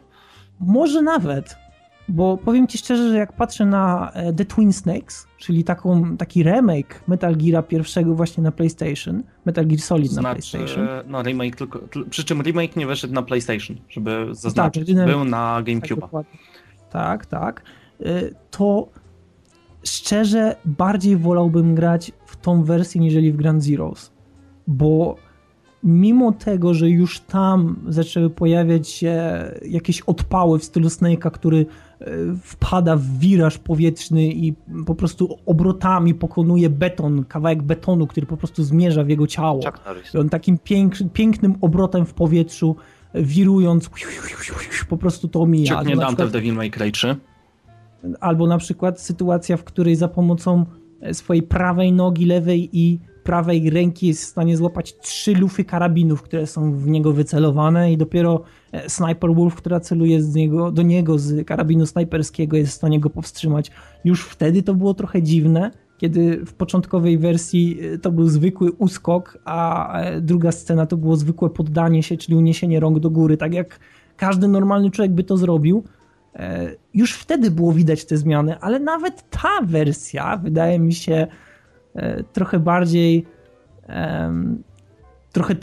Speaker 1: Może nawet, bo powiem ci szczerze, że jak patrzę na e, The Twin Snakes, czyli taką, taki remake Metal Gear pierwszego właśnie na PlayStation, Metal Gear Solid na
Speaker 2: Znaczy,
Speaker 1: PlayStation.
Speaker 2: no remake tylko, przy czym remake nie wyszedł na PlayStation, żeby zaznaczyć.
Speaker 1: Tak,
Speaker 2: Był na
Speaker 1: Tak, dokładnie. tak, tak. Y, To szczerze bardziej wolałbym grać w tą wersję niżeli w Grand Zeroes, bo mimo tego, że już tam zaczęły pojawiać się jakieś odpały w stylu Snake'a, który y, wpada w wiraż powietrzny i po prostu obrotami pokonuje beton, kawałek betonu, który po prostu zmierza w jego ciało. On takim pięk, pięknym obrotem w powietrzu, wirując, po prostu to omija. Albo na
Speaker 2: Dante w Devil May Cry 3.
Speaker 1: Albo na przykład sytuacja, w której za pomocą e, swojej prawej nogi, lewej i prawej ręki jest w stanie złapać trzy lufy karabinów, które są w niego wycelowane i dopiero e, Sniper Wolf, która celuje z niego, do niego z karabinu snajperskiego jest w stanie go powstrzymać. Już wtedy to było trochę dziwne, kiedy w początkowej wersji e, to był zwykły uskok, a druga scena to było zwykłe poddanie się, czyli uniesienie rąk do góry, tak jak każdy normalny człowiek by to zrobił. E, Już wtedy było widać te zmiany, ale nawet ta wersja wydaje mi się e, trochę bardziej trochę,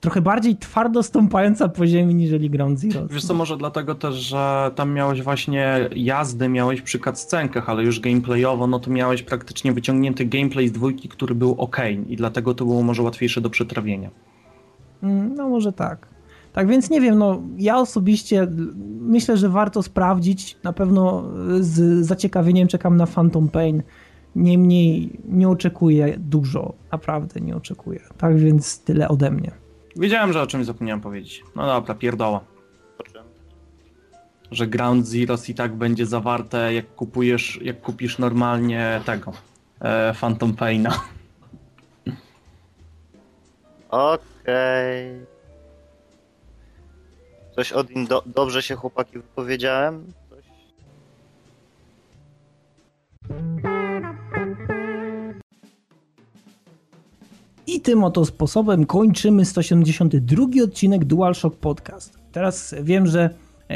Speaker 1: trochę bardziej twardo stąpająca po ziemi niżeli Ground Zero.
Speaker 2: Wiesz co, może dlatego też, że tam miałeś właśnie jazdy, miałeś przy cutscenkach, ale już gameplayowo, no to miałeś praktycznie wyciągnięty gameplay z dwójki, który był ok i dlatego to było może łatwiejsze do przetrawienia.
Speaker 1: Mm, No może tak. Tak więc nie wiem, no ja osobiście myślę, że warto sprawdzić. Na pewno z zaciekawieniem czekam na Phantom Pain. Niemniej nie oczekuję dużo, naprawdę nie oczekuję. Tak więc tyle ode mnie.
Speaker 2: Wiedziałem, że o czymś zapomniałem powiedzieć. No dobra, pierdoła.
Speaker 4: Czym?
Speaker 2: Że Ground Zeroes i tak będzie zawarte, jak kupujesz, jak kupisz normalnie tego, e, Phantom Paina.
Speaker 4: Okej. Coś od in do, dobrze się chłopaki wypowiedziałem? Coś?
Speaker 1: I tym oto sposobem kończymy 172 odcinek DualShock Podcast. Teraz wiem, że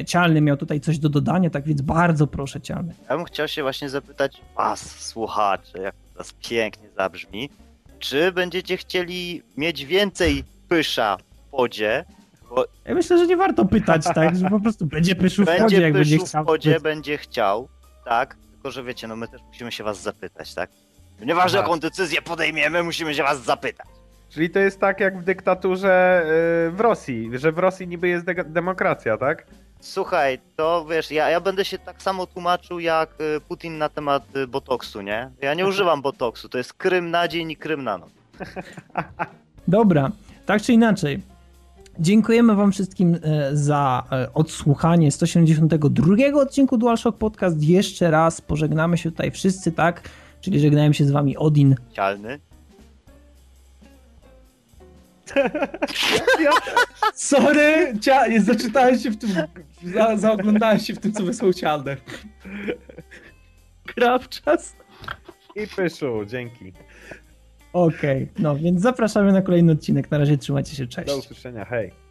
Speaker 1: Cialny miał tutaj coś do dodania, tak więc bardzo proszę Cialny.
Speaker 4: Ja bym chciał się właśnie zapytać was, słuchacze, jak to teraz pięknie zabrzmi, czy będziecie chcieli mieć więcej pysza w podzie?
Speaker 1: Ja myślę, że nie warto pytać, tak, że po prostu będzie pyszu w
Speaker 4: Będzie
Speaker 1: jak będzie chciał.
Speaker 4: w podzie, będzie chciał, tak? Tylko, że wiecie, no my też musimy się was zapytać, tak? Nieważne
Speaker 3: Aha.
Speaker 4: jaką decyzję podejmiemy, musimy się was zapytać.
Speaker 3: Czyli to jest tak jak w dyktaturze yy, w Rosji, że w Rosji niby jest de- demokracja, tak?
Speaker 4: Słuchaj, to wiesz, ja, ja będę się tak samo tłumaczył jak y, Putin na temat y, botoksu, nie? Ja nie używam botoksu, to jest krym na dzień i krym na noc.
Speaker 1: Dobra, tak czy inaczej. Dziękujemy Wam wszystkim e, za e, odsłuchanie 172 odcinku DualShock Podcast. Jeszcze raz pożegnamy się tutaj wszyscy, tak? Czyli żegnają się z Wami Odin.
Speaker 4: Cialny.
Speaker 2: Sorry, cia- nie zaczytałem się w tym, za, zaoglądałem się w tym, co wysłał Cialder. Krawczas.
Speaker 3: I pyszu, dzięki.
Speaker 1: Okej, no więc zapraszamy na kolejny odcinek. Na razie trzymajcie się, cześć.
Speaker 3: Do usłyszenia, hej.